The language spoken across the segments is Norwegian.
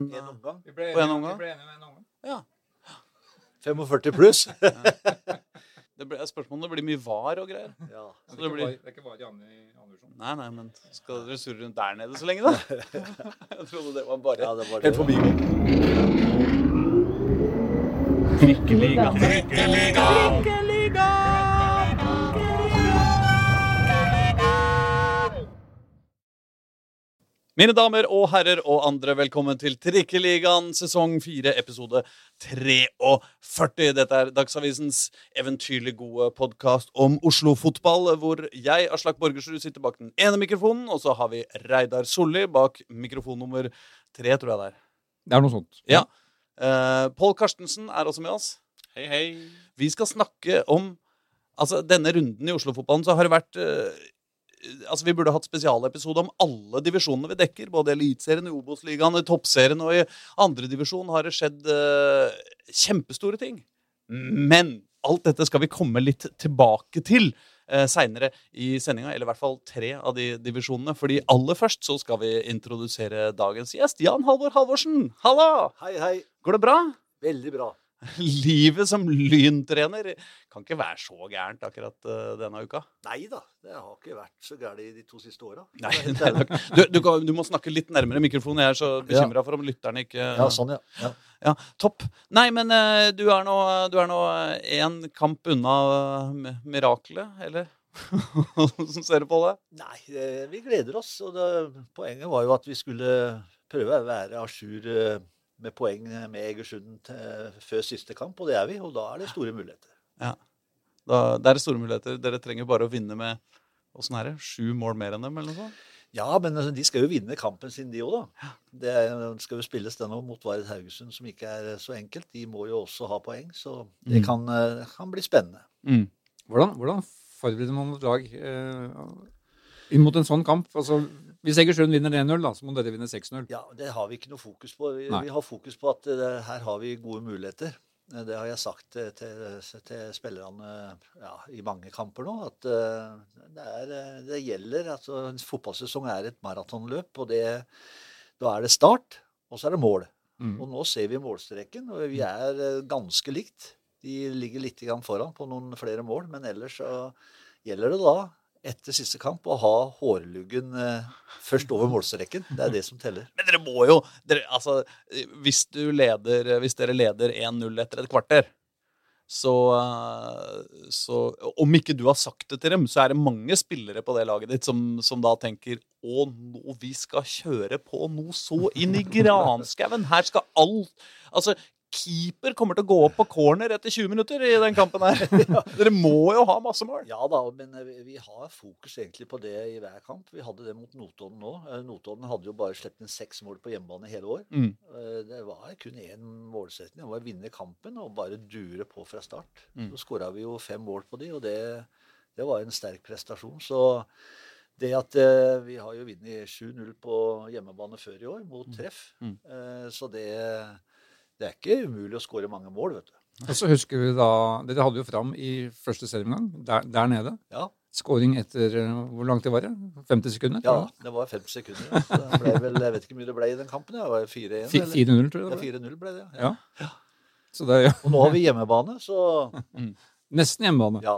En omgang. Vi ble På en enige, omgang? vi ble enige med en omgang. Ja. 45 pluss. Det ble, spørsmålet om det blir mye var og greier. ja. Så Det det er blir det er ikke bare Janne i andre. Nei, nei, men skal dere surre rundt der nede så lenge, da? Jeg trodde det var bare ja, det var helt forbigående. Mine damer og herrer og andre, velkommen til Trikkeligaen sesong 4, episode 43. Dette er Dagsavisens eventyrlig gode podkast om Oslo-fotball, hvor jeg, Aslak Borgersrud, sitter bak den ene mikrofonen, og så har vi Reidar Solli bak mikrofon nummer tre, tror jeg det er. Det er noe sånt. Ja. Uh, Pål Karstensen er også med oss. Hei, hei. Vi skal snakke om Altså, denne runden i Oslo-fotballen så har det vært eh, Altså, Vi burde hatt spesialepisode om alle divisjonene vi dekker. Både Eliteserien, Obos-ligaen, Toppserien og i andredivisjon har det skjedd uh, kjempestore ting. Men alt dette skal vi komme litt tilbake til uh, seinere i sendinga. Eller i hvert fall tre av de divisjonene. Fordi aller først så skal vi introdusere dagens gjest. Jan Halvor Halvorsen, halla! Hei, hei. Går det bra? Veldig bra. Livet som lyntrener kan ikke være så gærent akkurat eh, denne uka. Nei da, det har ikke vært så gærent de to siste åra. Du, du, du må snakke litt nærmere mikrofonen. Jeg er så bekymra for om lytterne ikke Ja, sånn, ja. ja. Ja, Topp. Nei, men eh, du er nå du én kamp unna mirakelet, eller? Hvordan ser du på det? Nei, eh, vi gleder oss. Og det, poenget var jo at vi skulle prøve å være à jour eh, med poeng med Egersund før siste kamp, og det er vi. Og da er det store muligheter. Da, det er store muligheter. Dere trenger bare å vinne med åssen er det? Sju mål mer enn dem, eller noe sånt? Ja, men altså, de skal jo vinne kampen sin, de òg, da. Det skal jo spilles den òg mot Vard Haugesund, som ikke er så enkelt. De må jo også ha poeng, så det Mm. kan, eh, kan bli spennende. Mm. Hvordan, hvordan forbereder man et lag eh, inn mot en sånn kamp? Altså, hvis Egersund vinner 1-0, da, så må dere vinne 6-0. Ja, Det har vi ikke noe fokus på. Vi, vi har fokus på at det, her har vi gode muligheter. Eh, Det har jeg sagt eh, til, til spillerne ja, i mange kamper nå. At eh, det, er, eh, det gjelder. altså En fotballsesong er et maratonløp. og det, Da er det start, og så er det mål. Mm. Og nå ser vi målstreken, og vi er eh, ganske likt. De ligger litt foran på noen flere mål, men ellers så gjelder det da, etter siste kamp, å ha hårluggen eh, først over målstreken. Det er det som teller. Men dere må jo dere, altså, hvis, leder, hvis dere leder 1-0 etter et kvarter, så, eh, så Om ikke du har sagt det til dem, så er det mange spillere på det laget ditt som, som da tenker Å, nå vi skal kjøre på noe så inn i granskauen. Her skal alt Altså, keeper kommer til å gå opp på corner etter 20 minutter i den kampen her. Dere må jo ha masse mål. Ja da, men eh, vi- har fokus egentlig på det i hver kamp. Vi hadde det mot Notodden nå. Eh, Notodden hadde jo bare sluppet inn seks mål på hjemmebane hele år. Mm. Eh, Det var kun én målsetning. Det var å vinne kampen og bare dure på fra start. Mm. Så skåra vi jo fem mål på de, og det, det var en sterk prestasjon. Så det at eh, vi har jo vunnet 7-0 på hjemmebane før i år, mot treff. Mm. Eh, Så det, det er ikke umulig å skåre mange mål, vet du. Og så husker vi da Dere hadde jo fram i første serieomgang, der, der nede. Ja, Skåring etter eh, Hvor lang tid var det? 50 sekunder? ja det var 50 sekunder. ja. Så det ble vel, jeg vet ikke hvor mye det ble i den kampen. Det var 4-1. 4-0, tror jeg. Ja, det var. 4-0 ble det. Ja. Så det er Og nå har vi hjemmebane, så nesten hjemmebane. ja.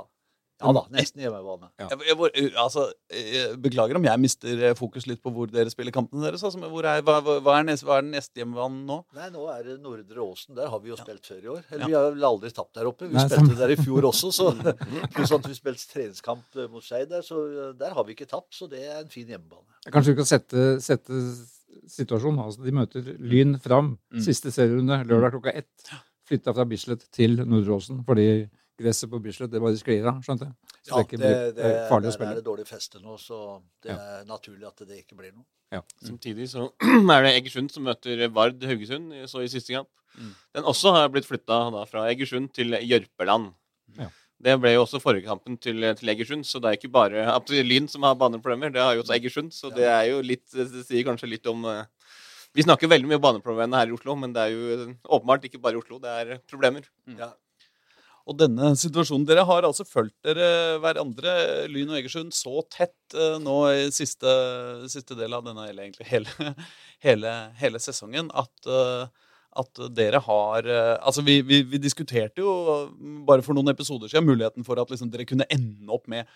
Ja da, nesten hjemmebane. Ja. Jeg, jeg, hvor- altså, jeg beklager om jeg mister eh, fokus litt på hvor dere spiller kampene deres. Altså, hvor er, hva, hva, er neste, hva er den neste hjemmebanen nå? Nei, nå er det Nordre Åsen. Der har vi jo spilt før i år. Eller Ja. vi har vel aldri tapt der oppe. Vi Nei, spilte sant. der i fjor også, så pluss at vi spilte treningskamp eh, mot Skeid der, så eh, der har vi ikke tapt. Så det er en fin hjemmebane. Kanskje vi kan sette, sette situasjonen. Altså, de møter Lyn fram. Mm. Siste serierunde lørdag klokka ett. Flytta fra Bislett til Nordre Åsen fordi gresset på Bislett det bare sklir av. skjønte jeg. Så det, er ikke blir, det, er farlig å der spille. er det dårlig feste nå, så det er naturlig at det ikke blir noe. Ja, Samtidig så er det Egersund som møter Vard Haugesund så i siste kamp. Mm. Den også har blitt flytta fra Egersund til Jørpeland. Ja. Det ble jo også forrige kampen til, til Egersund, så det er ikke bare Lyn som har baneproblemer, det har jo også Egersund. Så det er jo litt Det sier kanskje litt om eh, Vi snakker veldig mye om baneproblemene her i Oslo, men det er jo åpenbart ikke bare i Oslo det er problemer. Ja. Og denne situasjonen Dere har altså fulgt dere hverandre, Lyn og Egersund, så tett eh, nå i siste, siste del av denne, hele, hele, hele sesongen, at eh, at dere har eh, Altså, vi, vi, vi, diskuterte jo bare for noen episoder siden muligheten for at liksom dere kunne ende opp med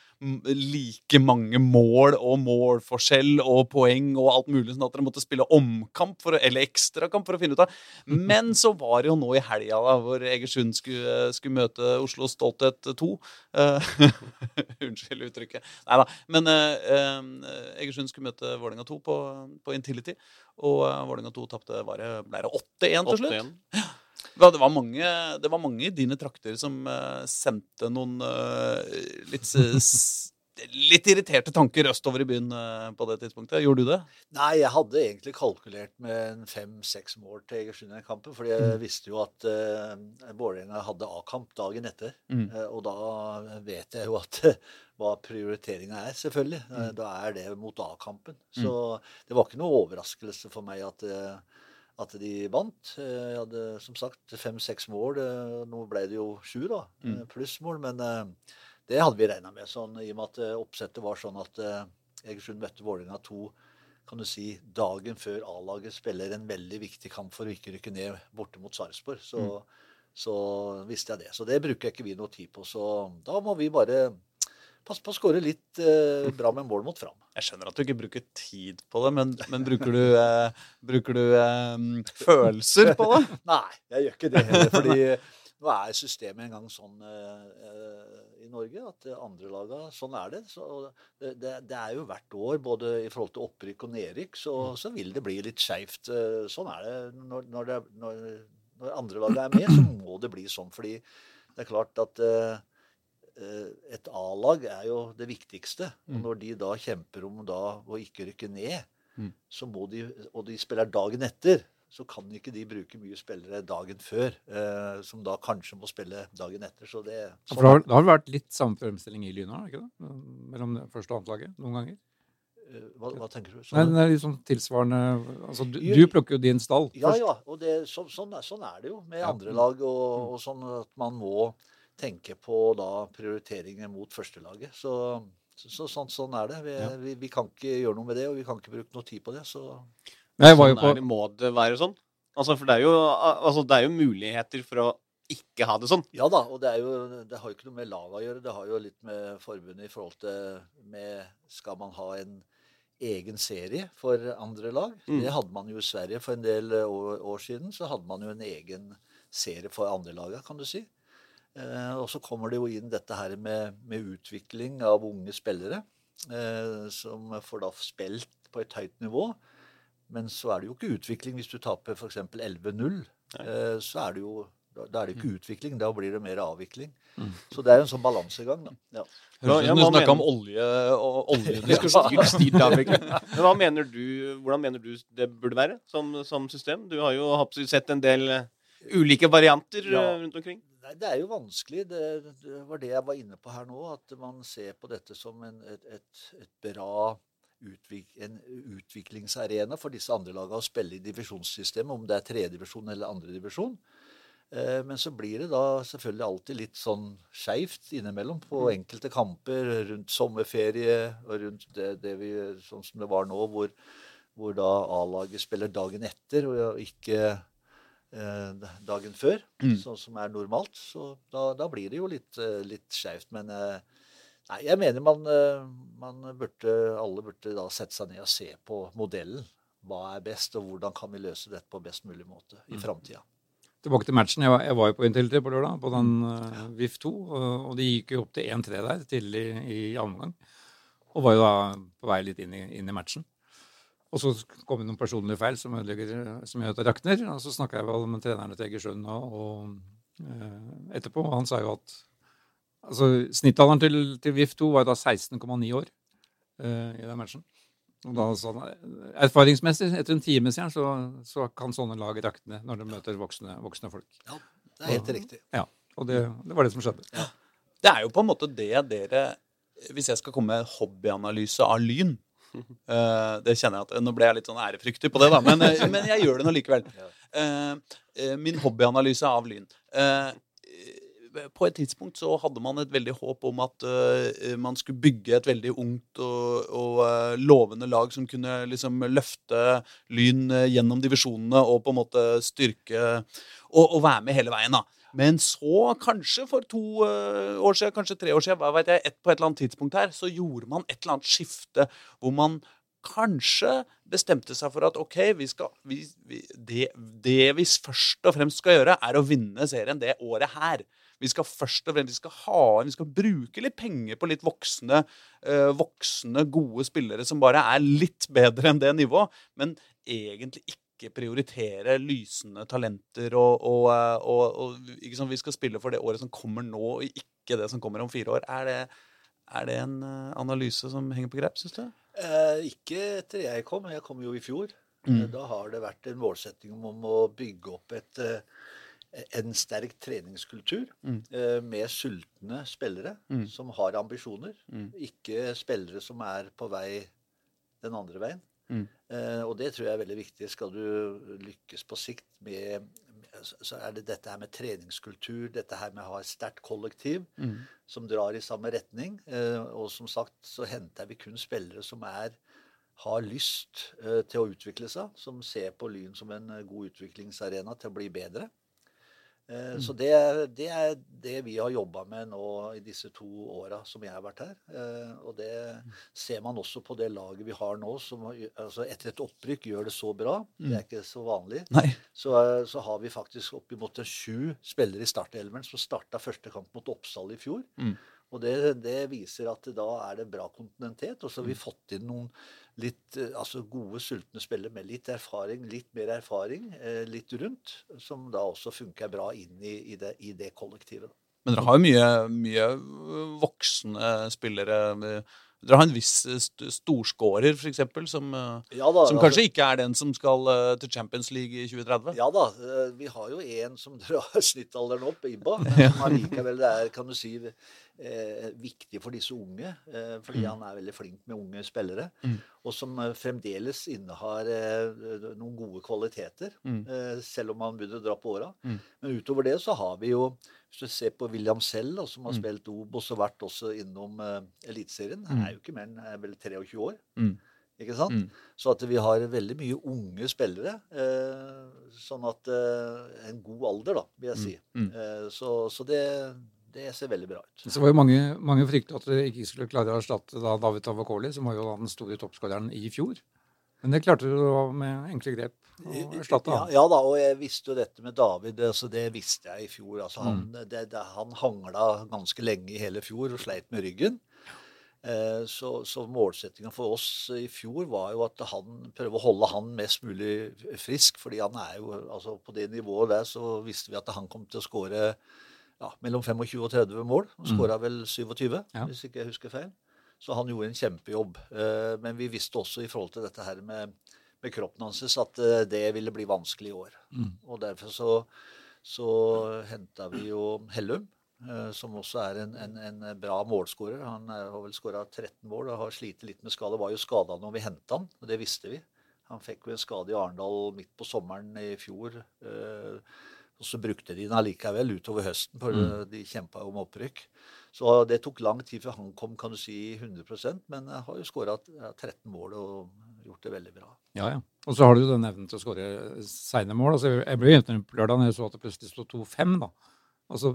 like mange mål og målforskjell og poeng og alt mulig, sånn at dere måtte spille omkamp for, eller ekstrakamp for å finne ut av. Men så var det jo nå i helga, hvor Egersund skulle, skulle møte Oslo Stolthet 2. Uh, unnskyld uttrykket. Nei da. Men uh, Egersund skulle møte Vålerenga 2 på, på Intility. Og uh, Vålerenga 2 tapte ble det 8-1 til slutt. Det var, mange, det var mange i dine trakter som uh, sendte noen uh, litt, litt irriterte tanker østover i byen uh, på det tidspunktet. Gjorde du det? Nei, jeg hadde egentlig kalkulert med fem-seks mål til Egersund i kampen. fordi jeg mm. visste jo at uh, Vålerenga hadde A-kamp dagen etter. Mm. og da vet jeg jo at hva prioriteringa er, selvfølgelig. Mm. Da er det mot A-kampen. Mm. Så det var ikke noe overraskelse for meg at, eh, at de vant. Jeg hadde som sagt fem-seks mål. Eh, nå ble det jo sju, da. Mm. Eh, Plussmål. Men det hadde vi regna med, sånn, i og med at oppsettet var sånn at Egersund møtte Vålerenga to kan du si, dagen før A-laget spiller en veldig viktig kamp for å ikke rykke ned borte mot Sarpsborg. Så, mm. så visste jeg det. Så det bruker ikke vi noe tid på. Så da må vi bare passe på å skåre litt eh, bra med mål mot fram. Jeg skjønner at du ikke bruker tid på det, men, men bruker du, eh, bruker du eh, følelser på det? Nei, jeg gjør ikke det heller. fordi nå er systemet en gang sånn eh, i Norge at andre laga, sånn er det. Så det, det, er jo hvert år, både i forhold til opprykk og nedrykk, så, så vil det bli litt skeivt. Eh, sånn er det når, når, det når, når andre laga er med, så må det bli sånn. Fordi det er klart at eh, Eh, et A-lag er jo det viktigste. Og mm. når de da kjemper om da å ikke rykke ned, mm. så må de, og de spiller dagen etter, så kan ikke de bruke mye spillere dagen før, eh, som da kanskje må spille dagen etter. Så det, sånn. Det har, det har vært litt samme fremstilling i Lyna, ikke det? Mellom det første og annet laget noen ganger? Eh, hva, hva, tenker du? Sånn, Nei, det er liksom sånn tilsvarende altså, du, du, plukker jo din stall. Ja, ja. og det, så, sånn, sånn, er det jo med andre lag. Og, mm. og, sånn at man må tenke på da prioriteringer mot førstelaget. Så, så, sånn, sånn, er det. Vi, ja. vi, vi, kan ikke gjøre noe med det, og vi kan ikke bruke noe tid på det. Så Nei, sånn på... det, må det være sånn? Altså, for det er, jo, altså, det er jo muligheter for å ikke ha det sånn. Ja da, og det, jo, det har jo ikke noe med laget å gjøre. Det har jo litt med forbundet i forhold til med, Skal man ha en egen serie for andre lag? Mm. Det hadde man jo i Sverige for en del år, år, siden. Så hadde man jo en egen serie for andre laga, kan du si. Eh, og så kommer det jo inn dette her med, med utvikling av unge spillere, eh, som får da spilt på et høyt nivå. Men så er det jo ikke utvikling hvis du taper f.eks. 11-0. Eh, så er det jo da er det ikke mm. utvikling, da blir det mer avvikling. Mm. Så det er jo en sånn balansegang. da. Ja. Høres ut som du snakka om olje og oljediskusjon. Men hva mener du, hvordan mener du det burde være som, som system? Du har jo sett en del ulike varianter ja. rundt omkring. Nei, Det er jo vanskelig. Det, det, var det jeg var inne på her nå. At man ser på dette som en, et, et, et, bra utvik, en utviklingsarena for disse andre lagene å spille i divisjonssystemet, om det er tredjedivisjon eller andredivisjon. Eh, men så blir det da selvfølgelig alltid litt sånn skeivt innimellom på mm. enkelte kamper rundt sommerferie og rundt det, det vi, sånn som det var nå, hvor, hvor da A-laget spiller dagen etter og ikke Eh, dagen før, mm. sånn som er normalt. Så da, da blir det jo litt, eh, litt skeivt. Men eh, nei, jeg mener man, man burde, alle burde da sette seg ned og se på modellen. Hva er best, og hvordan kan vi løse dette på best mulig måte i mm. framtida. Tilbake til matchen. Jeg var, jeg var jo på Intility på lørdag, på den uh, VIF 2. Og, og de gikk jo opp til 1-3 der tidlig i andre omgang. Og var jo da på vei litt inn i, inn i matchen. Og så kom det noen personlige feil som, som gjør at det rakner. Og så snakka jeg vel med trenerne til Egersund og, og eh, etterpå, og han sa jo at altså, Snittalderen til, til VIF2 var da 16,9 år uh, i den matchen. Og da sånn, Erfaringsmessig, etter en time siden, så, så kan sånne lag rakne når de møter voksne, voksne folk. Ja, det er helt og, riktig. Ja, Og det, det, var det som skjedde. Ja. Det er jo på en måte det dere Hvis jeg skal komme med hobbyanalyse av Lyn, Uh, det kjenner jeg at Nå ble jeg litt sånn ærefryktig på det, da, men, uh, men jeg gjør det nå likevel. Uh, min hobbyanalyse av Lyn. På et tidspunkt så hadde man et veldig håp om at uh, man skulle bygge et veldig ungt og, og uh, lovende lag som kunne liksom løfte Lyn gjennom divisjonene og på en måte styrke og, og være med hele veien. da. Men så, kanskje for to år siden, kanskje tre år siden, hva vet jeg, et, på et eller annet tidspunkt her, så gjorde man et eller annet skifte hvor man kanskje bestemte seg for at ok, vi skal, vi, vi, det, det, vi først og fremst skal gjøre, er å vinne serien det året her. Vi skal først og fremst vi skal ha, vi skal bruke litt penger på litt voksne, øh, voksne, gode spillere som bare er litt bedre enn det nivået, men egentlig ikke prioritere lysende talenter og, og, eh, og, og liksom, Vi skal spille for det året som kommer nå, og ikke det som kommer om fire år. Er det, er det en eh, analyse som henger på grep, syns du? Eh, ikke etter jeg kom. Jeg kom jo i fjor. Mm. Da har det vært en målsetting om å bygge opp et, eh, en sterk treningskultur mm. eh, med sultne spillere mm. som har ambisjoner. Mm. Ikke spillere som er på vei den andre veien. Mm. Eh, og det tror jeg er veldig viktig. Skal du lykkes på sikt med så er det dette her med treningskultur, dette her med å ha et sterkt kollektiv mm. som drar i samme retning. Eh, og som sagt så henter vi kun spillere som er, har lyst eh, til å utvikle seg, som ser på Lyn som en eh, god utviklingsarena til å bli bedre. Mm. Så det det er, det vi har jobba med nå i disse to åra som jeg har vært her. Og det ser man også på det laget vi har nå, som altså etter et opprykk gjør det så bra. Det er mm. ikke så vanlig. Så, så, har vi faktisk oppimot sju spillere i startelveren som starta første kamp mot Oppsal i fjor. Mm. Og det, det, viser at da er det bra kontinentet. Og så har vi mm. fått inn noen litt eh, altså gode, sultne spillere med litt erfaring, litt mer erfaring, eh, litt rundt, som da også funker bra inn i, i, det, i det, kollektivet. Men dere har jo mye, mye voksne spillere. Dere har en viss storskårer, f.eks., som, ja da, som kanskje altså, ikke er den som skal til Champions League i 2030? Ja da. Vi har jo en som drar snittalderen opp, Ibba. Men som allikevel er, kan du si, eh, viktig for disse unge. Eh, fordi mm. han er veldig flink med unge spillere. Mm. Og som eh, fremdeles innehar eh, noen gode kvaliteter. Mm. Eh, selv om han begynner å dra på åra. Men utover det så har vi jo Hvis du ser på William Sell, som har mm. spilt Obos og vært også innom uh, Eliteserien, han er jo ikke mer enn vel 23 år. Ikke sant? Mm. Så at vi har veldig mye unge spillere. Eh, sånn at eh, En god alder, da, vil jeg si. Mm. Mm. Eh, så, så det, det ser veldig bra ut. Så var jo mange, mange fryktet at dere ikke skulle klare å erstatte da David Tavakoli, som var jo den store toppskåreren i fjor. Men det klarte du med enkle grep. Ja, ja, da, og jeg visste jo dette med David. Altså, det visste jeg i fjor. Altså, han, mm. det, det, han hangla ganske lenge i hele fjor og sleit med ryggen. Eh, så, så målsettinga for oss i fjor var jo at han prøve å holde han mest mulig frisk. fordi han er jo, altså På det nivået der så visste vi at han kom til å skåre ja, mellom 25 og 30 mål. Han skåra mm. vel 27, ja. hvis ikke jeg husker feil. Så han gjorde en kjempejobb. Eh, men vi visste også i forhold til dette her med, med kroppen hans at eh, det ville bli vanskelig i år. Mm. Og derfor så, så henta vi jo Hellum. Eh, som også er en, en, en bra målskårer. Han har vel skåra 13 mål og har slitt litt med skade. Var jo skada når vi henta han, og det visste vi. Han fikk jo en skade i Arendal midt på sommeren i fjor. Og så brukte de den allikevel utover høsten, for mm. de kjempa om opprykk. Så det tok lang tid før han kom kan du si, 100% men jeg har jo skåra 13 mål og gjort det veldig bra. Ja, ja. Og så har du den evnen til å skåre seine mål. Altså, jeg ble imponert lørdag når jeg så at det plutselig sto 2-5. da. Altså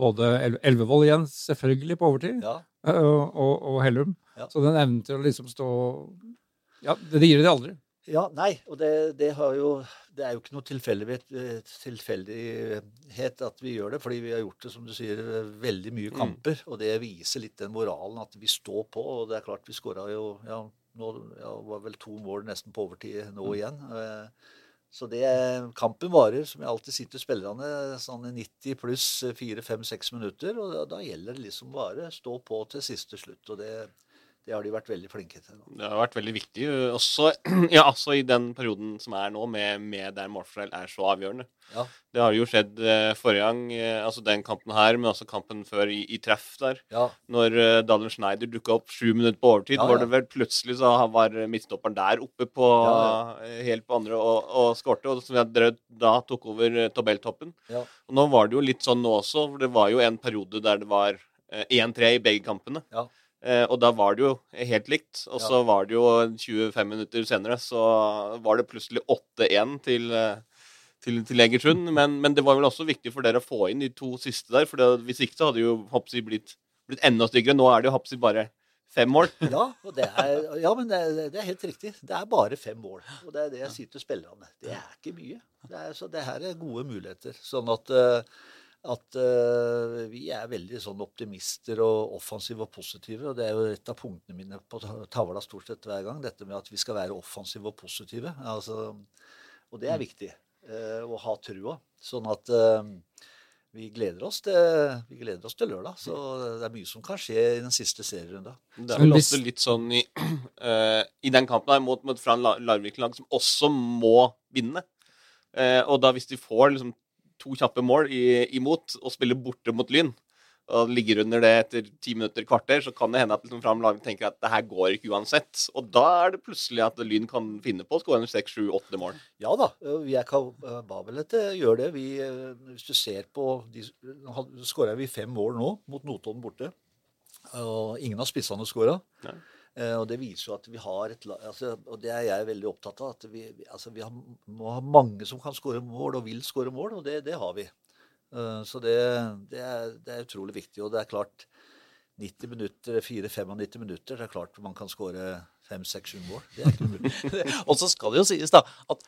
både Elvevold igjen, selvfølgelig, på overtid, ja. og, og, og Hellum. Ja. Så den evnen til å liksom stå Ja, det gir det aldri. Ja, nei, og det, det, jo, det, er jo ikke noe tilfeldighet at vi gjør det. Fordi vi har gjort det, som du sier, veldig mye mm. kamper. Mm. Og det viser litt den moralen at vi står på. Og det er klart, vi skåra jo ja, nå ja, var vel to mål nesten på overtid nå mm. igjen. Eh, så det, kampen varer, som jeg alltid sier til spillerne, sånn 90 pluss 4-5-6 minutter. Og da, da, gjelder det liksom bare stå på til siste slutt. Og det, Det har de vært veldig flinke til. nå. Det har vært veldig viktig, også, ja, også i den perioden som er nå, med, med der målforskjell er så avgjørende. Ja. Det har jo skjedd eh, forrige gang, eh, altså den kampen her, men også kampen før i, i treff der. Ja, Når uh, Dalen Schneider dukka opp sju minutter på overtid, Ja, var det vel plutselig så var midtstopperen der oppe på eh, helt på andre og, og skårte, og som jeg da tok over eh, tabelltoppen. Ja. Og nå var det jo litt sånn nå også, for det var jo en periode der det var eh, 1-3 i begge kampene. Ja. Eh, og da var det jo helt likt. Og så Ja. var det jo 25 minutter senere, så var det plutselig 8-1 til, eh, til, til Egersund. Men, men det var vel også viktig for dere å få inn de to siste der, for det, hvis ikke så hadde jo Hopsi blitt, blitt enda styggere. Nå er det jo Hopsi bare fem mål. ja, og det er, ja men det, det er helt riktig. Det er bare fem mål. Og det er det jeg sier til spillerne. Det er ikke mye. Det er, så det her er gode muligheter. Sånn at, eh, at uh, vi er veldig sånn optimister og offensive og positive. Og det er jo et av punktene mine på tavla stort sett hver gang. Dette med at vi skal være offensive og positive. Altså, og det er viktig. uh, å ha trua. Sånn at uh, vi gleder, oss til, vi gleder oss til lørdag. Så det er mye som kan skje i den siste serierunda. Det er vel også litt sånn i, i den kampen her mot, mot Fran La- Larvik-lag som også må vinne. Eh, og da hvis de får liksom to kjappe mål i, imot og spiller borte mot Lyn, og ligger under det etter ti minutter, kvarter, så kan det hende at liksom Fram Lagen tenker at det her går ikke uansett. Og da er det plutselig at Lyn kan finne på å skåre seks, sju, åtte mål. Ja da, vi er kapable til å gjøre det. Vi, eh, hvis du ser på de, skåra vi fem mål nå mot Notodden borte. Og ingen av spissene skåra. Nei. Eh, og det viser jo at vi har et altså, Og det er jeg veldig opptatt av. At vi, altså, vi har, må ha mange som kan skåre mål og vil skåre mål, og det, det har vi. Eh, så det, det, er, det er utrolig viktig. Og det er klart 90 minutter, 4-95 minutter, det er klart man kan skåre 5-6-7 mål. Det er ikke umulig. Og så skal det jo sies, da, at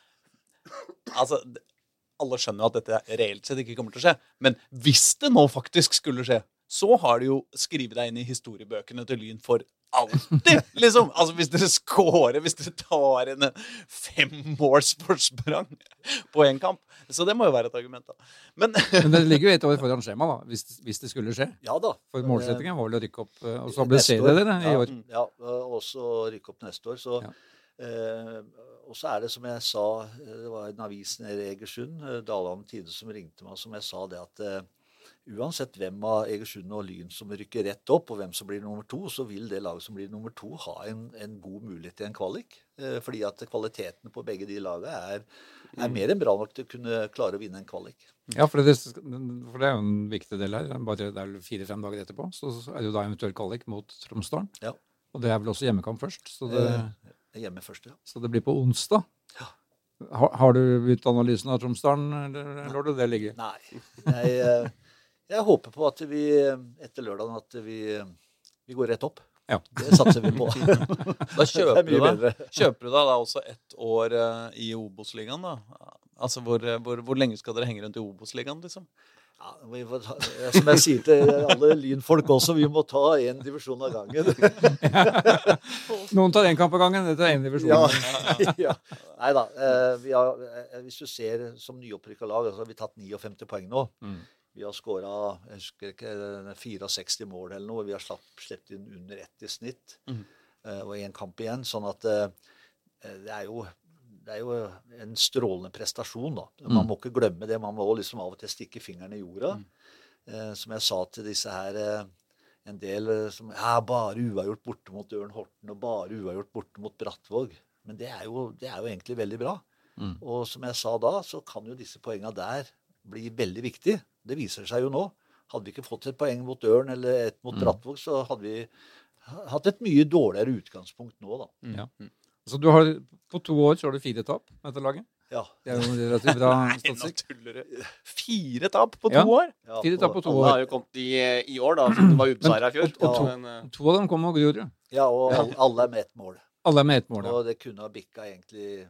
altså, alle skjønner at dette reelt sett ikke kommer til å skje. Men hvis det nå faktisk skulle skje, så har du jo skrevet deg inn i historiebøkene til Lyn for alltid! liksom. Altså Hvis dere scorer, hvis dere tar en femmålsforsprang på én kamp. Så det må jo være et argument, da. Men Men det ligger jo et år foran skjema, da, hvis, hvis det skulle skje. Ja da. For målsettingen var vel å rykke opp, og og ble stabilisere det, det i ja, år. Ja, og også rykke opp neste år. Så, Ja. eh, og så er det som jeg sa, eh, det var en avis nede i Egersund, eh, Dalane Tide, som ringte meg, som jeg sa det at eh, uansett hvem av Egersund og Lyn som rykker rett opp, og hvem som blir nummer to, så vil det laget som blir nummer to, ha en, en god mulighet til en kvalik. Eh, fordi at kvaliteten på begge de lagene er, er mer enn bra nok til å kunne klare å vinne en kvalik. Ja, for det, for det er jo en viktig del her. Bare det er fire-fem dager etterpå, så er det jo da eventuelt kvalik mot Tromsdalen. Ja. Og det er vel også hjemmekamp først, så det, Eh, Hjemme først, ja. så det blir på onsdag. Ja. Har, har du begynt analysen av Tromsdalen, eller lar du det ligge? Nei. Jeg, jeg håper på at vi eh, etter lørdagen at vi, eh, vi går rett opp. Ja. Det satser vi på. da kjøper er du deg. Kjøper du deg da også ett år eh, i Obos-ligaen, da? Altså, hvor, hvor, hvor lenge skal dere henge rundt i Obos-ligaen, liksom? Ja, vi får ta, som jeg sier til alle lynfolk også, vi må ta én divisjon av gangen. Noen tar én kamp av gangen, dette er én divisjon. Ja, ja. Nei da. Eh, vi har, eh, hvis du ser som nyopprykka lag, så har vi tatt 59 poeng nå. Mm. Vi har skåra jeg husker ikke, eh, 64 mål eller noe. Vi har sluppet inn under ett i snitt. Mm. eh, Og én kamp igjen. Sånn at eh, det er jo det er jo en strålende prestasjon, da. Man Mm. må ikke glemme det. Man må liksom av og til stikke fingeren i jorda. Mm. Eh, som jeg sa til disse her eh, En del eh, som Ja, bare uavgjort borte mot Ørn Horten, og bare uavgjort borte mot Brattvåg. Men det er jo, det er jo egentlig veldig bra. Mm. Og som jeg sa da, så kan jo disse poengene der bli veldig viktig. Det viser seg jo nå. Hadde vi ikke fått et poeng mot Ørn eller et mot Mm. Brattvåg, så hadde vi hatt et mye dårligere utgangspunkt nå, da. Ja. Så du har, på to år så har du fire tap med dette laget. Ja. Det er jo relativt bra Nei, nå statistikk. tuller du. Fire tap på to Ja. år? ja Fire tap på to Alle år. har jo kommet i, i år, da. Så det var ubeseira i fjor. og- og to- Men, eh, To av dem kom med Grorud. Ja, og alle, alle er med ett mål. Alle er med ett mål. Ja. Og det kunne ha bikka egentlig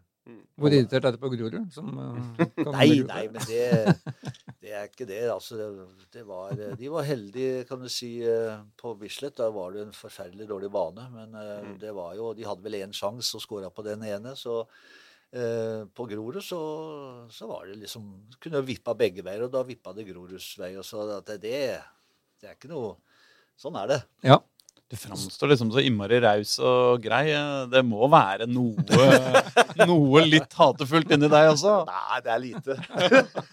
Hvor irritert er det på Grorud? Som, eh, Nei, nei, men det, det er ikke det. Altså, det, var, de var heldige, kan du si, eh, på Bislett. Da var det en forferdelig dårlig bane. Men eh, Mm. det var jo, de hadde vel én sjanse og skåra på den ene. Så eh, på Grorud så, så var det liksom Kunne vippa begge veier, og da vippa det Groruds vei. Og så at det, det, det er ikke noe Sånn er det. Ja. Du framstår liksom så innmari raus og grei. Det må være noe, noe litt hatefullt inni deg også? Nei, det er lite.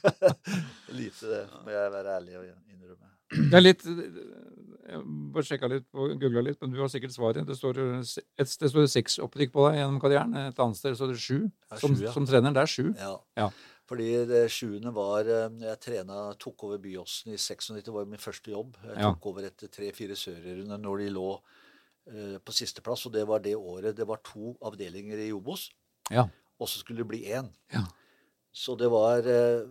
lite, det må jeg være ærlig og innrømme. Det er litt Jeg bare sjekka litt og googla litt, men du har sikkert svaret. Det står, et sted står det seks opptrykk på deg gjennom karrieren. Et annet sted står det sju. Som, ja. som trener, det er sju. Ja. Ja. Fordi det sjuende var eh, Jeg trena, tok over Byåsen i 96. Det var min første jobb. Jeg Ja. tok over etter tre-fire sørerunde når de lå eh, på sisteplass. Og det var det året det var to avdelinger i Obos. Ja. Og så skulle det bli én. Ja. Så det var eh,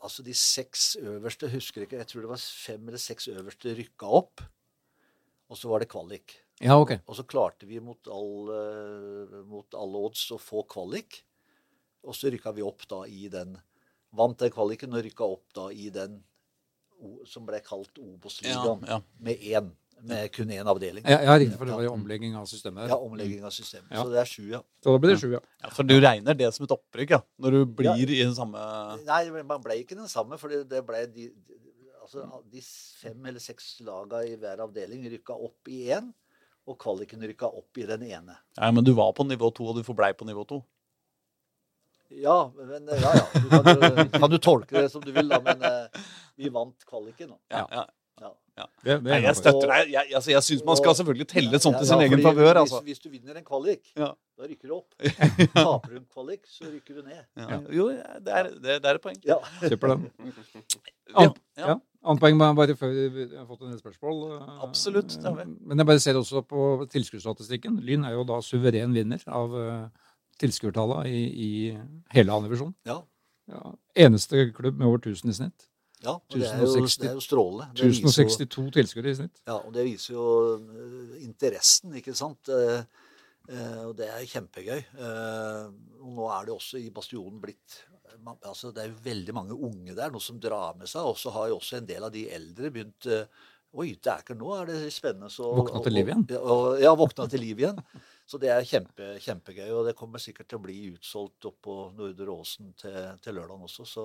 Altså de seks øverste, husker ikke, jeg tror det var fem eller seks øverste rykka opp. Og så var det kvalik. Ja, ok. Og så klarte vi mot, all, mot alle odds å få kvalik. Og så rykka vi opp da i den Vant den kvaliken og rykka opp da i den som ble kalt Obos-ligaen. Ja, ja. Med én. Med kun én avdeling. Ja, ja, riktig, for det var jo omlegging av systemet. Ja, omlegging av systemet. Ja. Så det er sju, ja. Så da blir det sju, ja. Ja, For du regner det som et opprykk, ja? Når du blir i den samme Nei, man ble ikke den samme, for det ble de, de, altså, de fem eller seks laga i hver avdeling rykka opp i én, og kvaliken rykka opp i den ene. Nei, men du var på nivå to, og du forblei på nivå to. Ja, men ja, ja. Du kan, jo, kan du tolke det som du vil, da, men eh, vi vant kvaliken. Ja, ja. Ja. Det, det Nei, jeg støtter deg. Jeg, altså, jeg syns man skal selvfølgelig telle sånt Ja, sin ja, egen favør. hvis- Altså. Hvis, du vinner en kvalik, Ja. da rykker du opp. Taper du en kvalik, så rykker du ned. Ja. Jo, det er, det, det er et poeng. Ja. Kjøper den. Ja, Annet. Poeng bare- før vi har fått en del spørsmål. eh, Absolutt, det har vi. Men jeg bare ser også på tilskuddsstatistikken. Lyn er jo da suveren vinner av uh, tilskuertallene i, i hele annen divisjon. Ja. Ja, eneste klubb med over 1000 i snitt. ja og det er, jo, 1060 det er jo strålende. Det 1062 tilskuere i snitt. Ja, og det viser jo eh, interessen, ikke sant. Eh, eh, og det er kjempegøy. Og nå er det også i Bastionen blitt altså Det er jo veldig mange unge der, noe som drar med seg. Og så har jo også en del av de eldre begynt Oi, ikke nå er det spennende. Så, Våkna til liv igjen. Og, og, ja, våkna til liv igjen. Så det er kjempe, kjempegøy. Og det kommer sikkert til å bli utsolgt opp på Nordre Åsen til, til lørdagen også. Så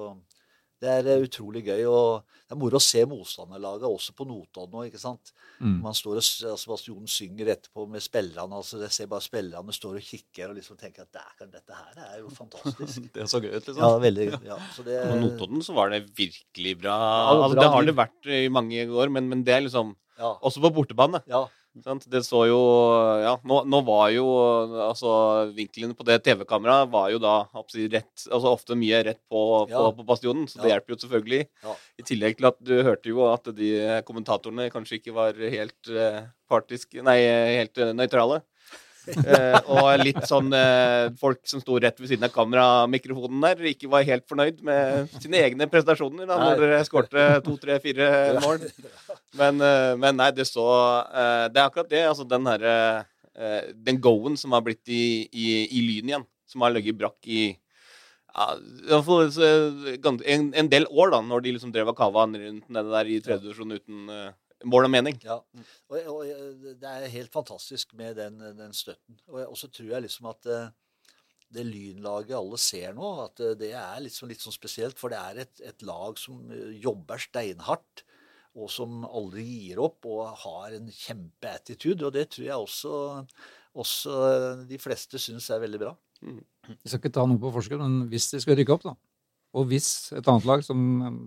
det er eh, utrolig gøy. Og det er moro å se motstanderlaget også på Notodden nå, ikke sant. Mm. Man står og, altså Bastionen synger etterpå med spillerne. altså Jeg ser bare spillerne står og kikker og liksom tenker at kan, dette her er jo fantastisk. Det er så gøy ut, liksom. Ja, veldig gøy. Ja, så det, På Notodden så var det virkelig bra. Ja, altså, bra det har det vært i mange år, men, men det er liksom Ja, Også på bortebane. ja? Det så jo Ja, nå, nå var jo altså Vinkelen på det TV-kameraet var jo da rett Altså ofte mye rett på, på, Ja. på bastionen, så det Ja. hjelper jo selvfølgelig. Ja. I tillegg til at du hørte jo at de kommentatorene kanskje ikke var helt eh, partiske Nei, helt eh, nøytrale. Eh, og litt sånn eh, folk som sto rett ved siden av kameramikrofonen der, ikke var helt fornøyd med sine egne prestasjoner da når dere skårte to, tre, fire mål. Men, eh, men nei, det så eh, Det er akkurat det. Altså den herre eh, Den go-en som har blitt i, i, i Lyn igjen, som har ligget brakk i ja, gans- en, en del år, da, når de liksom drev og kava rundt nede der i tredje divisjon uten eh, mål og mening. ja. Og, og eh, det er helt fantastisk med den, den støtten. Og, og så tror jeg liksom at eh, det lynlaget alle ser nå, at eh, det er liksom litt sånn spesielt. For det er et, et lag som jobber steinhardt, og som aldri gir opp, og har en kjempeattitude. Og det tror jeg også, også de fleste syns er veldig bra. Vi skal ikke ta noe på forskudd, men hvis de skal rykke opp, da. Og hvis et annet lag som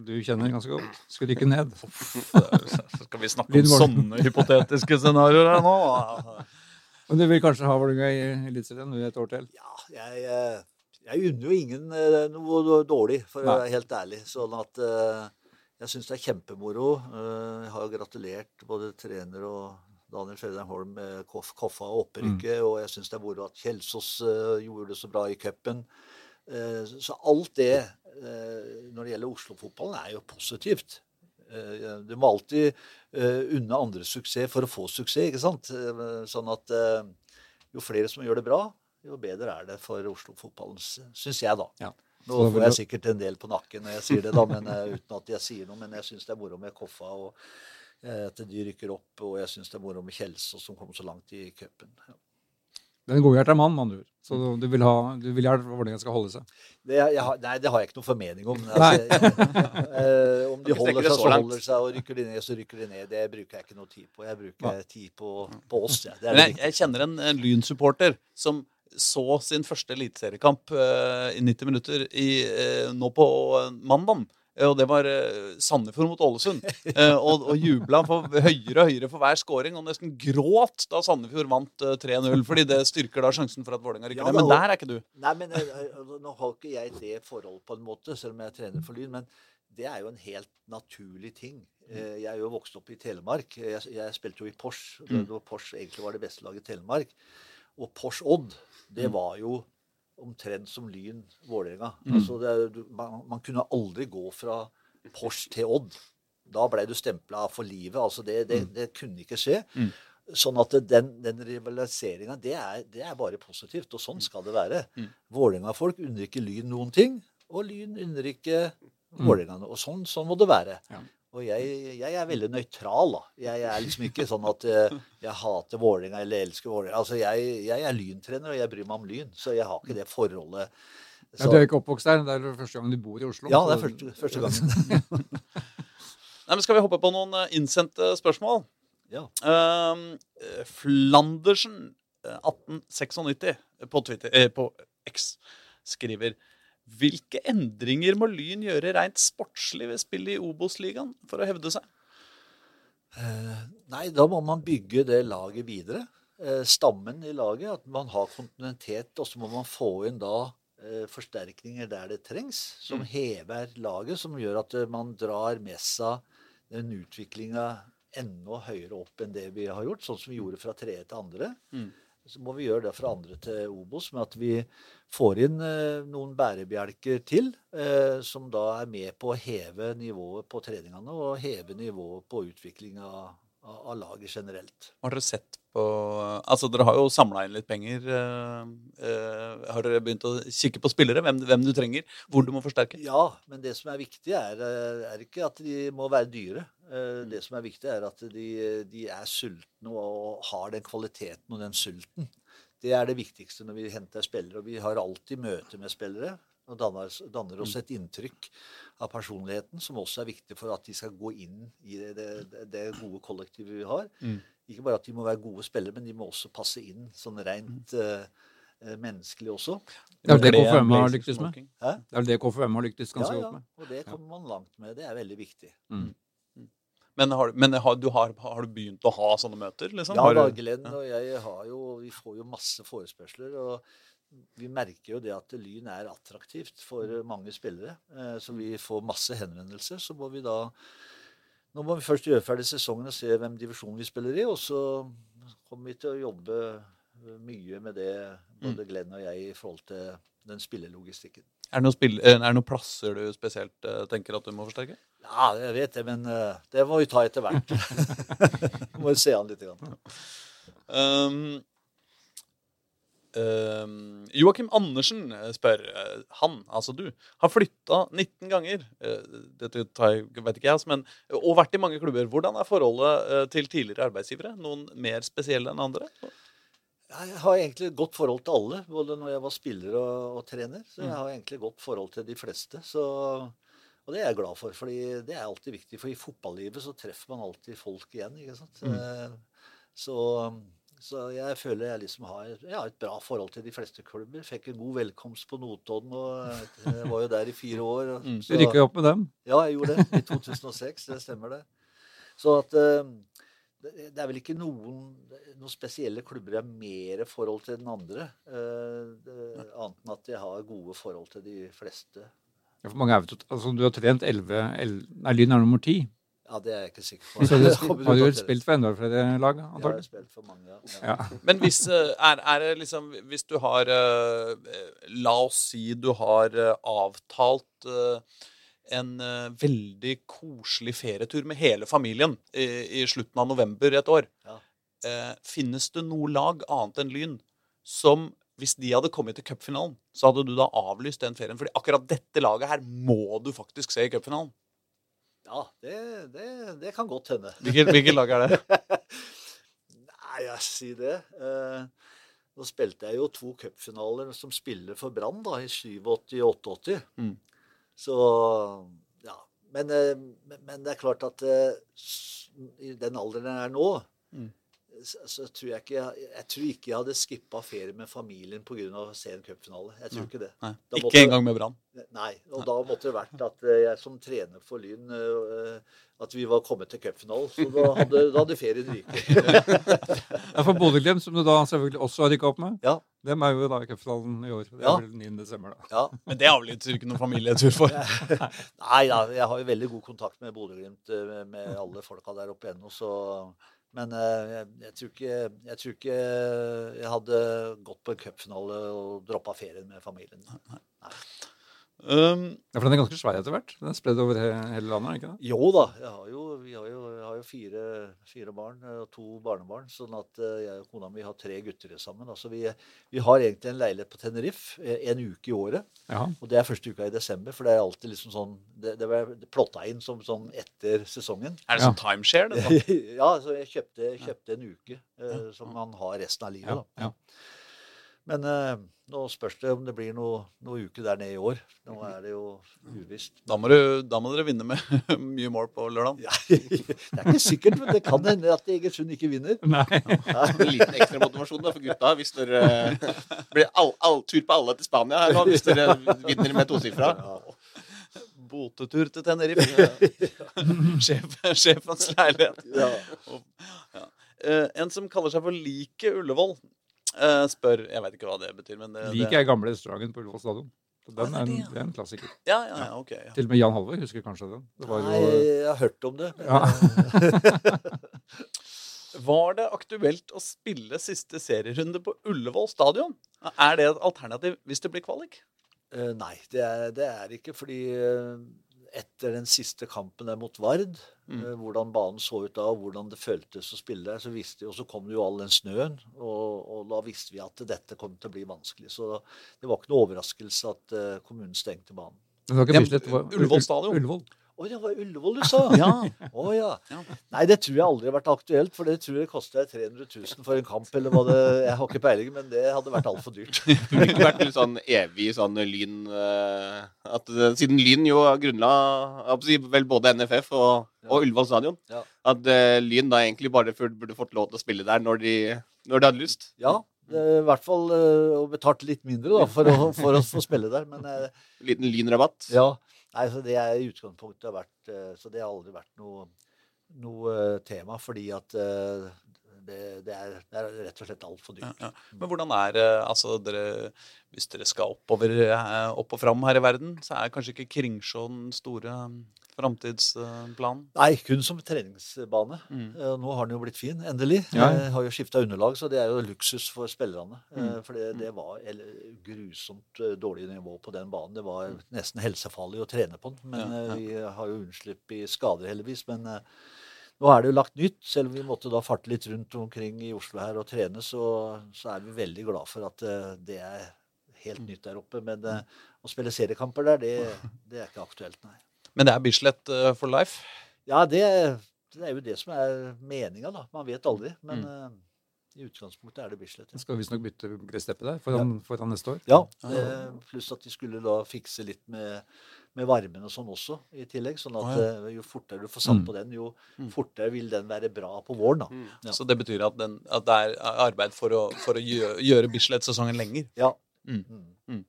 du kjenner ganske godt, skulle rykke ned Skal vi snakke om sånne hypotetiske scenarioer her nå? Men du vil kanskje ha Vålerenga i Eliteserien et år til? Ja, jeg, eh, jeg unner jo ingen eh, noe dårlig, for å være helt ærlig. Sånn at eh, jeg syns det er kjempemoro. Jeg har gratulert både trener og Daniel Fredheim Holm med Koff- Koffa og opprykket, og jeg syns det er moro at Kjelsås gjorde det så bra i cupen. Eh, Så alt det når det gjelder Oslo-fotballen, er jo positivt. Eh, Du må alltid eh, unne andre suksess for å få suksess, ikke sant? Eh, Sånn at eh, jo flere som gjør det bra, jo bedre er det for Oslo-fotballen, syns jeg, da. Ja. Nå får jeg sikkert en del på nakken når jeg sier det, da, men eh, uten at jeg sier noe. Men jeg syns det er moro med Koffa, og eh, at de rykker opp. Og jeg syns det er moro med Kjelsås, som kom så langt i cupen. Ja. Den godhjerta mann, med andre ord. Så du vil ha du vil gjerne hvordan den skal holde seg. Det, jeg, nei, det har jeg ikke noe formening om. Altså, eh, om de holder seg, så holder seg, og rykker de ned, så rykker de ned. Det bruker jeg ikke noe tid på. Jeg bruker tid på, på oss. Ja. Det er det jeg, jeg kjenner en, en Lyn-supporter som så sin første eliteseriekamp eh, i 90 minutter i, eh, nå på eh, mandag. Og det var uh, Sandefjord mot Ålesund. Eh, og, og jubla for høyere og høyere for hver scoring. Og nesten gråt da Sandefjord vant eh, 3-0. Fordi det styrker da sjansen for at Vålerenga rykker Ja. Men der er ikke du. Nei, men eh, eh, Nå har ikke jeg det forholdet, på en måte, selv om jeg trener for Lyn. Men det er jo en helt naturlig ting. Eh, Jeg er jo vokst opp i Telemark. Jeg, jeg spilte jo i Pors. Mm. Pors egentlig var det beste laget i Telemark. Og Pors Odd, det Mm. var jo omtrent som Lyn Vålerenga. Mm. Altså det, man, man kunne aldri gå fra Pors til Odd. Da ble du stempla for livet. Altså det, det, det kunne ikke skje. Mm. Sånn at den, den rivaliseringa, det det er bare positivt. Og sånn skal det være. Mm. Vålerenga-folk unner ikke Lyn noen ting, og Lyn unner ikke Vålerenga noe. Og sånn, sånn må det være. Ja. Og jeg, jeg er veldig nøytral, da. Jeg er liksom ikke sånn at eh, jeg hater Vålerenga eller elsker Vålerenga. Altså, jeg, jeg er Lyntrener, og jeg bryr meg om Lyn, så jeg har ikke det forholdet. Ja, du er ikke oppvokst der. Det er første gang du bor i Oslo. ja, det er første, første gangen. Nei, men Skal vi hoppe på noen eh, innsendte spørsmål? Ja. Eh, Flandersen, eh, 1896, på, Twitter, eh, på X, skriver Hvilke endringer må Lyn gjøre rent sportslig ved spillet i Obos-ligaen for å hevde seg? Eh, Nei, da må man bygge det laget videre. Eh, Stammen i laget. At man har kontinuitet. Og så må man få inn da eh, forsterkninger der det trengs, som hever laget. Som gjør at man drar med seg den utviklinga enda høyere opp enn det vi har gjort. Sånn som vi gjorde fra tredje til andre. Mm. Så må vi gjøre det fra andre til Obos med at vi får inn eh, noen bærebjelker til, eh, som da er med på å heve nivået på treningene og heve nivået på utvikling av, av, laget generelt. Har dere sett på Altså, dere har jo samla inn litt penger. eh, har dere begynt å kikke på spillere? Hvem, hvem du trenger? Hvor du må forsterke? Ja, men det som er viktig, er, er ikke at de må være dyre. Eh, Det som er viktig, er at de, de er sultne og har den kvaliteten og den sulten. Det er det viktigste når vi henter spillere. Og vi har alltid møte med spillere og danner, danner oss et inntrykk av personligheten, som også er viktig for at de skal gå inn i det, det, det gode kollektivet vi har. Mm. Ikke bare at de må være gode spillere, men de må også passe inn sånn rent eh, menneskelig også. Det er det KFM har lyktes med. Hæ? Det er vel det KFM har lyktes Ja, ganske ja, godt med. og det kommer man langt med. Det er veldig viktig. Men, har, men har, du har, har du begynt å ha sånne møter? Liksom? Ja da, Glenn og jeg har jo, vi får jo masse forespørsler. Og vi merker jo det at Lyn er attraktivt for mange spillere. Eh, Så vi får masse henvendelser. Så må vi da Nå må vi først gjøre ferdig sesongen og se hvem divisjon vi spiller i. Og så kommer vi til å jobbe mye med det, både Glenn og jeg, i forhold til den spillelogistikken. Er det noen, spill, eh, er det noen plasser du spesielt eh, tenker at du må forsterke? Ja, jeg vet det, men eh, det må vi ta etter hvert. må vi se an litt. Grann. Um, um, Joakim Andersen spør Han, altså du, har flytta 19 ganger. dette tar vet ikke jeg, altså, men, og vært i mange klubber. Hvordan er forholdet til tidligere arbeidsgivere? Noen mer spesielle enn andre? Jeg har egentlig et godt forhold til alle, både når jeg var spiller og, og trener. Så jeg har egentlig et godt forhold til de fleste. Så, og det er jeg glad for, for det er alltid viktig. For i fotballivet så treffer man alltid folk igjen. ikke sant? Mm. Så, så jeg føler jeg liksom har jeg har et bra forhold til de fleste klubber. Fikk en god velkomst på Notodden og jeg var jo der i fire år. Mm. Du rykka jo opp med dem. ja, jeg gjorde det. I 2006. Det stemmer, det. Så at eh, det det er vel ikke noen, noen spesielle klubber jeg har mer forhold til enn andre. eh, det, annet enn at jeg har gode forhold til de fleste. Ja, for mange er, altså, du har trent 11 11 Nei, Lyn er nummer 10. Ja, det er jeg ikke sikker på. Så du har du vel spilt for enda flere lag, Ja, jeg har spilt for mange, ja. Ja. Men hvis, eh, er, er det liksom, hvis du har eh, La oss si du har eh, avtalt en eh, veldig koselig ferietur med hele familien i, i slutten av november et år. Ja. Eh, finnes det noe lag annet enn Lyn som hvis de hadde kommet til cupfinalen, så hadde du da avlyst den ferien? Fordi akkurat dette laget her må du faktisk se i cupfinalen. Ja, det, det, det kan godt hende. Hvilket, hvilket lag er det? Nei, jeg sier det. Eh, Nå spilte jeg jo to cupfinaler som spiller for Brann, da, i 87 og 88. Mm. Så ja. Men, eh, men, men det er klart at eh, i den alderen jeg er nå, Mm. Så, så tror jeg ikke jeg, tror ikke jeg hadde skippa ferie med familien pga. å se en cupfinale. Jeg tror ikke det. Nei, Da ikke måtte- engang med Brann. Nei, og da måtte det vært at eh, jeg som trener for Lyn eh, At vi var kommet til cupfinalen. Så da hadde, da hadde ferien ryket. Ja, for Bodø-Glimt, som du da selvfølgelig også har rykka opp med, Ja. dem er jo da i cupfinalen i år. Det er Ja. vel 9. desember, da. Ja. Men det avlytter ikke noen familietur for. Nei da, jeg har jo veldig god kontakt med Bodø-Glimt, eh, med alle folka der oppe ennå, så Men eh, jeg, jeg, tror ikke, jeg tror ikke jeg hadde gått på en cupfinale og droppa ferien med familien. Um, Ja, for den er ganske svær etter hvert. Den er spredd over he hele landet, ikke det? Jo da, jeg har jo, vi har jo, jeg har jo fire, fire barn eh, og to barnebarn. Sånn at eh, jeg og kona mi har tre gutter sammen. Altså vi, vi har egentlig en leilighet på Tenerife eh, en uke i året. Ja. Og det er første uka i desember, for det er alltid liksom sånn Det, det var plotta inn som sånn etter sesongen. er det Ja. sånn timeshare? Det, ja, så jeg kjøpte, kjøpte en uke uh, som man har resten av livet. Ja, Da. ja. Men eh, nå spørs det om det blir noe, noe uke der nede i år. Nå er det jo uvisst. Da, må du, da må dere vinne med mye mål på lørdag. Ja, det er ikke sikkert, men det kan hende at Egersund ikke vinner. Nei. En liten ekstra motivasjon da, for gutta hvis dere blir all, all, tur på alle til Spania her nå, hvis dere vinner med tosifra. Botetur til Tenerife. Sjef, sjefens leilighet. Ja. Ja. en som kaller seg for Like Ullevål, eh, spør Jeg veit ikke hva det betyr, men det, Liker jeg gamle restauranten på Ullevål stadion. Den er det en, er det, ja. det er en klassiker. Ja, ja, ja, ok. Ja. Til og med Jan Halvor husker kanskje den. Det var Nei, jeg har hørt om det. Ja. eh, Var det aktuelt å spille siste serierunde på Ullevål stadion? Er det et alternativ hvis det blir kvalik? Uh, nei, det er, det er ikke fordi uh, etter den siste kampen der mot Vard, Mm. eh, hvordan banen så ut da, og hvordan det føltes å spille der, så visste vi, og så kom det jo all den snøen, og, og da visste vi at dette kom til å bli vanskelig. Så det var ikke noe overraskelse at eh, kommunen stengte banen. Men det var ikke Ullevål stadion. Å, det var Ullevål du sa? Ja. Å ja. Ja. Nei, det tror jeg aldri har vært aktuelt, for det tror jeg koster 300 000 for en kamp, eller hva det Jeg har ikke peiling, men det hadde vært altfor dyrt. Det burde ikke vært sånn evig sånn Lyn eh, at, eh, Siden Lyn jo grunnla vel både NFF og, og Ullevål stadion, at eh, Lyn da egentlig bare burde fått lov til å spille der når de, når de hadde lyst. Ja, i hvert fall og betalt litt mindre da, for å, for å få spille der. Men Liten Lyn-rabatt. ja, nei, så det er i utgangspunktet vært eh, Så det har aldri vært noe, noe eh, tema, fordi at eh, det, det, er, det er rett og slett altfor Ja, dyrt. ja. Men hvordan er det altså dere, Hvis dere skal oppover, eh, opp og fram her i verden, så er kanskje ikke Kringsjå den store framtidsplanen? Nei, kun som treningsbane. Mm. Eh, Nå har den jo blitt fin, endelig. Ja. Eh, Har jo skifta underlag, så det er jo luksus for spillerne. Eh, Mm. For det, det var eller, grusomt eh, dårlig nivå på den banen. Det var nesten helsefarlig å trene på den. Men Ja, ja. eh, vi har jo unnslipp i skader, heldigvis. Men eh, nå er det jo lagt nytt. Selv om vi måtte da farte litt rundt omkring i Oslo her og trene, så, så er vi veldig glad for at eh, det er helt nytt der oppe. Men eh, å spille seriekamper der, det, det er ikke aktuelt, nei. Men det er Bislett eh, for life? Ja, det, det er jo det som er meninga, da. Man vet aldri. Men eh, i utgangspunktet er det Bislett. Ja. skal visstnok bytte gressteppe der foran, foran neste år. Ja, pluss at de skulle da fikse litt med, med varmen og sånn også i tillegg. Sånn at oh, ja. jo fortere du får satt Mm. på den, jo Mm. fortere vil den være bra på våren. da. Mm. Ja. Så det betyr at, den, at det er arbeid for å, for å gjøre, gjøre Bislett-sesongen lenger? Ja. Mm. Mm. Mm.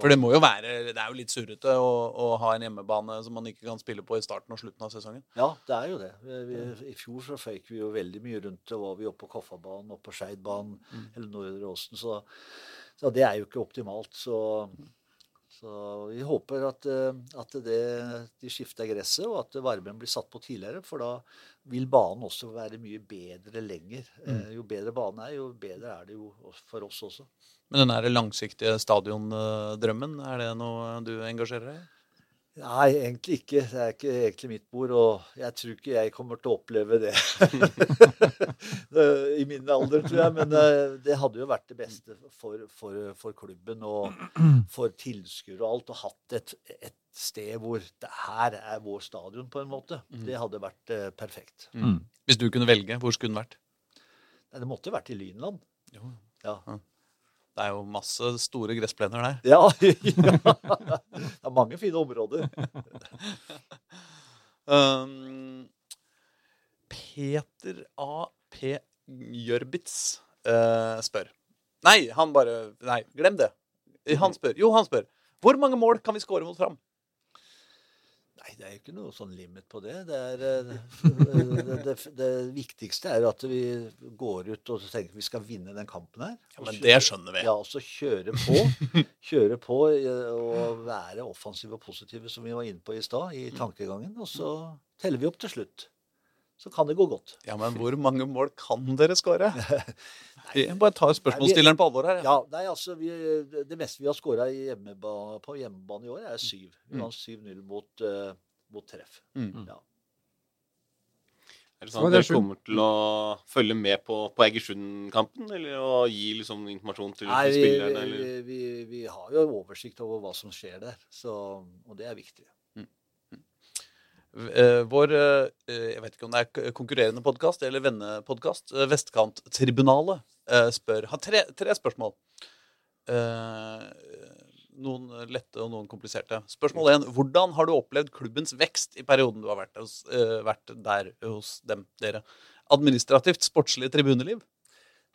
For det må jo være Det er jo litt surrete å, å ha en hjemmebane som man ikke kan spille på i starten og slutten av sesongen. Ja, det er jo det. Vi, vi, I fjor så føyk vi jo veldig mye rundt. Det var vi oppe på Koffabanen, oppe på Skeidbanen Mm. eller Nordre Åsen. Så, så det er jo ikke optimalt. Så, så vi håper at, eh, at det, de skifter gresset, og at varmen blir satt på tidligere. For da vil banen også være mye bedre lenger. Mm. Jo bedre banen er, jo bedre er det jo for oss også. Men den der langsiktige stadiondrømmen, er det noe du engasjerer deg i? Nei, egentlig ikke. Det er ikke egentlig mitt bord, og jeg tror ikke jeg kommer til å oppleve det i min alder, tror jeg. Men eh, det hadde jo vært det beste for, for, for klubben og for tilskuere og alt, Og hatt et, et sted hvor det her er vår stadion, på en måte. Det hadde vært eh, perfekt. Mm. Hvis du kunne velge, hvor skulle den vært? Nei, det måtte vært i Lynland. Jo. Ja. Det er jo masse store gressplener der. Ja, ja. Det er mange fine områder. Um, Peter A. P. Gjørbitz eh, spør. Nei, han bare Nei, glem det. Han spør. Jo, han spør. Hvor mange mål kan vi score mot Fram? Nei, det er jo ikke noe sånn limit på det. Det, er, eh, det, det, det viktigste er at vi går ut og tenker vi skal vinne den kampen her. Ja, men kjøre- det skjønner vi. Ja, og så kjøre på. Kjøre på eh, og være offensive og positive, som vi var inne på i stad, i tankegangen. Og så teller vi opp til slutt. Så kan det gå godt. Ja, men hvor mange mål kan dere skåre? Bare tar spørsmålsstilleren på alvor her. Ja, nei, altså, vi, Det meste vi har skåra hjemmeba, på hjemmebane i år, er syv. Vi Mm. vant 7-0 mot, uh, mot treff. Mm. Ja. Er det sånn at er dere kommer til å følge med på, på Egersund-kampen? Eller å gi liksom informasjon til, Nei, til spillerne? Eller? vi, vi, vi har jo oversikt over hva som skjer der, så, og det er viktig. Eh, vår eh, Jeg vet ikke om det er konkurrerende podkast eller vennepodkast. Vestkanttribunalet eh, spør Har tre, tre spørsmål. Eh, noen lette og noen kompliserte. Spørsmål én. Hvordan har du opplevd klubbens vekst i perioden du har vært, hos, eh, vært der hos dem, dere? Administrativt, sportslig tribuneliv?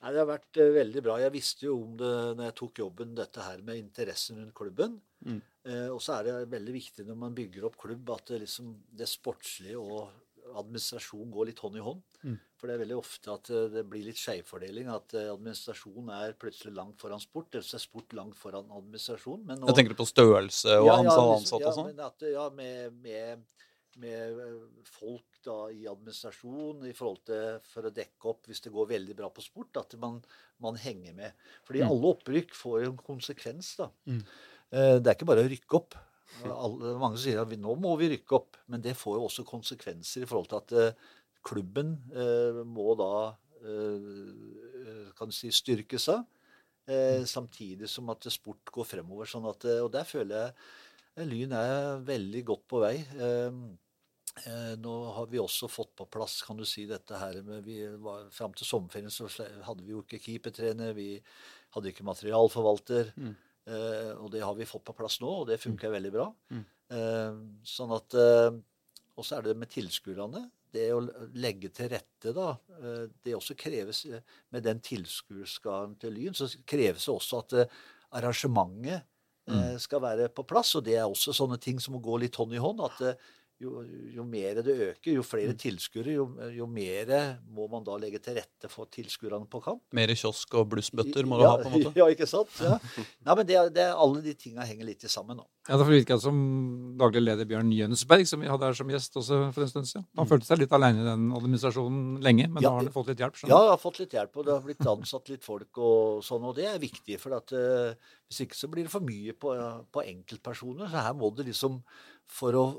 Nei, Det har vært eh, veldig bra. Jeg visste jo om det når jeg tok jobben, dette her med interessen rundt klubben. Mm. Eh, og så er det veldig viktig når man bygger opp klubb, at det, liksom, det sportslige og administrasjon går litt hånd i hånd. Mm. For det er veldig ofte at eh, det blir litt skjevfordeling. At eh, administrasjon er plutselig langt foran sport, eller så er sport langt foran administrasjon. Men nå, Jeg tenker på størrelse og Ja, ja, ansatte og sånn. men at, ja, med, med, med eh, folk da i administrasjon i forhold til for å dekke opp hvis det går veldig bra på sport, at man, man henger med. Fordi Mm. alle opprykk får jo en konsekvens, da. Mm. Eh, Det er ikke bare å rykke opp. Alle, mange sier at vi, nå må vi rykke opp, men det får jo også konsekvenser i forhold til at eh, klubben eh, må da eh, kan du si, styrke seg. Eh, samtidig som at sport går fremover. Sånn at, og der føler jeg Lyn er veldig godt på vei. Eh, nå har vi også fått på plass kan du si, dette her med vi var, Fram til sommerferien så hadde vi jo ikke keepertrener, vi hadde ikke materialforvalter. Mm. Eh, og det har vi fått på plass nå, og det funker veldig bra. Mm. Eh, sånn at eh, Og så er det med tilskuerne. Det å legge til rette, da. eh, det også kreves eh, Med den tilskuerskaren til Lyn, så kreves det også at eh, arrangementet eh, skal være på plass. Og det er også sånne ting som må gå litt hånd i hånd. at eh, jo, jo mer det øker, jo flere tilskuere, jo, jo mer må man da legge til rette for tilskuerne på kamp. Mer kiosk og blussbøtter må du ha, på en måte. Ja, ikke sant? Ja. Nei, men det, det, alle de tinga henger litt sammen nå. Ja, Derfor virka det som daglig leder Bjørn Jønsberg, som vi hadde her som gjest også for en stund siden. Han følte seg litt alene i den administrasjonen lenge, men Ja, nå har han fått litt hjelp. Ja, skjønner Ja, jeg har fått litt hjelp, og det har blitt ansatt litt folk og sånn, og det er viktig. For at, uh, hvis ikke så blir det for mye på, på enkeltpersoner. Så her må det liksom, for å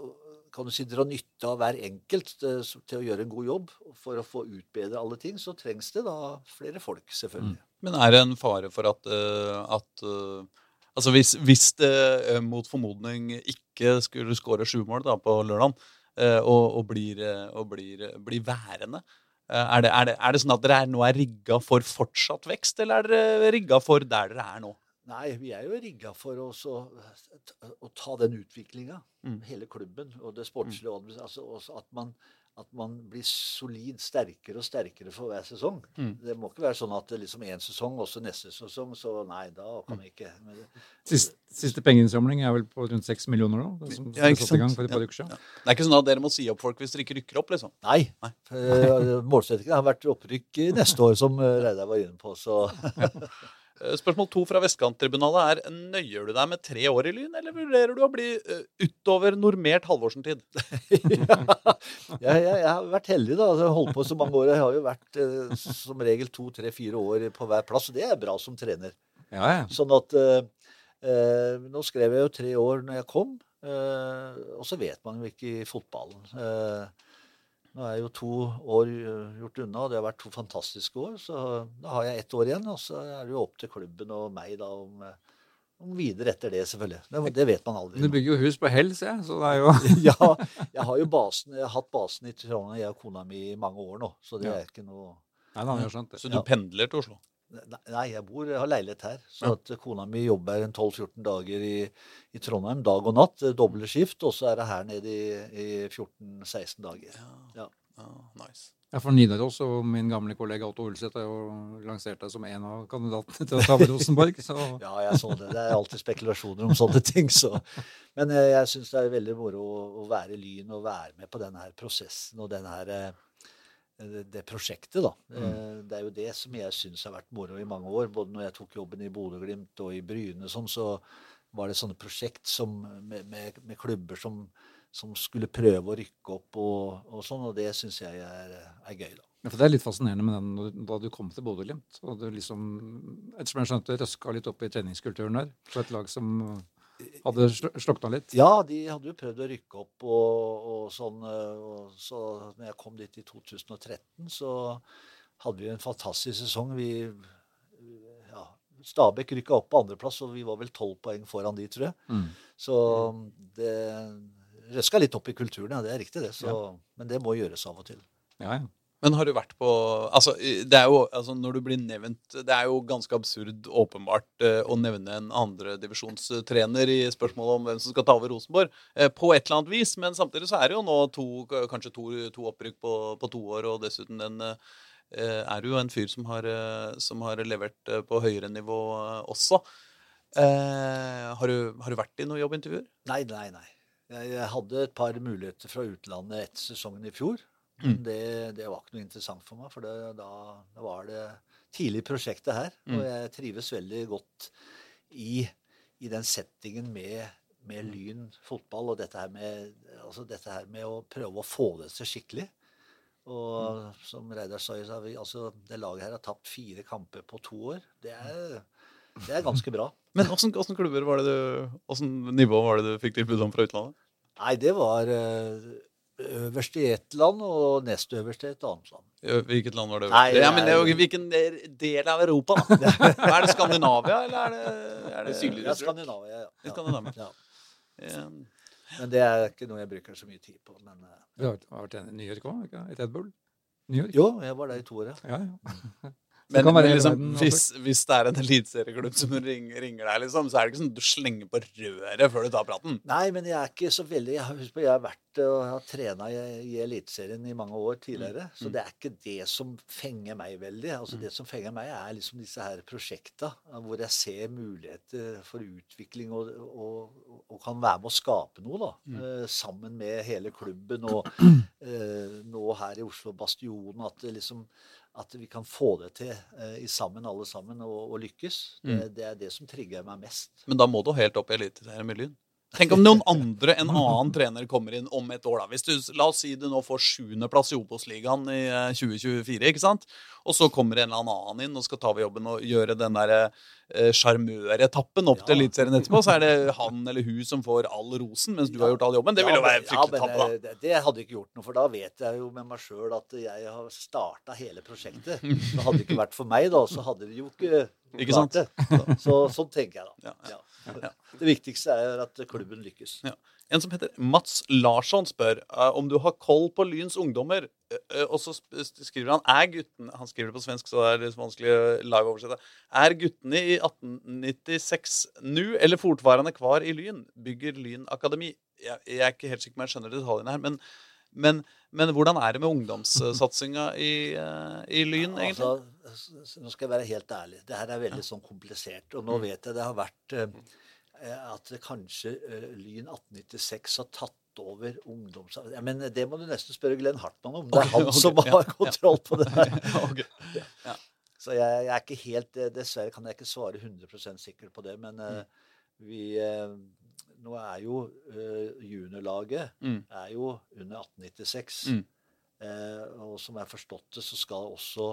kan du si, dra nytte av hver enkelt eh, til å gjøre en god jobb, for å få utbedre alle ting, så trengs det da flere folk, selvfølgelig. Men er det en fare for at, eh, at eh, Altså hvis, hvis det mot formodning ikke skulle skåre sju mål da, på lørdag, og, og, blir, og blir, blir værende er det, er, det, er det sånn at dere er, nå er rigga for fortsatt vekst, eller er dere rigga for der dere er nå? Nei, vi er jo rigga for å, å ta den utviklinga, Mm. hele klubben, og det sportslige. Mm. Altså, også at, man, at man blir solid sterkere og sterkere for hver sesong. Mm. Det må ikke være sånn at det liksom én sesong, også neste sesong, så nei, da kan vi ikke. Det, Siste, siste pengeinnsamling er vel på rundt seks millioner nå? Det som Ja, ble ikke satt i gang for et par Ja. uker siden. Det er ikke sånn at dere må si opp folk hvis dere ikke rykker opp, liksom? nei. Nei. Eh, Målsettingen har vært opprykk neste år, som eh, Reidar var inne på. Så Spørsmål to fra Vestkanttribunalet er nøyer du deg med tre år i Lyn, eller vurderer du å bli eh, utover normert halvårsentid? jeg, jeg, jeg har vært heldig, da. Altså, Jeg har holdt på så mange år. Jeg har jo vært eh, som regel to, tre, fire år på hver plass. Og det er bra som trener. Ja, ja. Sånn at eh, eh, Nå skrev jeg jo tre år når jeg kom, eh, og så vet man jo ikke i fotballen. Eh, nå er jeg jo to år eh, gjort unna, og det har vært to fantastiske år. Så da har jeg ett år igjen, og så er det jo opp til klubben og meg da om, eh, om videre etter det, selvfølgelig. Det, det vet man aldri. Du bygger jo hus på hell, ser jeg. Så det er jo ja, jeg har jo basen, jeg har hatt basen i Trondheim, jeg og kona mi, i mange år nå. Så det Ja. er ikke noe Nei, har jeg skjønt det. Så du Ja. pendler til Oslo? Nei, Nei, jeg bor, jeg har leilighet her. Så Ja. at kona mi jobber 12-14 dager i, i Trondheim, dag og natt. Doble skift. Og så er det her nede i, i 14-16 dager. Ja. Ja, nice. Ja, for Nidaros og min gamle kollega Otto Ulseth har jo lansert deg som en av kandidatene til å ta over Rosenborg. Så Ja, jeg så det. Det er alltid spekulasjoner om sånne ting. Så. Men eh, jeg syns det er veldig moro å, å være i Lyn og være med på denne her prosessen og denne her, eh, det, prosjektet. da. Eh, Det er jo det som jeg syns har vært moro i mange år. Både når jeg tok jobben i Bodø-Glimt og i Bryne, sånn, så var det sånne prosjekt som, med, med, med klubber som, som skulle prøve å rykke opp og, og sånn, og det syns jeg er, er gøy. da. Ja, for Det er litt fascinerende med den da du kom til Bodø-Glimt. Og du liksom, ettersom jeg skjønte, røska litt opp i treningskulturen der. På et lag som hadde sl- slokna litt. Ja, de hadde jo prøvd å rykke opp og, og sånn. Og så når jeg kom dit i 2013, så hadde vi en fantastisk sesong. Vi ja, Stabæk rykka opp på andreplass, og vi var vel tolv poeng foran de, tror jeg. Mm. Så det røska litt opp i kulturen, ja. Det er riktig, det. Så, Men det må gjøres av og til. Ja, ja. Men har du vært på altså, det er jo, altså Når du blir nevnt Det er jo ganske absurd åpenbart eh, å nevne en andredivisjonstrener i spørsmålet om hvem som skal ta over Rosenborg. Eh, på et eller annet vis. Men samtidig så er det jo nå to, kanskje to, to opprykk på, på to år, og dessuten den eh, er jo en fyr som har, som har levert på høyere nivå også. Eh, har, du, har du vært i noen jobbintervjuer? Nei, nei, nei. Jeg, hadde et par muligheter fra utlandet etter sesongen i fjor. Mm. Det, det var ikke noe interessant for meg, for det, da, da var det tidlig prosjektet her. Mm. Og jeg trives veldig godt i, i den settingen med, med Lyn fotball og dette her, med, altså dette her med å prøve å få det til skikkelig. Og Mm. som Reidar sa, altså, det laget her har tapt fire kamper på to år. Det er, det er ganske bra. Men åssen klubber var det du hvordan nivå var det du fikk tilbud om fra utlandet? Nei, det var eh, øverst i ett land og nest øverst i et annet land. Hvilket land var det? Nei, ja, men det er jo, hvilken del av Europa, da? er det Skandinavia, eller er det, er det Sydligere, Ja. Skandinavia, ja. ja. Skandinavia. Ja. Ja. Men det er ikke noe jeg bruker så mye tid på. Men eh, Du har vært i New York òg? Red Bull? New York? jo, jeg var der i to år, ja. Ja, ja. Men, kan men liksom, verden, hvis, hvis det er en eliteserieklubb som ringer, ringer deg, liksom, så er det ikke sånn du slenger på røret før du tar praten. Nei, men jeg er ikke så veldig Jeg har, husk på, jeg har vært og har trena i, i Eliteserien i mange år tidligere. Så det er ikke det som fenger meg veldig. Altså Det som fenger meg, er liksom disse her prosjekta hvor jeg ser muligheter for utvikling og, og, og kan være med å skape noe, da. Eh, sammen med hele klubben og eh, nå her i Oslo Bastionen. At det liksom at vi kan få det til eh, sammen, alle sammen, og, og lykkes. Det, det er det som trigger meg mest. Men da må du helt opp i Eliteserien med Lyn. Tenk om noen andre, en annen trener, kommer inn om et år. da. Hvis du, La oss si du nå får sjuendeplass i Obos-ligaen i eh, 2024, ikke sant? Og så kommer en eller annen inn og skal ta over jobben og gjøre den der eh, sjarmøretappen opp til Ja. Eliteserien etterpå. Så er det han eller hun som får all rosen, mens du har gjort all jobben. Det vil jo være fryktelig ja, men, da. eh, Det, det hadde ikke gjort noe, for da vet jeg jo med meg sjøl at jeg har starta hele prosjektet. Det hadde det ikke vært for meg, da, så hadde det jo ikke Ikke sant? det. Så, sånn tenker jeg da. Ja, Ja. Det viktigste er at klubben lykkes. Ja. En som heter Mats Larsson spør eh, om du har koll på Lyns ungdommer. Eh, eh, og så skriver han er gutten, Han skriver det på svensk, så det er litt vanskelig å live-oversette. Er guttene i 1896 nå eller fortvarende kvar i Lyn? Bygger Lyn akademi? Jeg, jeg er ikke helt sikker på om jeg skjønner detaljene her, men, men, men hvordan er det med ungdomssatsinga i, i Lyn, egentlig? Altså, nå skal jeg være helt ærlig. Det her er veldig sånn komplisert. Og nå Mm. vet jeg det har vært eh, at det kanskje eh, Lyn 1896 har tatt over ungdoms... Ja, men det må du nesten spørre Glenn Hartmann om. Det er han okay, som har ja. kontroll på det. her. ja. Så jeg, jeg er ikke helt eh, Dessverre kan jeg ikke svare 100% sikker på det. Men eh, vi eh, Nå er jo eh, juniorlaget Mm. er jo under 1896. Mm. Eh, og som jeg har forstått det, så skal også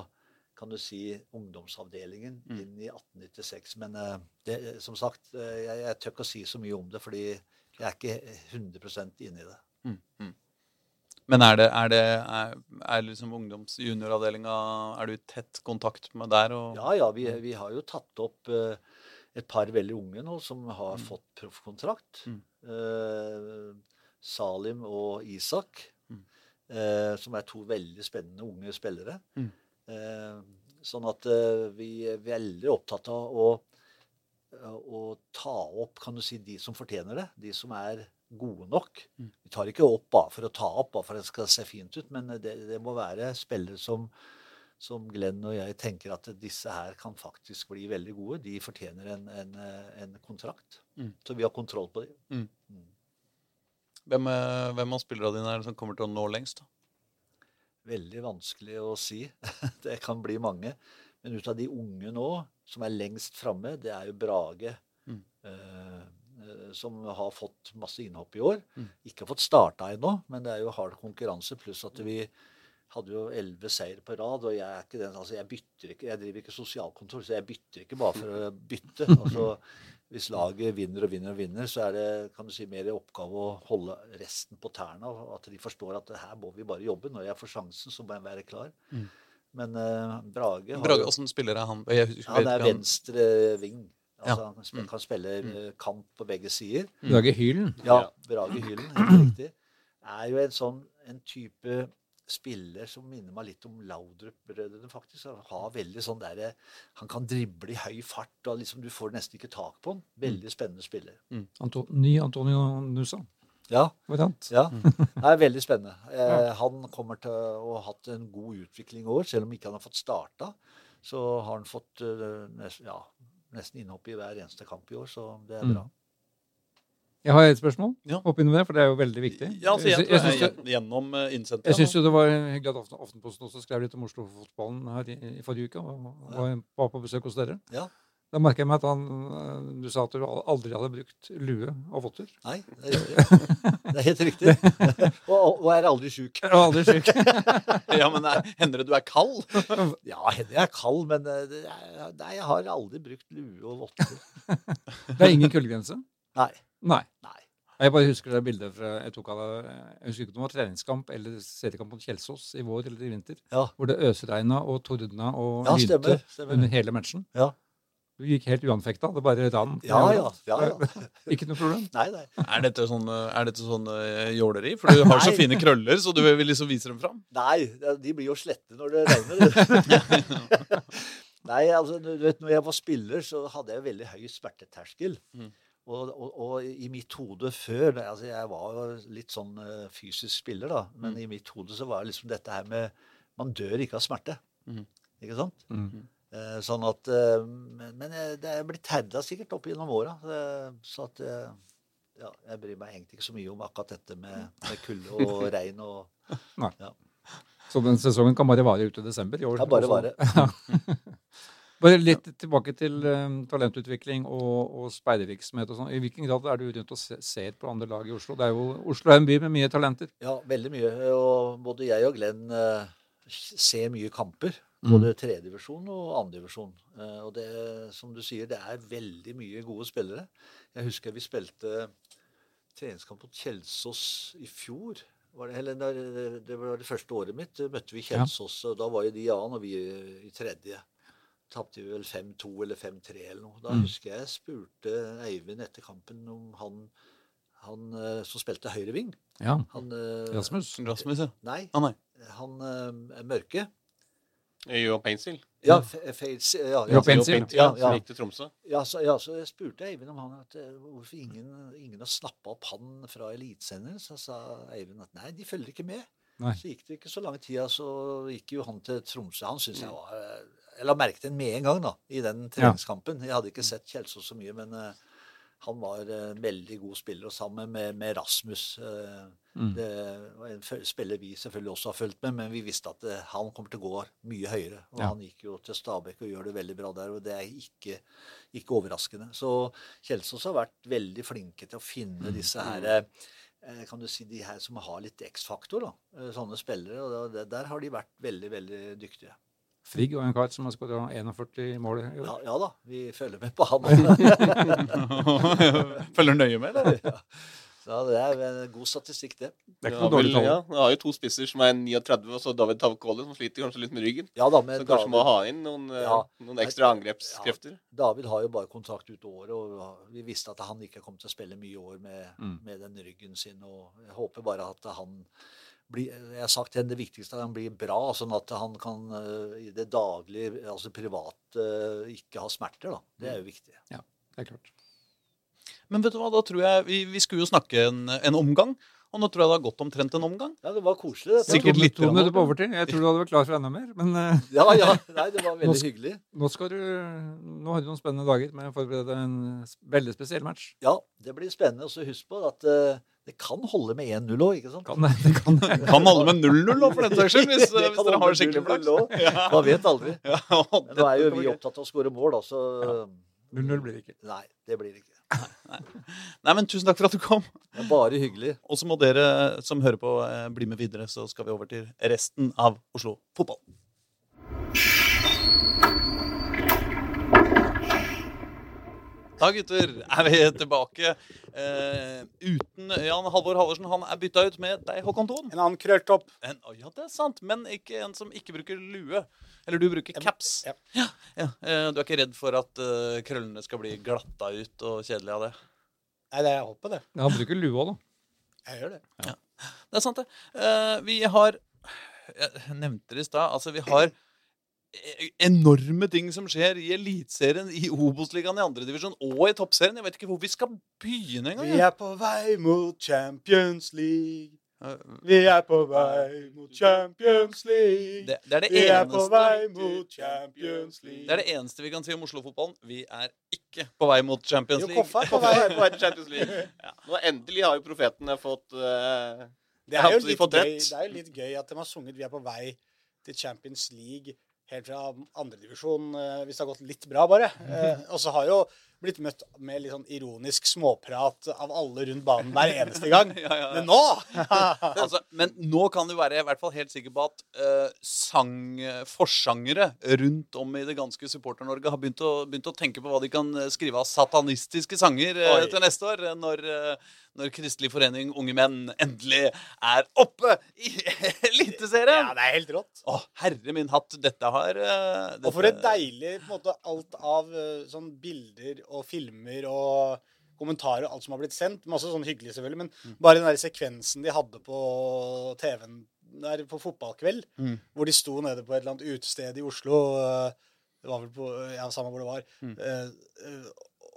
kan du si, ungdomsavdelingen Mm. inn i 1896. Men uh, det, som sagt, uh, jeg, jeg tør ikke å si så mye om det, fordi jeg er ikke 100% inne i det. Mm, mm. Men er det, er det er, er liksom ungdoms-junioravdelinga Er du i tett kontakt med der? Og, Ja, ja, vi, vi har jo tatt opp uh, et par veldig unge nå som har Mm. fått proffkontrakt. Mm. Salim og Isak, Mm. som er to veldig spennende unge spillere. Mm. Eh, Sånn at eh, vi er veldig opptatt av å, å ta opp kan du si, de som fortjener det. De som er gode nok. Mm. Vi tar ikke opp bare for å ta opp, bare for at det skal se fint ut. Men det, det må være spillere som, som Glenn og jeg tenker at disse her kan faktisk bli veldig gode. De fortjener en, en, en kontrakt. Mm. Så vi har kontroll på dem. Hvem, eh, hvem av spillerne dine er det som kommer til å nå lengst? da? Veldig vanskelig å si. det kan bli mange. Men ut av de unge nå, som er lengst framme, det er jo Brage. Mm. Eh, eh, som har fått masse innhopp i år. Mm. Ikke har fått starta ennå, men det er jo hard konkurranse. Pluss at vi hadde jo elleve seier på rad, og jeg er ikke den, altså jeg bytter ikke, jeg driver ikke sosialkontor, så jeg bytter ikke bare for å bytte. altså Hvis laget vinner og vinner og vinner, så er det kan du si, mer oppgave å holde resten på tærne. og At de forstår at her må vi bare jobbe. Når jeg får sjansen, så må jeg være klar. Mm. Men uh, Brage har Brage, Åssen spiller er han? Jeg jeg, han er venstre ving. Altså, Ja. Han spiller, Mm. kan spille mm. kamp på begge sider. Brage Hylen. Ja, Ja. Brage Hylen, helt riktig. Er jo en sånn en type spiller som minner meg litt om Laudrup-brødrene, faktisk. Han har veldig sånn derre Han kan drible i høy fart, og liksom du får nesten ikke tak på han. Veldig spennende spiller. Anto ny Antonio Nusa. Ja, ja. Det er veldig spennende. Eh, han kommer til å ha hatt en god utvikling i år, selv om ikke han har fått starta. Så har han fått eh, nesten, ja, nesten innhopp i hver eneste kamp i år, så det er Mm. Jeg har et spørsmål Ja. innom det, for det er jo veldig viktig. Ja, altså, jeg, jeg, jeg, jeg, gjennom uh, innsendte. jeg syns jo det var hyggelig at Aftenposten også skrev litt om Oslo-fotballen her i, i forrige uke. Og, og var- var på besøk hos dere. Ja. Da merker jeg meg at han, øh, du sa at du aldri hadde brukt lue og votter. Nei, det er riktig. Det er helt riktig. Og, og er aldri sjuk. Og aldri syk. ja, men Hender det du er kald? Ja, hender jeg er kald, men eh, nei, jeg har aldri brukt lue og votter. Det er ingen kuldegrense? Nei. Nei. Nei. Jeg bare husker det bildet fra, jeg tok av. Jeg husker ikke om det var treningskamp eller seriekamp mot Kjelsås i vår eller i vinter. Ja. Hvor det øsregna og tordna og Ja, lynte stemmer. stemmer. under hele matchen. Ja. Du gikk helt uanfekta. Det bare rant. Ja, ja. ja, ja. Ikke noe problem. Nei, nei. Er dette sånn, er dette sånn uh, jåleri? For du har så fine krøller, så du vil liksom vise dem fram? Nei, de blir jo slette når det regner. Nei, altså, du vet, når jeg var spiller, så hadde jeg veldig høy smerteterskel. Mm. Og, og, og i mitt hode før altså Jeg var jo litt sånn eh, fysisk spiller, da. Men Mm. i mitt hode så var det liksom dette her med Man dør ikke av smerte. Mm. Ikke sant? Mm. Eh, sånn at eh, Men, men jeg- det er blitt herda sikkert opp gjennom åra. eh, Så at eh, ja, jeg bryr meg egentlig ikke så mye om akkurat dette med, med kulde og regn og Nei, Så den sesongen kan bare vare ut i desember i år. Ja, bare vare. vare. Bare litt tilbake til um, talentutvikling og, og speidervirksomhet og sånn. I hvilken grad er du rundt og se, ser på andre lag i Oslo? Det er jo, Oslo er en by med mye talenter. Ja, veldig mye. Og både jeg og Glenn uh, ser mye kamper. Mm. Både tredjedivisjon og andredivisjon. Uh, og det, som du sier, det er veldig mye gode spillere. Jeg husker vi spilte treningskamp mot Kjelsås i fjor. Var det, eller, det, det var det første året mitt. Møtte vi Ja. Og da var jo de i annen, og vi i tredje. Tapte vi vel 5-2 eller 5-3 eller noe. Da Mm. husker jeg jeg spurte Eivind etter kampen om han, han eh, som spilte høyreving. Ja. Han eh, Rasmus. Rasmus, ja. Nei, Ah, nei. han er mørke. Jo Painsil. Ja, Fe- ja, ja, Painsil. Ja, Ja, som gikk til Tromsø. ja, så, ja, så jeg spurte Eivind om han at eh, hvorfor ingen, ingen har snappa opp han fra elitesenderen. Så sa Eivind at nei, de følger ikke med. Nei. Så gikk det ikke så lang tid, så gikk jo han til Tromsø. Han syns jeg var eh, Jeg la merke til ham med en gang da, i den treningskampen. Jeg hadde ikke sett Kjelsås så mye, men uh, han var en veldig god spiller. Og sammen med, med Rasmus uh, Mm. Det var en spiller vi selvfølgelig også har fulgt med, men vi visste at uh, han kommer til å gå mye høyere. Og Ja. han gikk jo til Stabæk og gjør det veldig bra der, og det er ikke, ikke overraskende. Så Kjelsås har vært veldig flinke til å finne Mm. disse her eh, kan du si de her som har litt X-faktor, da. Eh, Sånne spillere. Og der har de vært veldig, veldig dyktige. Frigg og en kar som har skåret 41 mål i år. Ja, ja da, vi følger med på han. Følger nøye med, eller? ja. Så det er en god statistikk, det. Det er ikke noe dårlig tall. ja, vi har jo to spisser som er 39, og så David Tavkoli, som sliter kanskje litt med ryggen. Ja da, men Så kanskje må ha inn noen, eh, Ja. noen ekstra angrepskrefter. David har jo bare kontrakt ut året, og vi visste at han ikke kom til å spille mye år med, Mm. med den ryggen sin. Og jeg håper bare at han bli, jeg har sagt det viktigste er at han blir bra, sånn at han kan eh, i det daglige, altså privat, eh, ikke ha smerter. da. Det er jo viktig. Ja, Det er klart. Men vet du hva, da tror jeg Vi, vi skulle jo snakke en, en omgang, og nå tror jeg det har gått omtrent en omgang. Ja, det var koselig. dette. Sikkert litt to minutter på overtid. Jeg tror du hadde vært klar for enda mer. Men eh, Ja, ja. Nei, det var veldig hyggelig. nå skal du Nå har du noen spennende dager med å forberede en veldig spesiell match. Ja, det blir spennende. Og så husk på at uh, det kan holde med 1-0 òg, ikke sant? Kan det, det kan. Kan holde med 0-0 òg, for den saks skyld, hvis, hvis dere har skikkelig 0-0 flaks. Ja. Man vet aldri. Ja, Men nå er jo vi opptatt av å skåre mål, da, så 0-0 blir det ikke. Nei, det blir det ikke. Nei, men Tusen takk for at du kom. Det er bare hyggelig. Og så må dere som hører på, eh, bli med videre, så skal vi over til resten av Oslo fotball. Da, gutter, er vi tilbake eh, uten Jan Halvor Halvorsen. Han er bytta ut med deg, Håkon Thon. En annen krølltopp. En, ja, det er sant, men ikke en som ikke bruker lue. Eller du bruker caps. ja. Ja, ja. Eh, Du er ikke redd for at eh, krøllene skal bli glatta ut og kjedelig av det? Nei, det er jeg håper det. Ja, Han bruker lue òg, da. Jeg gjør det. Det er sant, det. Eh, vi har Jeg nevnte det i stad. Altså, vi har enorme ting som skjer i Eliteserien, i Obos-ligaen, i andredivisjon og i Toppserien. Jeg vet ikke hvor vi skal begynne engang. Vi er på vei mot Champions League. Eh, Vi er på vei mot Champions League. Det, det er det Vi er på vei mot Champions League. Det er det eneste vi kan si om Oslo-fotballen. Vi er ikke på vei mot Champions League. Jo. Koffa er på vei på vei til Champions League. Nå endelig har jo profetene fått uh, Det er jo de fått gøy, det er jo litt gøy at de har sunget 'Vi er på vei til Champions League' helt fra andredivisjon, hvis det har gått litt bra, bare. Uh, og så har jo blitt møtt med litt sånn ironisk småprat av alle rundt banen hver eneste gang. Ja, ja, ja. Men nå altså, men nå kan du være i hvert fall helt sikker på at uh, sang, forsangere rundt om i det ganske Supporter-Norge har begynt å, begynt å tenke på hva de kan eh, skrive av satanistiske sanger uh, til neste år, eh, når, eh, når Kristelig Forening Unge Menn endelig er oppe i Eliteserien! Ja, det er helt rått. Å, herre min hatt, dette har dette... Og for et deilig på en måte, alt av eh, sånn bilder og filmer og kommentarer og alt som har blitt sendt. Masse sånn hyggelig, selvfølgelig. Men Mm. bare den der sekvensen de hadde på TV-en der på fotballkveld, Mm. hvor de sto nede på et eller annet utested i Oslo eh, Det var vel på Ja, samme hvor det var. Mm.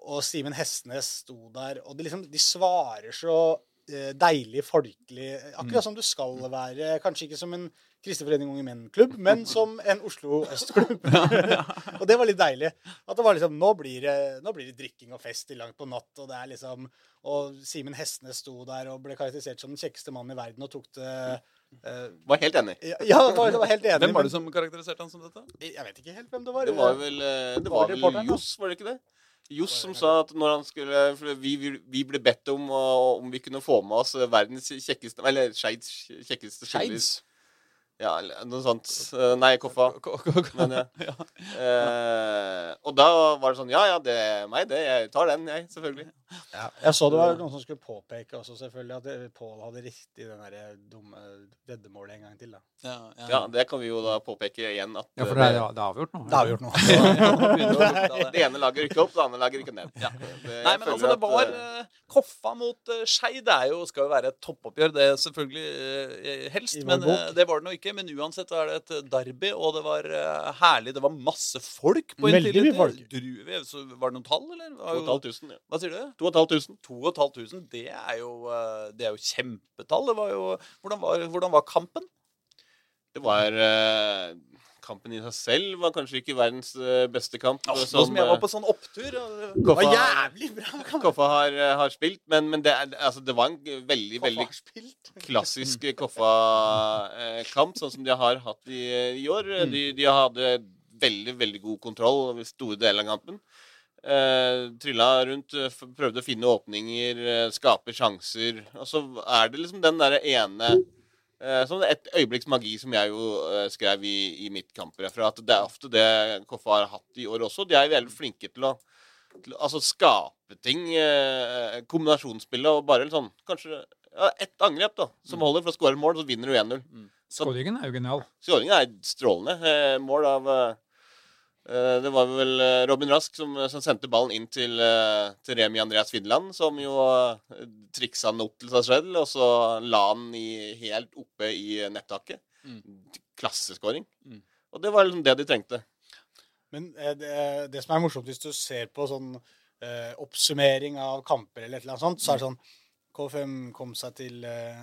Eh, eh, og Simen Hestnes sto der, og de, liksom, de svarer så eh, deilig folkelig. Akkurat som du skal være. Kanskje ikke som en Kristelig Forening Unge Menn-klubb, men som en Oslo Øst-klubb. og det var litt deilig. At det var liksom Nå blir det, nå blir det drikking og fest til langt på natt, og det er liksom Og Simen Hestnes sto der og ble karakterisert som den kjekkeste mannen i verden og tok det Uh, Var helt enig. ja, ja, var, var helt enig. Hvem var det men- som karakteriserte han som dette? Jeg vet ikke helt hvem det var. Det var vel, eh, det Var var det vel. Johs, var det ikke det? Johs som sa at når han skulle for vi, vi, ble bedt om å- om vi kunne få med oss verdens kjekkeste Eller Skeids kjekkeste. Skeids? Ja, eller noe sånt. Eh, Nei, Koffa. Men, ja. Ja. Eh, og da var det sånn Ja, ja, det er meg, det. Jeg tar den, jeg. Selvfølgelig. Jeg så det var noen som skulle påpeke også selvfølgelig at det- Pål hadde riktig den der dumme veddemålet en gang til. da. Ja, Ja, det kan vi jo da påpeke igjen at Ja, for eh, det er, det er avgjort nå. Det har vi gjort nå. Det. ene laget rykker opp, det andre laget rykker ned. Ja. Det- Nei, men altså, det var at, eh, Koffa mot uh, Skei. Det er jo, skal jo være et toppoppgjør, det er selvfølgelig uh, helst. Men eh, det var det nå ikke. Men uansett er det et eh, derby, og det var eh, herlig. Det var masse folk på Veldig mye folk. Druve, så var det noen tall, eller? Det var jo- 2500. Ja. Hva sier du? 2500. 2500. Det er jo, eh, det er jo kjempetall. Det var jo, hvordan, var, hvordan var kampen? Det var eh, Kampen i seg selv var kanskje ikke verdens eh, beste kamp. Nå som, som jeg var eh, på sånn opptur. og- Det var jævlig bra! kamp. Koffa har, eh, har spilt, men, men det, er, altså, det var en veldig, Koffa veldig klassisk Koffa-kamp, sånn som de har hatt i, i år. Mm. De, de hadde veldig, veldig god kontroll over store deler av kampen. Eh, trylla rundt, prøvde å finne åpninger, skape sjanser. Og så er det liksom den derre ene Sånn et øyeblikks magi som jeg jo eh, skrev i, i mitt kampreferaat. Det er ofte det Koffa har hatt i år også. De er veldig flinke til å til altså skape ting. Eh, kombinasjonsspillet og bare sånn Kanskje ja, ett angrep da som holder for å skåre mål, så vinner du 1-0. Mm. Skåringen er jo genial. skåringen er strålende. Eh, mål av eh, Eh, Det var vel eh, Robin Rask som, som sendte ballen inn til, eh, til Remi Andreas Finland, som jo eh, triksa den opp til seg selv, og så la den helt oppe i nettaket. Mm. Klasseskåring. Mm. Og det var liksom det de trengte. Men eh, det, det som er morsomt hvis du ser på sånn eh, oppsummering av kamper eller et eller annet sånt, så er det sånn K5 kom seg til eh,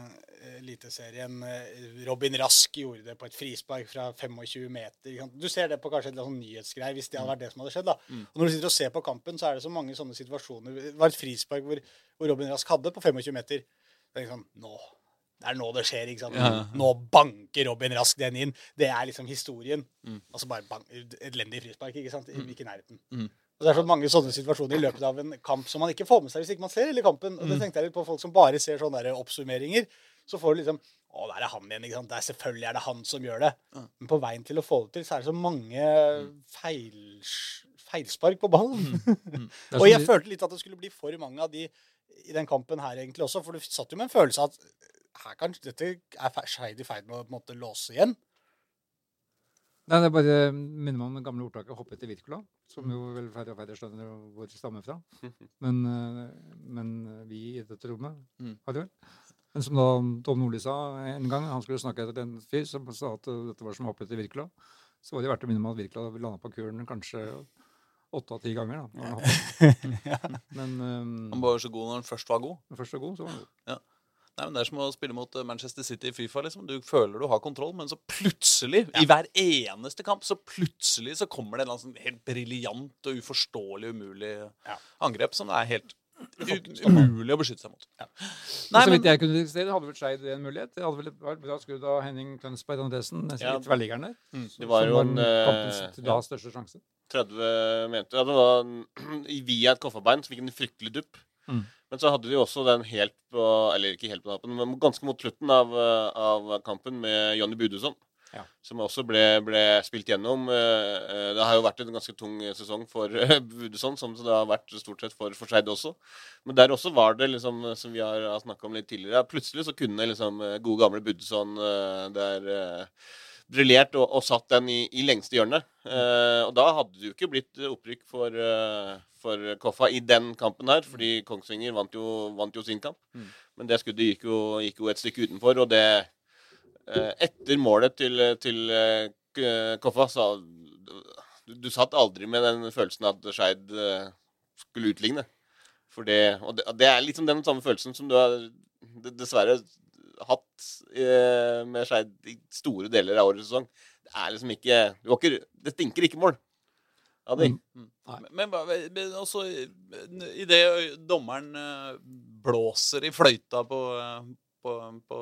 Eliteserien. Eh, Robin Rask gjorde det på et frispark fra 25 meter. Du ser det på kanskje et sånn nyhetsgreie hvis det hadde vært det som hadde skjedd. da. Mm. Og Når du sitter og ser på kampen, så er det så mange sånne situasjoner. Det var et frispark hvor, hvor Robin Rask hadde på 25 meter. Det er liksom, nå, det er nå det skjer. ikke sant? Ja. Nå banker Robin Rask den inn. Det er liksom historien. Mm. Altså bare bang, elendig frispark, ikke sant? Ikke i nærheten. Mm. Og Det er så mange sånne situasjoner i løpet av en kamp som man ikke får med seg hvis ikke man ser hele kampen. Og det tenkte jeg litt på folk som bare ser sånne der oppsummeringer. Så får du liksom Å, der er han igjen. ikke sant? Det er selvfølgelig er det han som gjør det. Men på veien til å få det til, så er det så mange feil, feilspark på ballen. Er Og jeg følte litt at det skulle bli for mange av de i den kampen her egentlig også. For du satt jo med en følelse av at her kan, dette er Skeid i ferd med å måte låse igjen. Nei, det er bare minner meg om det gamle ordtaket 'hoppe til Wirkola', som jo vel færre og færre skjønner hvor det stammer fra. Men, eh, men vi i dette rommet Mm. har det vel. Men som da Tom Nordli sa en gang, han skulle snakke etter en fyr som sa at eh, dette var som å hoppe til Wirkola, så var det verdt å minne om at Wirkola landa på kuren kanskje åtte av ti ganger. da. han hoppet. Men Han var jo så god når han først var god. Når først var god, så var han god. Nei, men Det er som å spille mot eh, Manchester City i Fifa. liksom. Du føler du har kontroll, men så plutselig, i hver eneste kamp, så plutselig så kommer det en sånn helt briljant og uforståelig umulig Ja. angrep som det er helt umulig å beskytte seg mot. Ja. Nei, så men vidt jeg kunne registrere, hadde vel Skeid en mulighet. Det hadde vel vært bra skudd av Henning Tønsberg Andresen, nesten Ja. tverrliggeren der. Det var som jo var en eh, kampens da største sjanse. 30 meter. Ja, det var via et kofferbein, så fikk han en fryktelig dupp. Mm. Men så hadde de også den helt på Eller ikke helt på tapen, men ganske mot slutten av, eh, av kampen med Jonny Budusson. Ja. Som også ble, ble spilt gjennom. Eh, eh, Det har jo vært en ganske tung sesong for Budusson, som det har vært stort sett for, for Skeid også. Men der også var det, liksom, som vi har snakka om litt tidligere, plutselig så kunne liksom gode gamle Budusson der briljert og, og satt den i, i lengste hjørnet. Eh, og da hadde det jo ikke blitt opprykk for, uh, for Koffa i den kampen her, fordi Kongsvinger vant jo, vant jo sin kamp. Mm. Men det skuddet gikk jo, gikk jo et stykke utenfor, og det eh, Etter målet til, til Koffa, så du, du satt aldri med den følelsen at Skeid skulle utligne. For det, og det, det er liksom den samme følelsen som du har dessverre hatt eh, med Skeid i store deler av årets sesong. Det er liksom ikke, du har ikke Det stinker ikke mål av de. Mm. Men, men, men også idet dommeren eh, blåser i fløyta på, eh, på, på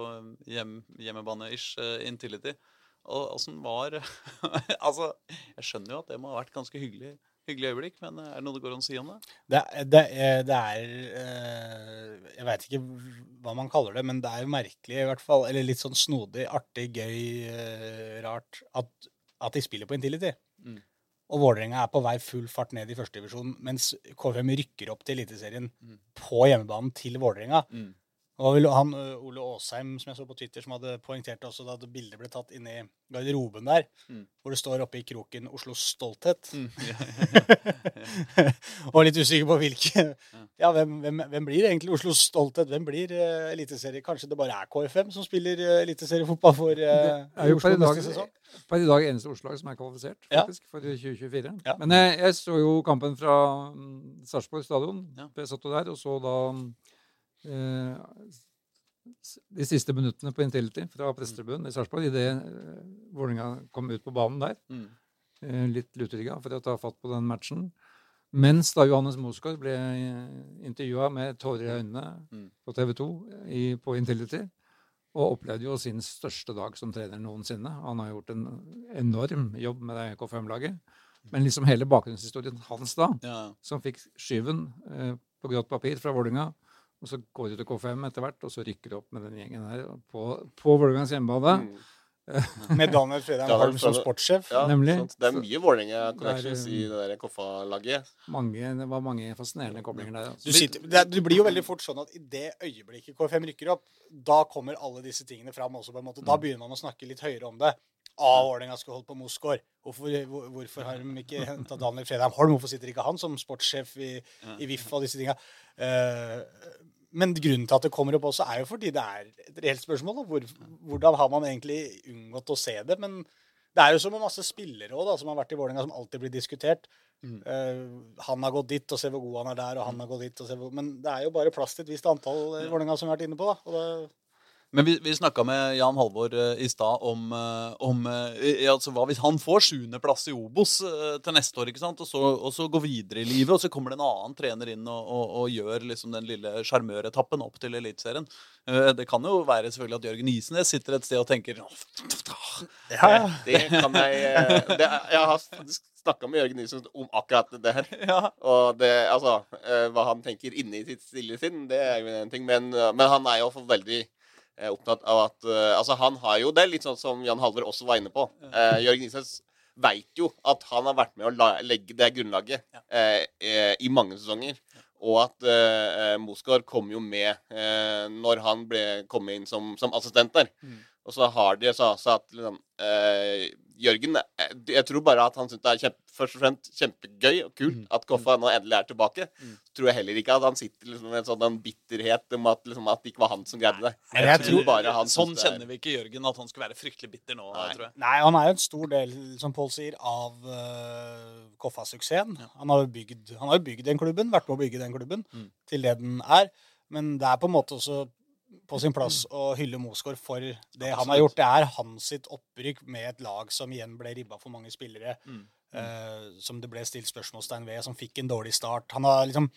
hjem, hjemmebane-ish eh, Intility og Åssen var Altså, jeg skjønner jo at det må ha vært ganske hyggelig, hyggelig øyeblikk, men eh, er det noe det går an å si om det? Det, det, er- det er eh, Jeg veit ikke hva man kaller det, men det er jo merkelig, i hvert fall. Eller litt sånn snodig, artig, gøy, eh, rart at, at de spiller på Intility. Mm. Og Vålerenga er på vei full fart ned i førstedivisjon, mens KVM rykker opp til Eliteserien Mm. på hjemmebanen til Vålerenga. Mm. Og det var vel han Ole Aasheim som jeg så på Twitter, som hadde poengtert også da bildet ble tatt inni garderoben der, Mm. hvor det står oppe i kroken 'Oslos stolthet'. Mm. Ja, ja, og litt usikker på hvilke Ja, hvem, hvem, hvem blir egentlig Oslos stolthet? Hvem blir uh, eliteserie? Kanskje det bare er KFM som spiller uh, eliteseriefotball for uh, Det er jo i Oslo dag, neste sesong? per i dag eneste Oslo-lag som er kvalifisert Ja. faktisk, for 2024. Ja. Men jeg, jeg så jo kampen fra um, Sarpsborg stadion. Ja. Jeg satt jo der og så da eh, s- de siste minuttene på Intility fra prestetribunen i Sarpsborg idet uh, Vålerenga kom ut på banen der. Mm. eh, litt lutrygga for å ta fatt på den matchen. Mens da Johannes Mosgaard ble intervjua med tårer i øynene Mm. på TV 2 i, på Intility, og opplevde jo sin største dag som trener noensinne. Han har gjort en enorm jobb med det KFM-laget. Men liksom hele bakgrunnshistorien hans da, Ja. som fikk skyven eh, på grått papir fra Vålerenga, og så går de til K5 etter hvert, og så rykker de opp med den gjengen her på, på Vålerengas hjemmebane. Mm. Med Daniel Fredheim Holm som sportssjef. Ja, Nemlig. sant. Det er mye Vålerenga-connections er, i det der Koffa-laget. Det var mange fascinerende koblinger der. Du, sitter, det, du, blir jo veldig fort sånn at i det øyeblikket KFM rykker opp, da kommer alle disse tingene fram også. på en måte. Da begynner man å snakke litt høyere om det. Ah, Vålerenga skulle holdt på Mosgård. Hvorfor, hvor- hvorfor har de ikke henta Daniel Fredheim Holm? Hvorfor sitter ikke han som sportssjef i, i VIF og disse tinga? Eh, men grunnen til at det kommer opp også, er jo fordi det er et reelt spørsmål. Hvor, hvordan har man egentlig unngått å se det? Men det er jo som med masse spillere også, da, som har vært i Vålerenga, som alltid blir diskutert. Eh, han har gått dit, og se hvor god han er der, og han har gått dit, og se hvor Men det er jo bare plass til et visst antall i Vålerenga som har vært inne på, da. Og det, Men vi, vi snakka med Jan Halvor eh, i stad om, eh, om eh, altså, hva hvis han får sjuendeplass i Obos eh, til neste år, ikke sant? Og, så, og så går videre i livet, og så kommer det en annen trener inn og, og, og gjør liksom den lille sjarmøretappen opp til Eliteserien. Eh, Det kan jo være selvfølgelig at Jørgen Isnes sitter et sted og tenker ja, Det kan jeg eh, det, Jeg har snakka med Jørgen Isnes om akkurat det her. ja. Og det, altså, eh, hva han tenker inni sitt stille sinn, det er jo en ting. Men, eh, men han er jo for veldig eh, opptatt av at uh, Altså, han har jo Det litt sånn som Jan Halvor også var inne på. Uh, Jørgen Isnes veit jo at han har vært med å la, legge det grunnlaget eh, eh, i mange sesonger. Og at uh, Mosgaard kom jo med eh, når han ble kom inn som, som assistent der. Og så har de også sa at liksom, eh, Jørgen eh, Jeg tror bare at han syns det er kjempe, først og fremst kjempegøy og kult at Koffa nå endelig er tilbake. Så tror jeg heller ikke at han sitter liksom med en sånn bitterhet om at, liksom, at det ikke var han som greide det. Jeg, jeg tror- bare han Sånn det er- kjenner vi ikke Jørgen, at han skulle være fryktelig bitter nå, Nei. tror jeg. Nei, han er jo en stor del, som Pål sier, av uh, Koffa-suksessen. Han har jo bygd, han har jo bygd den klubben, vært med å bygge den klubben Mm. til det den er. Men det er på en måte også på sin plass å hylle Mosgaard for det han har gjort. Det er hans sitt opprykk med et lag som igjen ble ribba for mange spillere. Mm. eh, som det ble stilt spørsmålstegn ved, som fikk en dårlig start. Han har liksom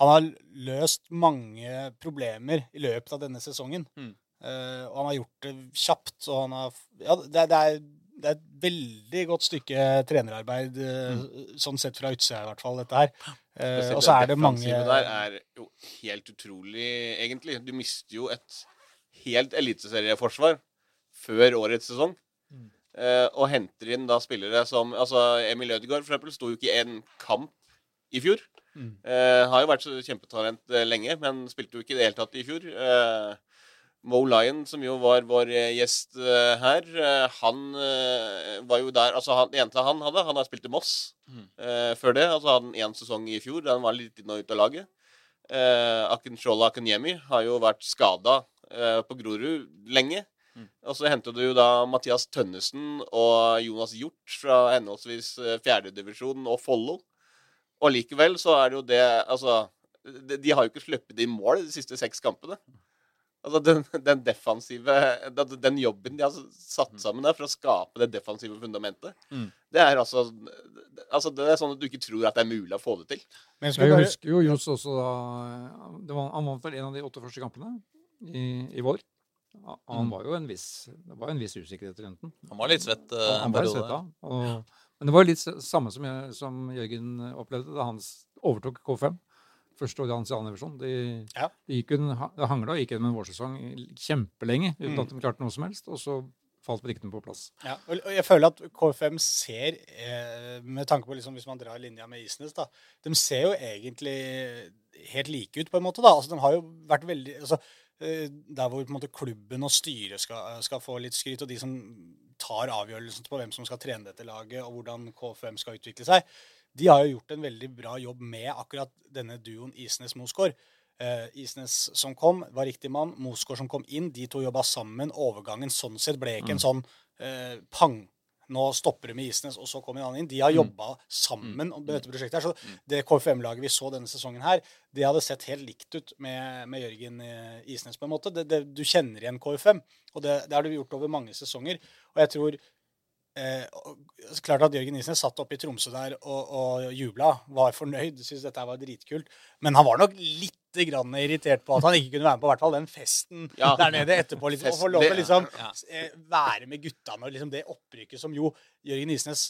han har løst mange problemer i løpet av denne sesongen. Mm. Eh, og han har gjort det kjapt. Og han har, ja, det, det, er, det er et veldig godt stykke trenerarbeid, mm. sånn sett fra utsida i hvert fall, dette her. Eh, og så er det mange Det der er jo helt utrolig, egentlig. Du mister jo et helt eliteserieforsvar før årets sesong. Mm. Eh, og henter inn da spillere som altså Emil Ødegaard for eksempel, sto jo ikke i en kamp i fjor. Mm. Uh, har jo vært så kjempetalent eh, lenge, men spilte jo ikke i det hele tatt i fjor. Eh, Mo Lyon, som jo var vår eh, gjest eh, her, eh, han var jo der Altså, han, det eneste han hadde Han har spilt i Moss Mm. eh, før det. Altså hadde han én sesong i fjor, da han var litt inn og ut av laget. Eh, Akinshola Akunyemi har jo vært skada uh, på Grorud lenge. Mm. Og så hentet du jo da Mathias Tønnesen og Jonas Hjort fra henholdsvis fjerdedivisjon og Follo. Og likevel så er det jo det Altså, de, de har jo ikke sluppet i mål de siste seks kampene. Altså den, den defensive den, den jobben de har satt sammen der for å skape det defensive fundamentet, Mm. det er altså Altså det er sånn at du ikke tror at det er mulig å få det til. Men jeg Jeg husker jo Johs også da det var, Han vant vel en av de åtte første kampene i, i vår. Han var jo en viss Det var en viss usikkerhet rundt den. Han var litt svett. eh, Han, ble svett, da. Og, men det var litt samme som, jeg, som Jørgen opplevde da han overtok K5. Første året hans i annen divisjon. De, Ja. de gikk en, det hangla og gikk gjennom en vårsesong kjempelenge uten Mm. at de klarte noe som helst. Og så falt brikkene på plass. Ja, og og jeg føler at KFM ser, eh, med tanke på liksom, hvis man drar linja med Isnes, da, de ser jo egentlig helt like ut, på en måte. da. Altså, De har jo vært veldig altså, eh, Der hvor på en måte, klubben og styret skal, skal få litt skryt, og de som tar avgjørelsen på hvem som skal trene dette laget, og hvordan KFM skal utvikle seg, de har jo gjort en veldig bra jobb med akkurat denne duoen Isnes-Mosgaard. Uh, Isnes som kom, var riktig mann. Mosgaard som kom inn. De to jobba sammen. Overgangen sånn sett ble ikke en sånn uh, pang. Nå stopper det med Isnes, og så kommer en annen inn. De har jobba sammen om dette prosjektet. her, så Det KFM-laget vi så denne sesongen her, det hadde sett helt likt ut med, med Jørgen eh, Isnes, på en måte. Det, det, du kjenner igjen KFM, og det, det har du gjort over mange sesonger. Og jeg tror Eh, klart at Jørgen Isnes satt oppe i Tromsø der og, og jubla, var fornøyd, syntes dette var dritkult. Men han var nok litt grann irritert på at han ikke kunne være med på hvert fall den festen Ja. der nede etterpå. Liksom, og få lov til å liksom, ja. eh, være med guttene og liksom det opprykket som jo Jørgen Isnes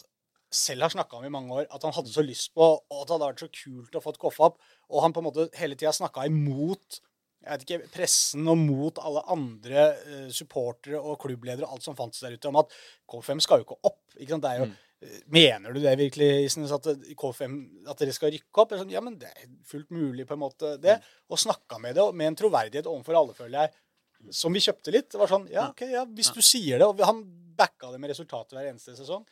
selv har snakka om i mange år, at han hadde så lyst på, og at det hadde vært så kult å få et koffe opp. Og han på en måte hele tida snakka imot jeg vet ikke, pressen og mot alle andre uh, supportere og klubbledere og alt som fantes der ute, om at K5 skal jo ikke opp. Ikke sant? Det er jo, mm. Mener du det virkelig, Isnes, at K5 at dere skal rykke opp? Sånn, ja, men det er fullt mulig, på en måte, det. Og snakka med det, og med en troverdighet overfor alle, føler jeg, som vi kjøpte litt. Det var sånn, ja, ok, ja, hvis du sier det. Og han backa det med resultater hver eneste sesong.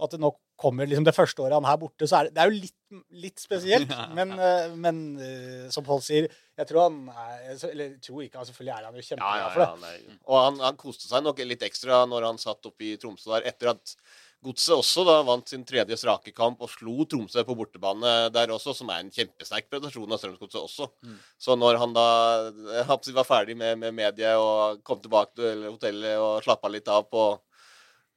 At det nå kommer liksom det første året han er borte, så er det, det er jo litt, litt spesielt. Men, eh, men eh, som Pål sier, jeg tror han er Eller tror ikke, han selvfølgelig er han jo Ja, ja, kjempeglad for ja, det. nei. Og han, han koste seg nok litt ekstra når han satt oppe i Tromsø der, etter at Godset også da vant sin tredje strake kamp og slo Tromsø på bortebane der også, som er en kjempesterk prestasjon av Strømsgodset også. Så når han da var ferdig med, med mediet og kom tilbake til hotellet og slappa litt av på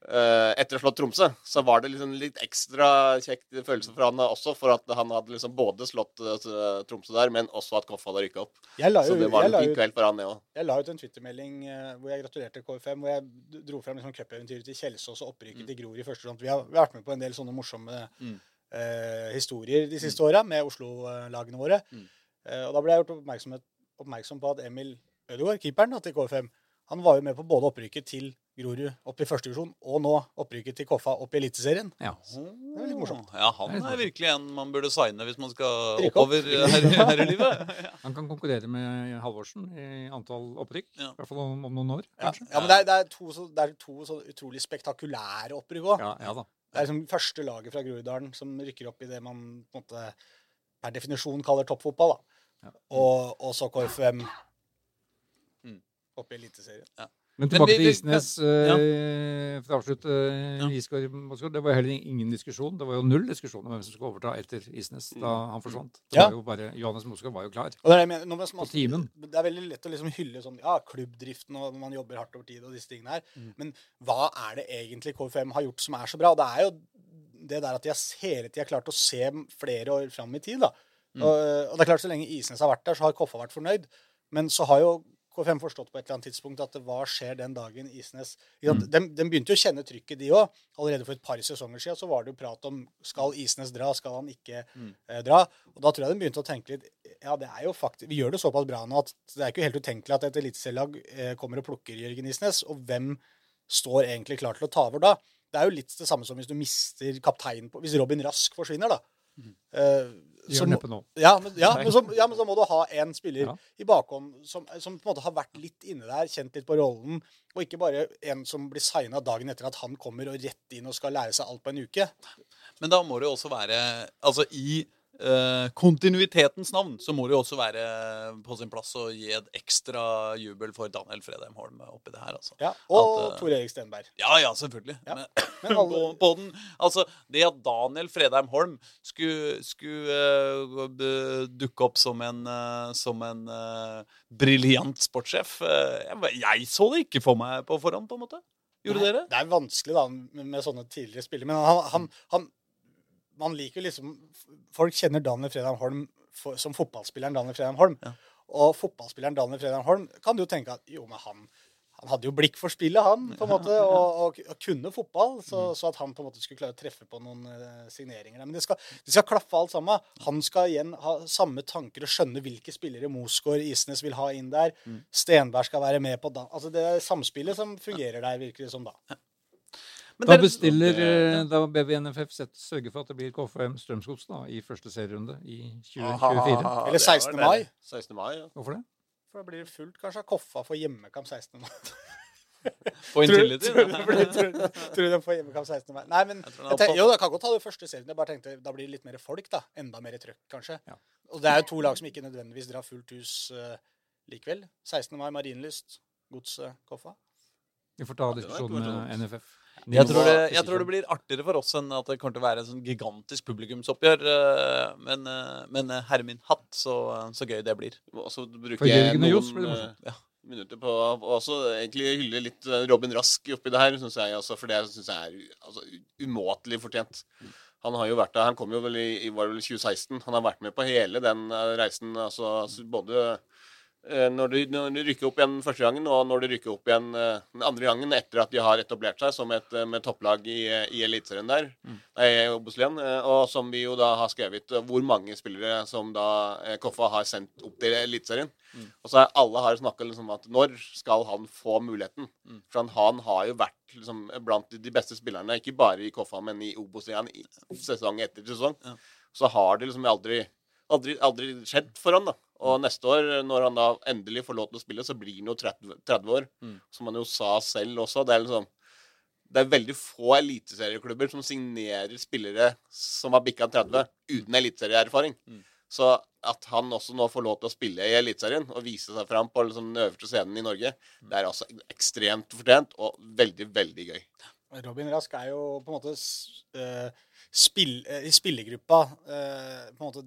etter å ha slått Tromsø, så var det liksom litt ekstra kjekt følelse for han også, for at han hadde liksom både slått eh, Tromsø der, men også at Koff hadde rykka opp. Jeg Så det var en fin kveld for han, det òg. jeg la ut en Twitter-melding eh, hvor jeg gratulerte KFM, hvor jeg dro frem liksom cupeventyret til Kjelsås og opprykket til Grorud i første runde. Vi har, vært med på en del sånne morsomme Mm. eh, historier de siste åra med Oslo-lagene våre. Mm. Eh, og da ble jeg gjort oppmerksom på at Emil Ødegaard, keeperen da, til KFM, han var jo med på både opprykket til Grorud opp i første divisjon, og nå opprykket til Koffa opp i Eliteserien. Ja. Det er litt morsomt. Ja, han er virkelig en man burde signe hvis man skal Rykke oppover her, her i livet. Han kan konkurrere med Halvorsen i antall opprykk. Ja. I hvert fall om, om noen år, Ja, kanskje. ja men det er, det er to, så, det er to så utrolig spektakulære opprykk òg. Ja, ja da. Det er liksom første laget fra Groruddalen som rykker opp i det man på en måte per definisjon kaller toppfotball. da. Ja. Og, og så KFM Mm. opp i Eliteserien. Men Men tilbake til Isnes, eh, for å avslutte eh, Ja. Isgård Det var heller ingen diskusjon. Det var jo null diskusjon om hvem som skulle overta etter Isnes da han forsvant. Det Ja. var jo bare, Johannes Moskva var jo klar. Og det, er, men, man, På timen. det er veldig lett å liksom hylle sånn, ja, klubbdriften og man jobber hardt over tid og disse tingene her. Mm. Men hva er det egentlig KFM har gjort som er så bra? Og det er jo det der at de har hele tida klart å se flere år fram i tid. da. Mm. Og, og det er klart, så lenge Isnes har vært der, så har Koffa vært fornøyd. Men så har jo KFM forstått på et eller annet tidspunkt at hva skjer den dagen Isnes mm. de, de begynte jo å kjenne trykket, de òg. Allerede for et par sesonger siden så var det jo prat om skal Isnes dra, skal han ikke eh, dra. Og da tror jeg de begynte å tenke litt Ja, det er jo faktisk Vi gjør det såpass bra nå at det er ikke helt utenkelig at et eliteserielag eh, kommer og plukker Jørgen Isnes. Og hvem står egentlig klar til å ta over da? Det er jo litt det samme som hvis du mister kapteinen på Hvis Robin Rask forsvinner, da. Eh, De så gjør må- neppe nå. ja, men, ja, men, så, ja, men så må du ha en spiller Ja. i bakhånd som, som på en måte har vært litt inne der, kjent litt på rollen, og ikke bare en som blir signa dagen etter at han kommer og rett inn og skal lære seg alt på en uke. Men da må det jo også være Altså i eh, kontinuitetens navn så må det jo også være på sin plass å gi et ekstra jubel for Daniel Fredheim Holm oppi det her, altså. Ja, og At, eh, Tor Erik Stenberg. Ja, ja, selvfølgelig. Ja. Men, Men alle- på, på den, altså, det at Daniel Fredheim Holm skulle, skulle uh, dukke opp som en, uh, som en uh, briljant sportssjef jeg, jeg så det ikke for meg på forhånd, på en måte. Gjorde Nei, dere? Det er vanskelig da med, med sånne tidligere spillere. Men han, han, han Man liker jo liksom Folk kjenner Daniel Fredheim Holm for, som fotballspilleren Daniel Fredheim Holm. Ja. Og fotballspilleren Daniel Fredheim Holm kan du jo tenke at jo, men han han hadde jo blikk for spillet, han, på en måte, og, og, og kunne fotball. Så, Mm. så at han på en måte skulle klare å treffe på noen eh, signeringer. Men det skal, det skal klaffe alt sammen. Han skal igjen ha samme tanker og skjønne hvilke spillere Mosgaard Isnes vil ha inn der. Mm. Stenberg skal være med på da. Altså det er samspillet som fungerer der, virker det som da. Men Da bestiller Ja. eh, Da ber vi NFF sørge for at det blir KFM Strømsgods da, i første serierunde i Ah, 2024. Eller 16. mai. 16. mai, ja. Hvorfor det? For da blir det fullt kanskje av Koffa for hjemmekamp 16. mai. På Tror, Intility? tror, tror, de får hjemmekamp 16. mai? Nei, men Jeg tenker, jo, da kan godt ta det første serien. Jeg bare tenkte, Da blir det litt mer folk, da. Enda mer trøkk, kanskje. Ja. Og det er jo to lag som ikke nødvendigvis drar fullt hus uh, likevel. 16. mai Marienlyst, Godset, Koffa. Vi får ta diskusjonen med NFF. Jeg tror, det, jeg tror det blir artigere for oss enn at det kommer til å være en sånn gigantisk publikumsoppgjør. eh, Men, eh, men eh, herre min hatt, så, så gøy det blir. Også bruke For Jørgen og Johs noen eh, minutter på å også egentlig hylle litt Robin Rask oppi det her, syns jeg. Altså, for det syns jeg er altså, umåtelig fortjent. Han har jo vært der, han kom jo vel i, var vel 2016. Han har vært med på hele den reisen. Altså, altså både når de, når de rykker opp igjen første gangen, og når de rykker opp igjen eh, den andre gangen etter at de har etablert seg som et eh, med topplag i, eh, i Eliteserien der, nei, i Obos-ligaen, eh, og som vi jo da har skrevet eh, hvor mange spillere som da eh, Koffa har sendt opp til Eliteserien. Og så er alle har snakka liksom at når skal han få muligheten? For han, har jo vært liksom blant de beste spillerne, ikke bare i Koffa, men i Obos-ligaen i sesong etter sesong. Ja. Så har det liksom aldri, aldri, aldri skjedd for han da. Og neste år, når han da endelig får lov til å spille, så blir han jo 30, 30 år. Mm. Som han jo sa selv også. Det er liksom det er veldig få eliteserieklubber som signerer spillere som har bikka 30 uten eliteserieerfaring. Mm. Så at han også nå får lov til å spille i Eliteserien og vise seg fram på liksom den øverste scenen i Norge, det er altså ekstremt fortjent og veldig, veldig gøy. Robin Rask er jo på en måte eh, spill, uh, i spillergruppa uh, på en måte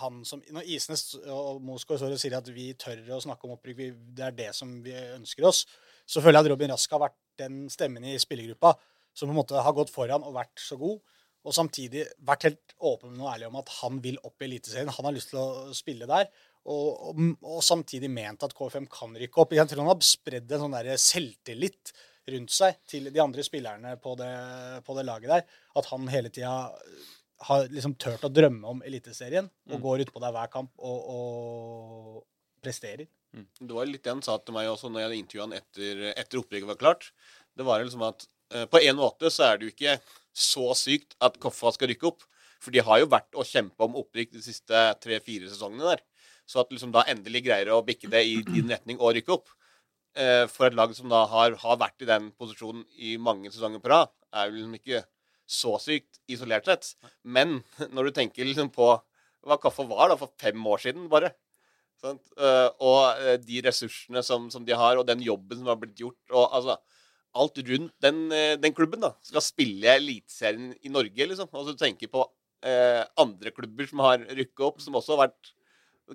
han som Når Isnes og Moskva står og sier at vi tør å snakke om opprykk, det er det som vi ønsker oss, så føler jeg at Robin Rask har vært den stemmen i spillergruppa som på en måte har gått foran og vært så god. Og samtidig vært helt åpen og ærlig om at han vil opp i Eliteserien. Han har lyst til å spille der. Og, og, og samtidig ment at KFM kan rykke opp. Jeg tror han har spredd en sånn selvtillit rundt seg til de andre spillerne på det, på det laget der. At han hele tida har liksom turt å drømme om Eliteserien og går utpå der hver kamp og, og presterer. Det var litt det han sa til meg også når jeg hadde intervjua han etter, etter opprykket var klart. Det var liksom at eh, på en måte så er det jo ikke så sykt at Koffa skal rykke opp. For de har jo vært og kjempa om opprykk de siste tre-fire sesongene der. Så at liksom da endelig greier å bikke det i din retning og rykke opp eh, for et lag som da har, har vært i den posisjonen i mange sesonger på rad, er jo liksom ikke så sykt isolert sett. Men når du tenker liksom på hva kaffe var da for fem år siden, bare Sant? Eh, og eh, de ressursene som, som de har, og den jobben som har blitt gjort. og altså Alt rundt den, eh, den klubben da, skal spille Eliteserien i Norge, liksom. Og så du tenker på eh, andre klubber som har rykket opp, som også har vært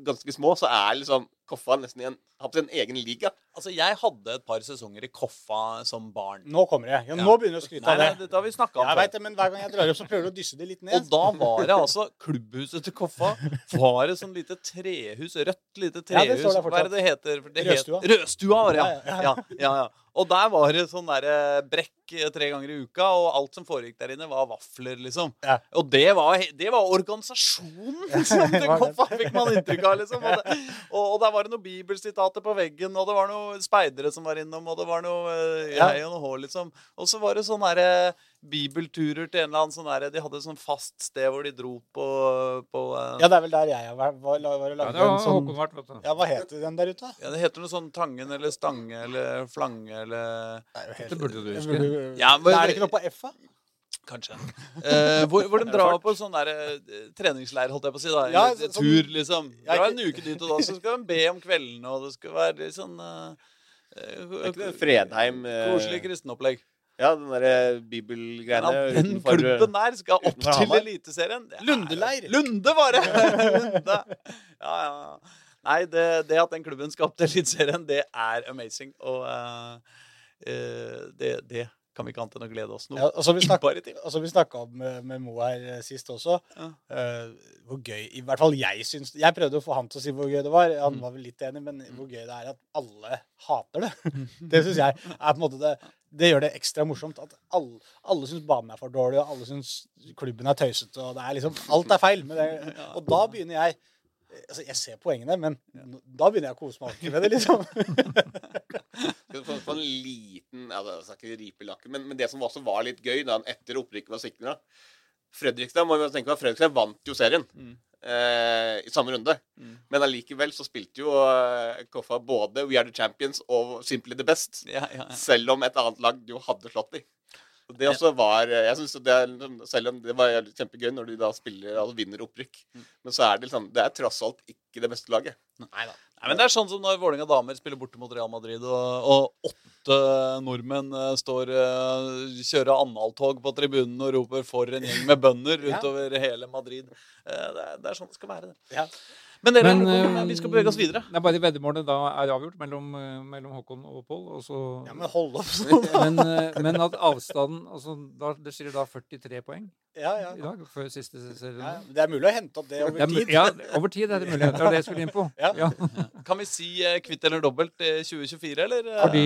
ganske små, så er liksom Koffa nesten i en, en egen liga. Altså, jeg hadde et par sesonger i Koffa som barn. Nå kommer jeg. Ja, Ja. nå begynner du å skryte Nei, av nei, det. har vi om Jeg vet det, men Hver gang jeg drar opp, så prøver du å dysse det litt ned. Og da var det altså Klubbhuset til Koffa var det sånn lite trehus, rødt lite trehus Ja, det trehus. står der Hva er det det heter? Det het- Rødstua. Rødstua var det, ja. Ja, ja, ja, ja. Og der var det sånn derre brekk eh, tre ganger i uka, og alt som foregikk der inne, var vafler, liksom. Ja. Og det var, det var organisasjonen som det kom det. Fikk man inntrykk av, liksom. Og, det, og, og der var det noen bibelsitater på veggen, og det var noen speidere som var innom, og det var noe eh, jeg og noe hår, liksom. Og så var det sånn derre bibelturer til en eller annen sånn derre De hadde et sånn fast sted hvor de dro på, på eh, Ja, det er vel der jeg var, var, var og Ja, det var en sånn Håkon vært, vet du. Ja, hva heter den der ute? ja, Det heter noe sånn Tangen eller Stange eller Flange eller Det burde jo helt- Det burde du huske. Ja, men- er det ikke noe på F-a? Kanskje. Eh, hvor, hvor de drar på sånn der eh, treningsleir, holdt jeg på å si. da Ja, sånn- Tur, liksom. Det Dra en uke dit, og da så skal de be om kveldene, og det skal være litt sånn eh, eh, Fredheim Koselig kristenopplegg. Ja, den derre Ja, den utenfor, eh, klubben der skal opp til. Eliteserien. Er- Lundeleir. Lunde, bare! Lunde. Ja, ja. Nei, det, det at den klubben skal opp til Eliteserien, det er amazing. Og uh, uh, det, det kan vi ikke annet enn å glede oss noe Ja, og som vi snak- innmari til. og som vi snakka om med, med Mo her sist også, Ja. uh, hvor gøy I hvert fall jeg syns Jeg prøvde å få han til å si hvor gøy det var. Han Mm. var vel litt enig, men hvor gøy det er at alle hater det. Det syns jeg er på en måte det Det gjør det ekstra morsomt. At alle, alle syns banen er for dårlig, og alle syns klubben er tøysete, og det er liksom Alt er feil. med det. Og da begynner jeg Altså, jeg ser poengene, men da begynner jeg å kose meg ordentlig med det, liksom. For en liten ja, det er ikke ripelakke, men, men det som også var litt gøy da etter opprykket var sikra Fredrikstad må vi tenke på, Fredrikstad vant jo serien Mm. eh, i samme runde. Mm. Men allikevel så spilte jo eh, Koffa både We Are The Champions og Simply The Best. Ja, ja, ja. Selv om et annet lag jo hadde slått dem. Det også var eh, jeg synes det er, liksom- Selv om det var kjempegøy når de da spiller altså vinner opprykk, Mm. men så er det liksom Det er tross alt ikke det beste laget. Neida. Nei men Det er sånn som når Vålerenga damer spiller borte mot Real Madrid, og, og åtte nordmenn eh, står uh, kjører annaltog på tribunen og roper 'for en gjeng med bønder' utover hele Madrid. Eh, det, er, det er sånn det skal være. det. Ja. Men dere, Men, Håkon, eh, vi skal bevege oss videre. Det er bare veddemålet da er avgjort mellom, eh, mellom Håkon og Pål. Og så Ja, men hold opp sånn. men, eh, men at avstanden altså, da, Det skiller da 43 poeng Ja, ja. i dag, før siste serierunde. ja. Det er mulig å hente opp det Det over er tid. Ja, over tid er det mulig. Det var det jeg skulle inn på. Ja. Kan vi si kvitt eller dobbelt 2024, eller? Fordi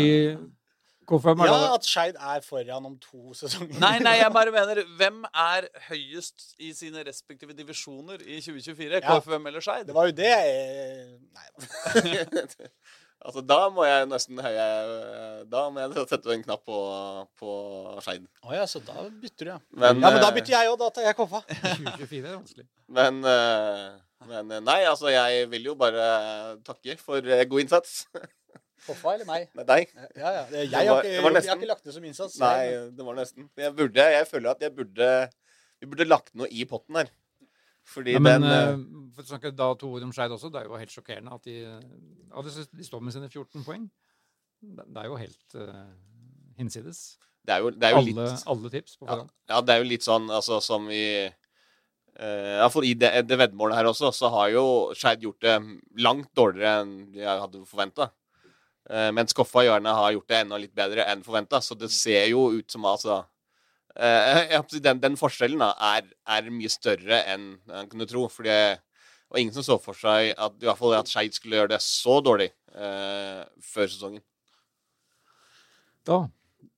KFM er Ja, da at Skeid er foran om to sesonger. Nei, nei, jeg bare mener Hvem er høyest i sine respektive divisjoner i 2024? Ja. KFUM eller Skeid? Det var jo det jeg Nei da. altså, da må jeg nesten høye Da må jeg sette en knapp på, på Skeid. Å ja, så da bytter du, ja. Men, ja, men da eh, bytter jeg òg. Da tar jeg Koffa. 2024 er vanskelig. Men, eh, men eh, nei, altså, jeg vil jo bare takke for god innsats. Hoffa eller meg? Nei, deg. Ja, ja. Jeg, Det har ikke, jeg har ikke lagt det som innsats. Nei, det var nesten. Jeg burde, jeg føler at jeg burde Vi burde lagt noe i potten her. Fordi Ja, men den eh, for å snakke da to ord om Skeid også, det er jo helt sjokkerende at de, ja, de, står med sine 14 poeng. Det er jo helt uh, hinsides. Det er jo, det er jo Alle, litt alle tips på forhånd. ja, det er jo litt sånn altså, som i uh, Iallfall i det, det veddemålet her også, så har jo Skeid gjort det langt dårligere enn jeg hadde forventa. Mens Koffa gjerne har gjort det enda litt bedre enn forventa. Så det ser jo ut som altså eh, den, den forskjellen da, er, er mye større enn man kunne tro. For det var ingen som så for seg at, i hvert fall at Skeid skulle gjøre det så dårlig eh, før sesongen. Da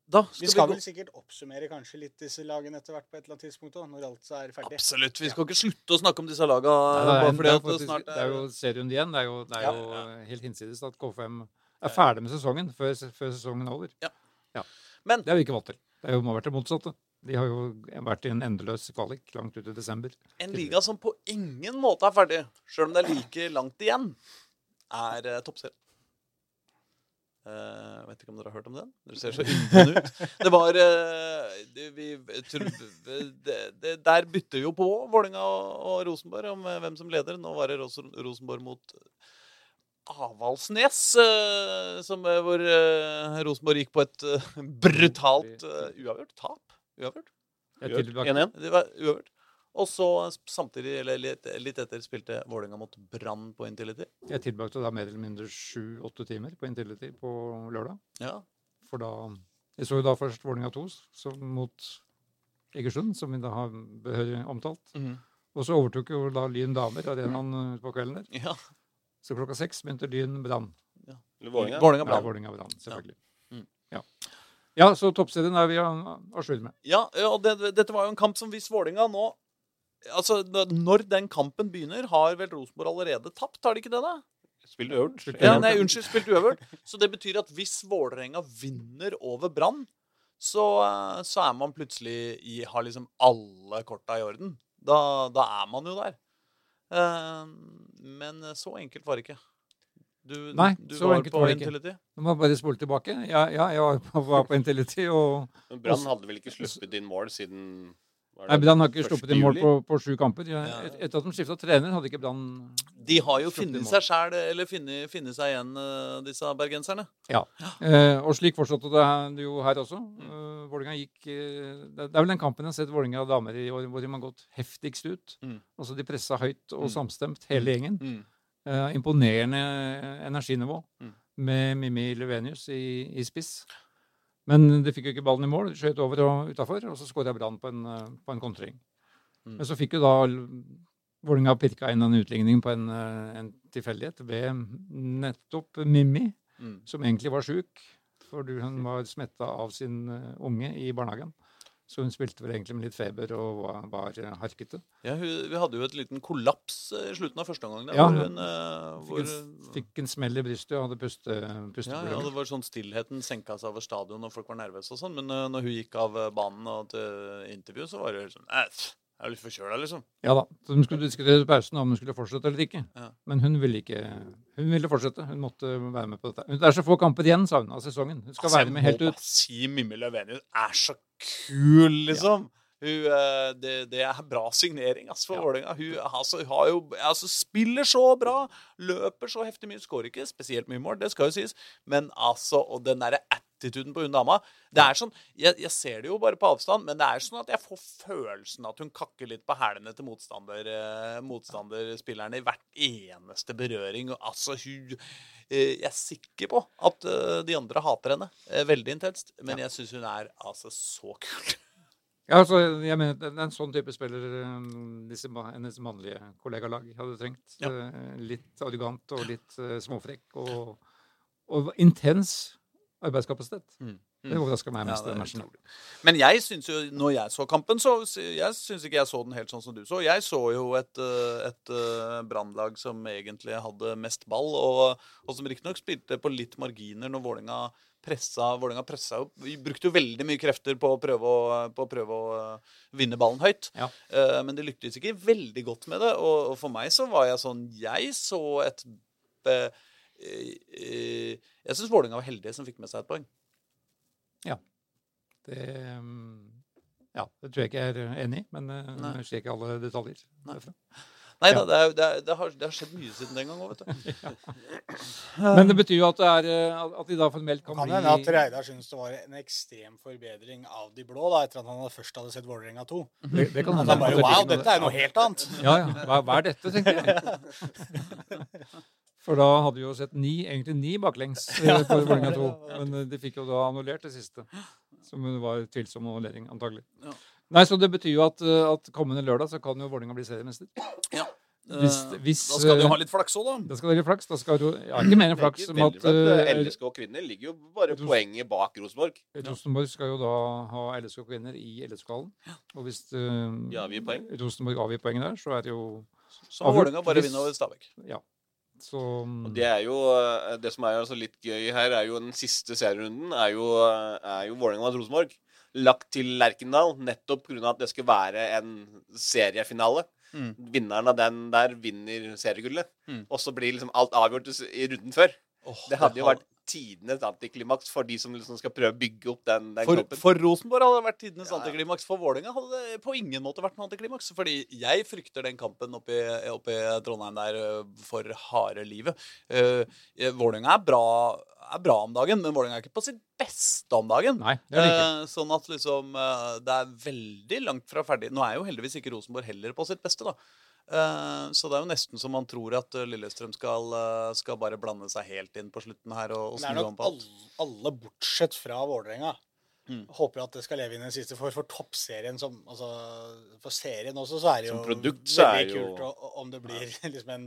Da Vi skal vel sikkert oppsummere kanskje litt disse lagene etter hvert på et eller annet tidspunkt også, når alt er ferdig. Absolutt. Vi skal ikke slutte å snakke om disse lagene. Nei, det, er, det, er det er jo er serien igjen. Det er jo, det er Ja. jo helt hinsides at K5 er ferdig med sesongen før, før sesongen er over. Ja. Ja. Men- Det har vi ikke valgt til. Det har jo, vært det motsatte. De har jo vært i en endeløs kvalik langt ut i desember. En liga som på ingen måte er ferdig, sjøl om det er like langt igjen, er uh, toppserien. Uh, vet ikke om dere har hørt om den? Dere ser så undrende ut. Det var uh, det, vi, tror, det, det, Der bytter jo på Vålinga og, og Rosenborg om uh, hvem som leder. Nå var det Ros- Rosenborg mot Avaldsnes, eh, som, hvor eh, Rosenborg gikk på et eh, brutalt uavgjort tap. Uavgjort. Jeg Gjør. tilbake- 1-1. Det var uavgjort. Og så samtidig, eller litt, litt etter, spilte Vålerenga mot Brann på Intility. Jeg tilbrakte da mer eller mindre sju-åtte timer på Intility på lørdag. Ja. For da Jeg så jo da først Vålerenga 2 som mot Egersund, som vi da har behørig omtalt. Og så overtok jo da Lyn damer arenaen eh, på kvelden der. ja. Så klokka seks begynte Lyn Brann. Ja, Brann. Vålerenga Brann, selvfølgelig. Mm. Ja. ja, så toppserien er vi a jour med. Ja, ja, og det, dette var jo en kamp som hvis Vålerenga nå Altså, Når den kampen begynner, har vel Rosenborg allerede tapt? Har de ikke det, da? Spilt uøvert. Ja, nei, unnskyld, spilt uøvert. Så det betyr at hvis Vålerenga vinner over Brann, så, eh, så er man plutselig i Har liksom alle korta i orden. Da, da er man jo der. Eh, men så enkelt var det ikke. Du, Nei, du så var enkelt på var det ikke. Intility. Nå må bare spole tilbake. Ja, ja jeg var på, var på Intility, og Men Brann hadde vel ikke sluppet inn mål siden Nei, Brann har ikke 1. sluppet inn mål på, på sju kamper. Ja, Ja. et, etter at de skifta trener, hadde ikke Brann De har jo funnet seg sjæl, eller funnet, funnet seg igjen, eh, disse bergenserne. Eh, og slik fortsatte det jo her også. Mm. Uh, Vålinga gikk eh, det, er vel den kampen jeg har sett Vålinga damer i år hvor de har gått heftigst ut. Mm. Altså De pressa høyt og Mm. samstemt, hele gjengen. Eh, imponerende energinivå Mm. med Mimmi Levenius i, i spiss. Men de fikk jo ikke ballen i mål. De skjøt over og utafor, og så skåra Brann på en, eh, på en kontring. Mm. Men så fikk jo da Vålerenga pirka inn en utligning på en, eh, en tilfeldighet ved nettopp Mimmi, Mm. som egentlig var sjuk. Fordi hun var smetta av sin eh, unge i barnehagen. Så hun spilte vel egentlig med litt feber og var, var eh, harkete. Ja, hun, vi hadde jo et liten kollaps eh, i slutten av første omgang. Ja, hun, hvor, Fikk en, fikk en smell i brystet og hadde puste, ja, ja, det var sånn Stillheten senka seg over stadion, og folk var nervøse og sånn. Men uh, når hun gikk av eh, banen og til intervju, så var det sånn Æh, jeg er litt forkjøla, liksom. Ja da. Så de skulle diskutere pausen om hun skulle fortsette eller ikke. Ja. Men hun ville ikke Hun ville fortsette. Hun måtte være med på dette. Det er så få kamper igjen, sa hun, av sesongen. Hun skal Altså, være med helt Jeg må ut. bare si Mimmi Løvenius er så kul, liksom. Hun, eh, det, det er bra signering ass, for Ja. Vålerenga. Hun, altså, hun har jo, altså, spiller så bra, løper så heftig mye, skårer ikke spesielt mye mål, det skal jo sies. Men altså, og den derre attituden på hun dama det er sånn, jeg, jeg ser det jo bare på avstand, men det er sånn at jeg får følelsen at hun kakker litt på hælene til motstander, eh, motstanderspillerne i hvert eneste berøring. Og, altså, hun eh, Jeg er sikker på at eh, de andre hater henne eh, veldig intenst, men jeg syns hun er altså så kul. Ja, altså, jeg mener, er en sånn type spiller um, disse, hennes mannlige kollegalag hadde trengt. Ja. Eh, Litt arrogant og litt eh, småfrekk. Og, og intens arbeidskapasitet. Mm. Det overraska meg Ja, mest. det i den matchen. Men jeg syns jo, når jeg så kampen, så jeg syns ikke jeg så den helt sånn som du så. Jeg så jo et, eh, et eh, brannlag som egentlig hadde mest ball, og, og som riktignok spilte på litt marginer når Vålinga pressa Vålinga pressa opp. Vi brukte jo veldig mye krefter på å prøve å, på å, prøve å eh, vinne ballen høyt. Ja. Men det lyktes ikke veldig godt med det. Og, og for meg så var jeg sånn Jeg så et Jeg syns Vålerenga var heldige som fikk med seg et poeng. Ja. Det, mm, ja, det tror jeg ikke jeg er enig i, men eh, Nei. jeg ser ikke alle detaljer. Nei. Nei Ja. da, det, er, det, er, det, har, det har skjedd mye siden den gang òg, vet du. Men det betyr jo at, det er, eh, at de da formelt Kan kan kan hende at bli Reidar syns det var en ekstrem forbedring av de blå, da, etter at han først hadde sett Vålerenga 2. det, det kan hende. han bare Wow, dette er noe helt annet. Ja, ja. Hva, hva er dette, tenker jeg. For da hadde vi jo sett ni, egentlig ni baklengs eh, på Vålerenga 2. Men eh, de fikk jo da annullert det siste. Som var tvilsom annullering, antagelig. Nei, så det betyr jo at, eh, at kommende lørdag så kan jo Vålerenga bli seriemester. Hvis, Eh, hvis, da skal de jo ha litt flaks òg, da. Da skal det litt flaks. Da skal jo, ja, ikke mer enn flaks. Som at eh, LSK kvinner ligger jo bare Ros- poenget bak Rosenborg. Rosenborg skal jo da ha LSK kvinner i LSK-hallen. Og hvis uh, De avgir. Rosenborg avgir poeng der, så er det jo Så må. Vålerenga bare Hvis- vinne over Stabæk. Ja. Så Og det er jo eh, Det som er altså litt gøy her, er jo den siste serierunden er jo, eh, er jo Vålerenga mot Rosenborg. Lagt til Lerkendal nettopp pga. at det skal være en seriefinale. Mm. Vinneren av den der vinner seriegullet. Mm. Og så blir liksom alt avgjort i runden før. Oh, Det hadde jo vært tidenes antiklimaks for de som liksom skal prøve å bygge opp den, den For, kampen. for Rosenborg hadde det vært tidenes Ja, ja. antiklimaks. For Vålerenga hadde det på ingen måte vært noe antiklimaks. Fordi jeg frykter den kampen oppe i, Trondheim der øh, for harde livet. Uh, Vålerenga er bra, er bra om dagen, men Vålerenga er ikke på sitt beste om dagen. Nei, det er det ikke. Eh, sånn at liksom eh, det er veldig langt fra ferdig. Nå er jo heldigvis ikke Rosenborg heller på sitt beste, da. Eh, så det er jo nesten så man tror at eh, Lillestrøm skal, eh, skal bare blande seg helt inn på slutten her og, og Det er snu om nok på alt. alle, alle bortsett fra Vålerenga. Mm. Håper at det skal leve inn den siste. For, for toppserien som altså, For serien også, så er det jo produkt så er veldig jo- kult å- om det blir liksom en,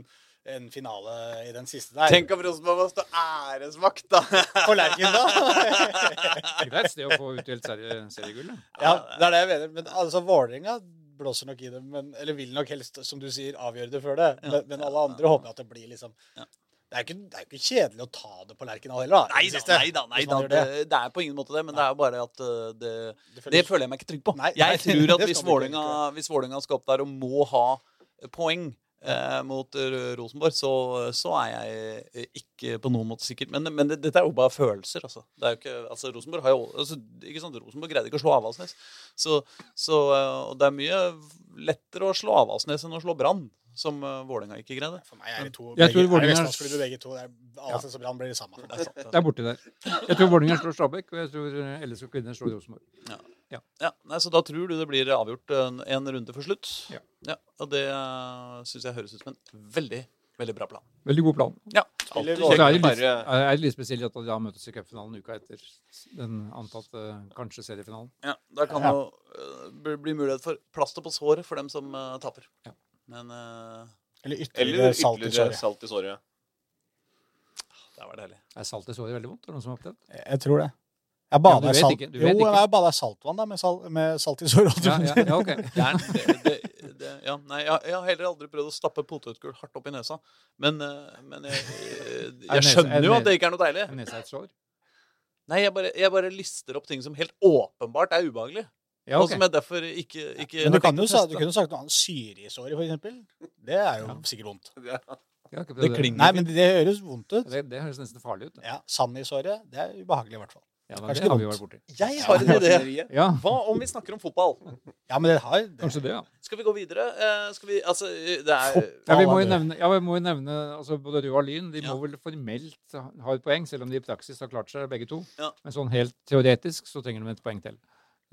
en finale i den siste der. Tenk om Rosenborg må stå æresvakt, da! På Lerkendal! Det er et sted å få utdelt seriegull, da. ja, det er det jeg mener. Men altså, Vålerenga blåser nok i det, men, eller vil nok helst, som du sier, avgjøre det før det. Men, men alle andre håper at det blir liksom Ja. Det er ikke, det er jo ikke kjedelig å ta det på Lerkendal heller, da. Nei det da, nei da, nei da. Det, det. er på ingen måte det, men det er jo bare at uh, det, Det føler jeg meg ikke trygg på. Nei, jeg nei, tror at hvis Vålerenga, skal opp der og må ha poeng eh, mot eh, Rosenborg, så, så er jeg ikke på noen måte sikker. Men, men det, dette er jo bare følelser, altså. Det er jo ikke, altså Rosenborg har jo altså, ikke sant, Rosenborg greide ikke å slå Avaldsnes. Så, så, eh, og det er mye lettere å slå Avaldsnes enn å slå Brann, som uh, Vålerenga ikke greide. For meg er det to Jeg tror Vålinga, er begge to. Det er Avaldsnes og Brann blir det samme. Det er, sant, Det er borti der. Jeg tror Vålerenga slår Stabæk, og jeg tror LSK kvinner slår Rosenborg. Ja, nei, Så da tror du det blir avgjort en, en runde for slutt? Ja. Og det uh, syns jeg høres ut som en veldig, veldig bra plan. Veldig god plan. Ja. Så er det litt, bare- er det litt spesielt at de da møtes i cupfinalen uka etter den antatte kanskje seriefinalen. ja Da kan Ja. uh, bli, bli mulighet for plaster på såret for dem som uh, taper. Ja. Men uh, Eller Eller ytterligere salt i såret. salt i såret. det var deilig. Er salt i såret veldig vondt? Er det noen som har opplevd? Jeg tror det. Jeg Ja, bader du vet salt. ikke, du Jo, vet ikke. jeg bader saltvann da, med, sal med salt i såret. Ja, ja, ja, ok. Det, det, det, ja, nei, jeg, jeg har heller aldri prøvd å stappe potetgull hardt opp i nesa. Men, uh, men jeg, jeg, Er skjønner er jo at det ikke er noe deilig. Er et sår? Nei, jeg bare, jeg bare lister opp ting som helt åpenbart er ubehagelig. Ja, Og som jeg derfor ikke, ikke Men du, kan jo, sa- du kunne sagt noe annet. Syre i såret, for eksempel. Det er jo Ja. sikkert vondt. Ja. Det klinger. Nei, men det høres vondt ut. Det, det høres nesten farlig ut. Da. Ja, Sand i såret, det er ubehagelig i hvert fall. Ja, men Kanskje det har vi vært borti. Jeg har en idé. Ja, Hva om vi snakker om fotball? Ja, men det har det. kanskje det, ja. Skal vi gå videre? Eh, skal vi Altså, det er Ja, vi må jo nevne, ja, vi må jo nevne altså både Rød og Lyn. De Ja. må vel formelt ha et poeng, selv om de i praksis har klart seg begge to. Ja. Men sånn helt teoretisk så trenger de et poeng til.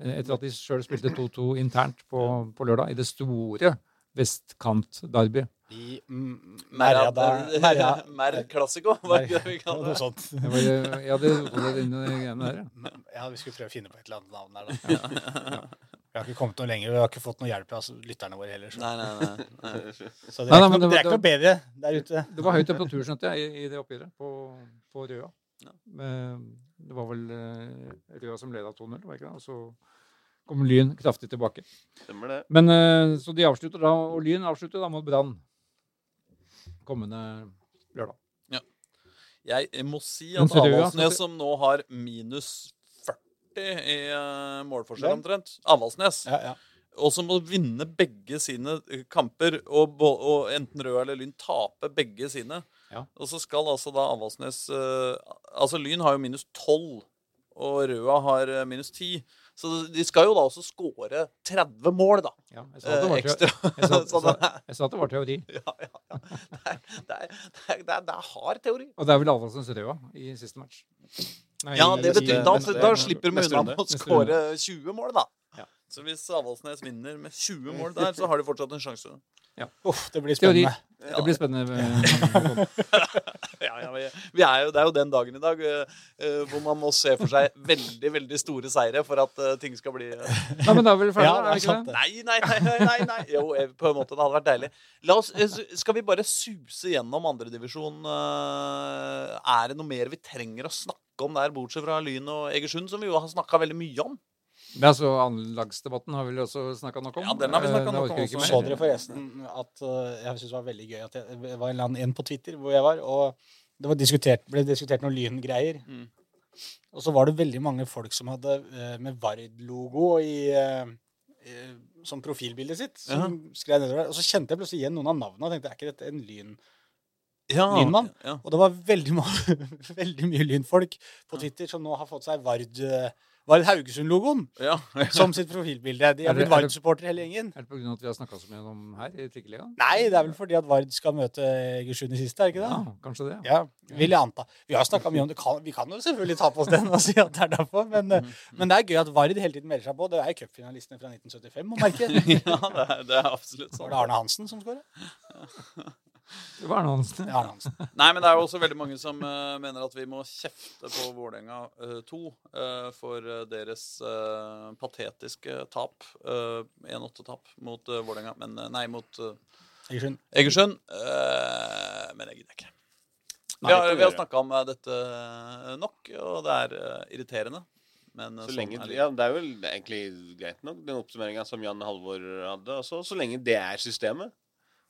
Eh, Etter at de sjøl spilte 2-2 internt på, på lørdag i det store vestkant-derby. I Merja Merja- Merja- Mer Classico, var det ikke det vi kalte det? Ja, Det var, det rota inn i greiene der. ja. Ja, vi skulle prøve å finne på et eller annet navn der, da. Vi har ikke kommet noe lenger. Vi har ikke fått noe hjelp av lytterne våre heller. Så, Nei, nei, nei. nei. så det, er nei, ikke noe, det det er ikke noe bedre der ute. Det var høy temperatur, skjønte jeg, i, i det oppgjøret på, på Røa. Ja. Men Det var vel eh, Røa som leda 2-0, var ikke det? Og så kom Lyn kraftig tilbake. Stemmer det. Men eh, Så de avslutter da, og Lyn avslutter da mot Brann kommende lørdag. Jeg må si at Avaldsnes, som nå har minus 40 i uh, målforskjell omtrent Avaldsnes. Ja, ja. Og som må vinne begge sine eh, kamper, og, og enten Rød eller Lyn tape begge sine, Ja. Og så skal altså da Avaldsnes eh, Altså Lyn har jo minus 12, og Røa har eh, minus 10. Så de skal jo da også skåre 30 mål, da. Ja, jeg sa at det Eh, var, ekstra. Jeg sa, jeg, sa, jeg sa at det var teori. ja, ja, ja. Det, er, det, er, det, er, det, hard teori. Og det er vel Avaldsnes Røa i siste match. Nei, Ja, det betyr, da, da slipper de unna med å skåre 20 mål, da. Ja. Så hvis Avaldsnes vinner med 20 mål der, så har de fortsatt en sjanse. Uff, det blir Teori. spennende. Det blir spennende. Ja, ja, vi, er jo, det er jo den dagen i dag eh, eh, hvor man må se for seg veldig veldig store seire for at uh, ting skal bli uh... Nei, men da er vi vel ferdige, Ja, er vi ikke sant, det? Nei, nei, nei, nei, nei. Jo, på en måte. Det hadde vært deilig. La oss, skal vi bare suse gjennom andredivisjon? Er det noe mer vi trenger å snakke om der, bortsett fra Lyn og Egersund, som vi jo har snakka veldig mye om? Men altså, Anlagsdebatten har vi vel også snakka nok om. Ja, den har vi snakket Eh, nok om også. Så dere forresten at uh, jeg synes det var veldig gøy at det var en en på Twitter hvor jeg var, og det var diskutert, ble diskutert noen lyngreier. Mm. Og så var det veldig mange folk som hadde uh, med Vard-logo i, uh, i, som profilbildet sitt. Som skrev nedover der. Og så kjente jeg plutselig igjen noen av navnene og tenkte er ikke dette en lyn? Ja, Lynmann? Ja. Og det var veldig, veldig mye lynfolk på Twitter som nå har fått seg Vard, Vard Haugesund-logoen Ja. som sitt profilbilde. De Er har blitt er det- Vard-supportere hele gjengen. Er det pga. at vi har snakka så mye om her i Trikkeligaen? Nei, det er vel fordi at Vard skal møte Egersund i siste, er det ikke det? Ja, kanskje det. Ja, vil jeg anta. Vi har snakka mye om det. Vi kan jo selvfølgelig ta på oss den og si at det er derfor, men, mm. men det er gøy at Vard hele tiden melder seg på. Det er cupfinalistene fra 1975, må merke. ja, det er, det er absolutt Var sånn. det Arne Hansen som skåra? Det var. Ja, Arne Hansen. Nei, men det er jo også veldig mange som uh, mener at vi må kjefte på Vålerenga 2 for eh, deres eh, patetiske tap. Uh, 1-8-tap mot uh, Vålerenga, men Nei, mot Egersund. Egersund. Eh, men jeg gidder ikke. Vi Nei, har, det vi har snakka om dette nok, og det er irriterende. Men Så sånn lenge, er det. ja, det er vel egentlig greit nok, den oppsummeringa som Jan Halvor hadde. Også, så lenge det er systemet,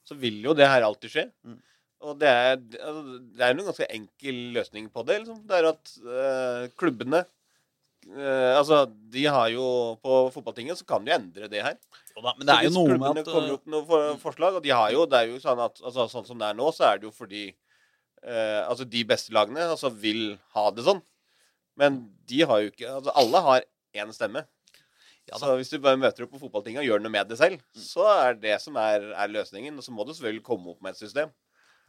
så vil jo det her alltid skje. Mm. Og det er, altså, det er en ganske enkel løsning på det. Liksom. Det er at eh, klubbene eh, Altså, de har jo På fotballtinget så kan de endre det her. Da, men det er jo noe med at Klubbene kommer eh, opp med noen for, forslag, og de har jo Det er jo sånn at altså, Sånn som det er nå, så er det jo fordi eh, Altså, de beste lagene altså, vil ha det sånn. Men de har jo ikke Altså, alle har én stemme. Ja så hvis du bare møter opp på fotballtinga og gjør noe med det selv, så er det som er, er løsningen. Og så må du selvfølgelig komme opp med et system.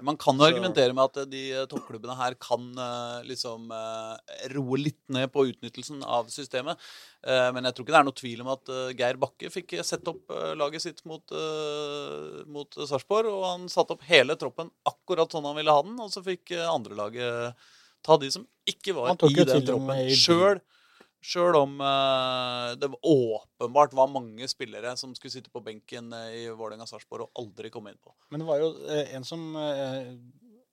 Man kan jo Så- argumentere med at eh, de eh, toppklubbene her kan eh, liksom roe litt ned på utnyttelsen av systemet. Eh, Men jeg tror ikke det er noe tvil om at Geir Bakke fikk sett opp laget sitt mot, mot Sarpsborg. Og han satte opp hele troppen akkurat sånn han ville ha den. Og så fikk andrelaget ta de som ikke var i den troppen. Sjøl Sjøl om eh, det åpenbart var mange spillere som skulle sitte på benken eh, i Vålerenga-Sarpsborg og aldri komme innpå. Men det var jo eh, en som eh,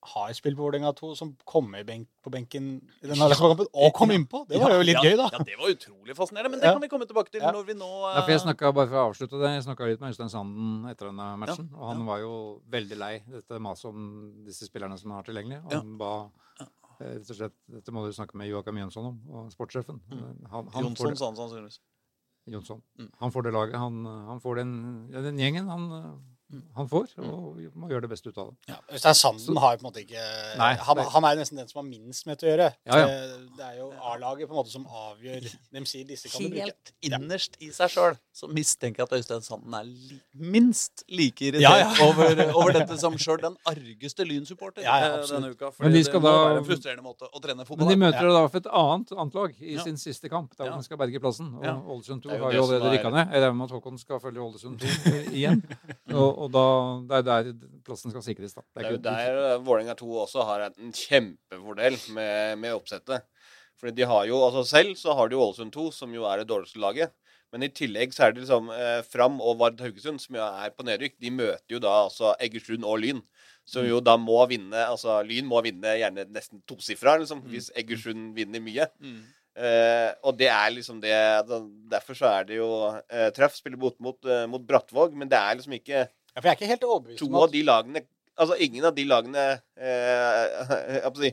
har spilt på Vålerenga 2, som kom i benk, på benken i den kampen og kom innpå. Det var jo litt ja, gøy, da. Ja, det var utrolig fascinerende. Men det Ja. kan vi komme tilbake til Ja. når vi nå Ja, for jeg snakka bare for å avslutte det, jeg snakka litt med Øystein Sanden etter denne matchen. og han var jo veldig lei dette maset om disse spillerne som han har tilgjengelig. Og Ja. han ba eh, rett og slett Dette må du snakke med Joakim Jønsson om, og sportssjefen. Han Jonsson sa han sannsynligvis. Jonsson. Mm. Han får det laget. Han, han får den, ja, den gjengen han, Mm. Han får, og vi må gjøre det beste ut av det. Ja, Øystein Sanden har jo på en måte ikke Nei, han, han er nesten den som har minst med det å gjøre. Ja, ja. Det, det er jo A-laget på en måte som avgjør De sier disse kan du bruke. Helt innerst i seg sjøl så mistenker jeg at Øystein Sanden er li minst like irritert Ja, ja. Over, over dette som sjøl den argeste Lynsupporter Ja, ja, eh, denne uka. For de det må da- være en frustrerende måte å trene Men fotball de på. møter da for et annet, annet lag i Ja. sin siste kamp, der Ja. de skal berge plassen. Og Ja. Ålesund 2 er jo har jo allerede er- rykka ned. Jeg regner med at Håkon skal følge Ålesund 2 igjen. Og, og da, det er der plassen skal sikres, da. Det er jo der eh, Vålerenga 2 også har en kjempefordel med, med oppsettet. Fordi de har jo, altså Selv så har de Ålesund 2, som jo er det dårligste laget. Men i tillegg så er det liksom eh, Fram og Vard Haugesund, som jo er på nedrykk, de møter jo da altså Egersund og Lyn. Som jo da må vinne altså Lyn må vinne gjerne nesten tosifra, liksom, hvis Egersund vinner mye. Mm. Eh, og det er liksom det Derfor så er det jo eh, Treff spiller bort mot, eh, mot Brattvåg, men det er liksom ikke Ja, for jeg er ikke helt overbevist to om av de lagene Altså ingen av de lagene eh, jeg si,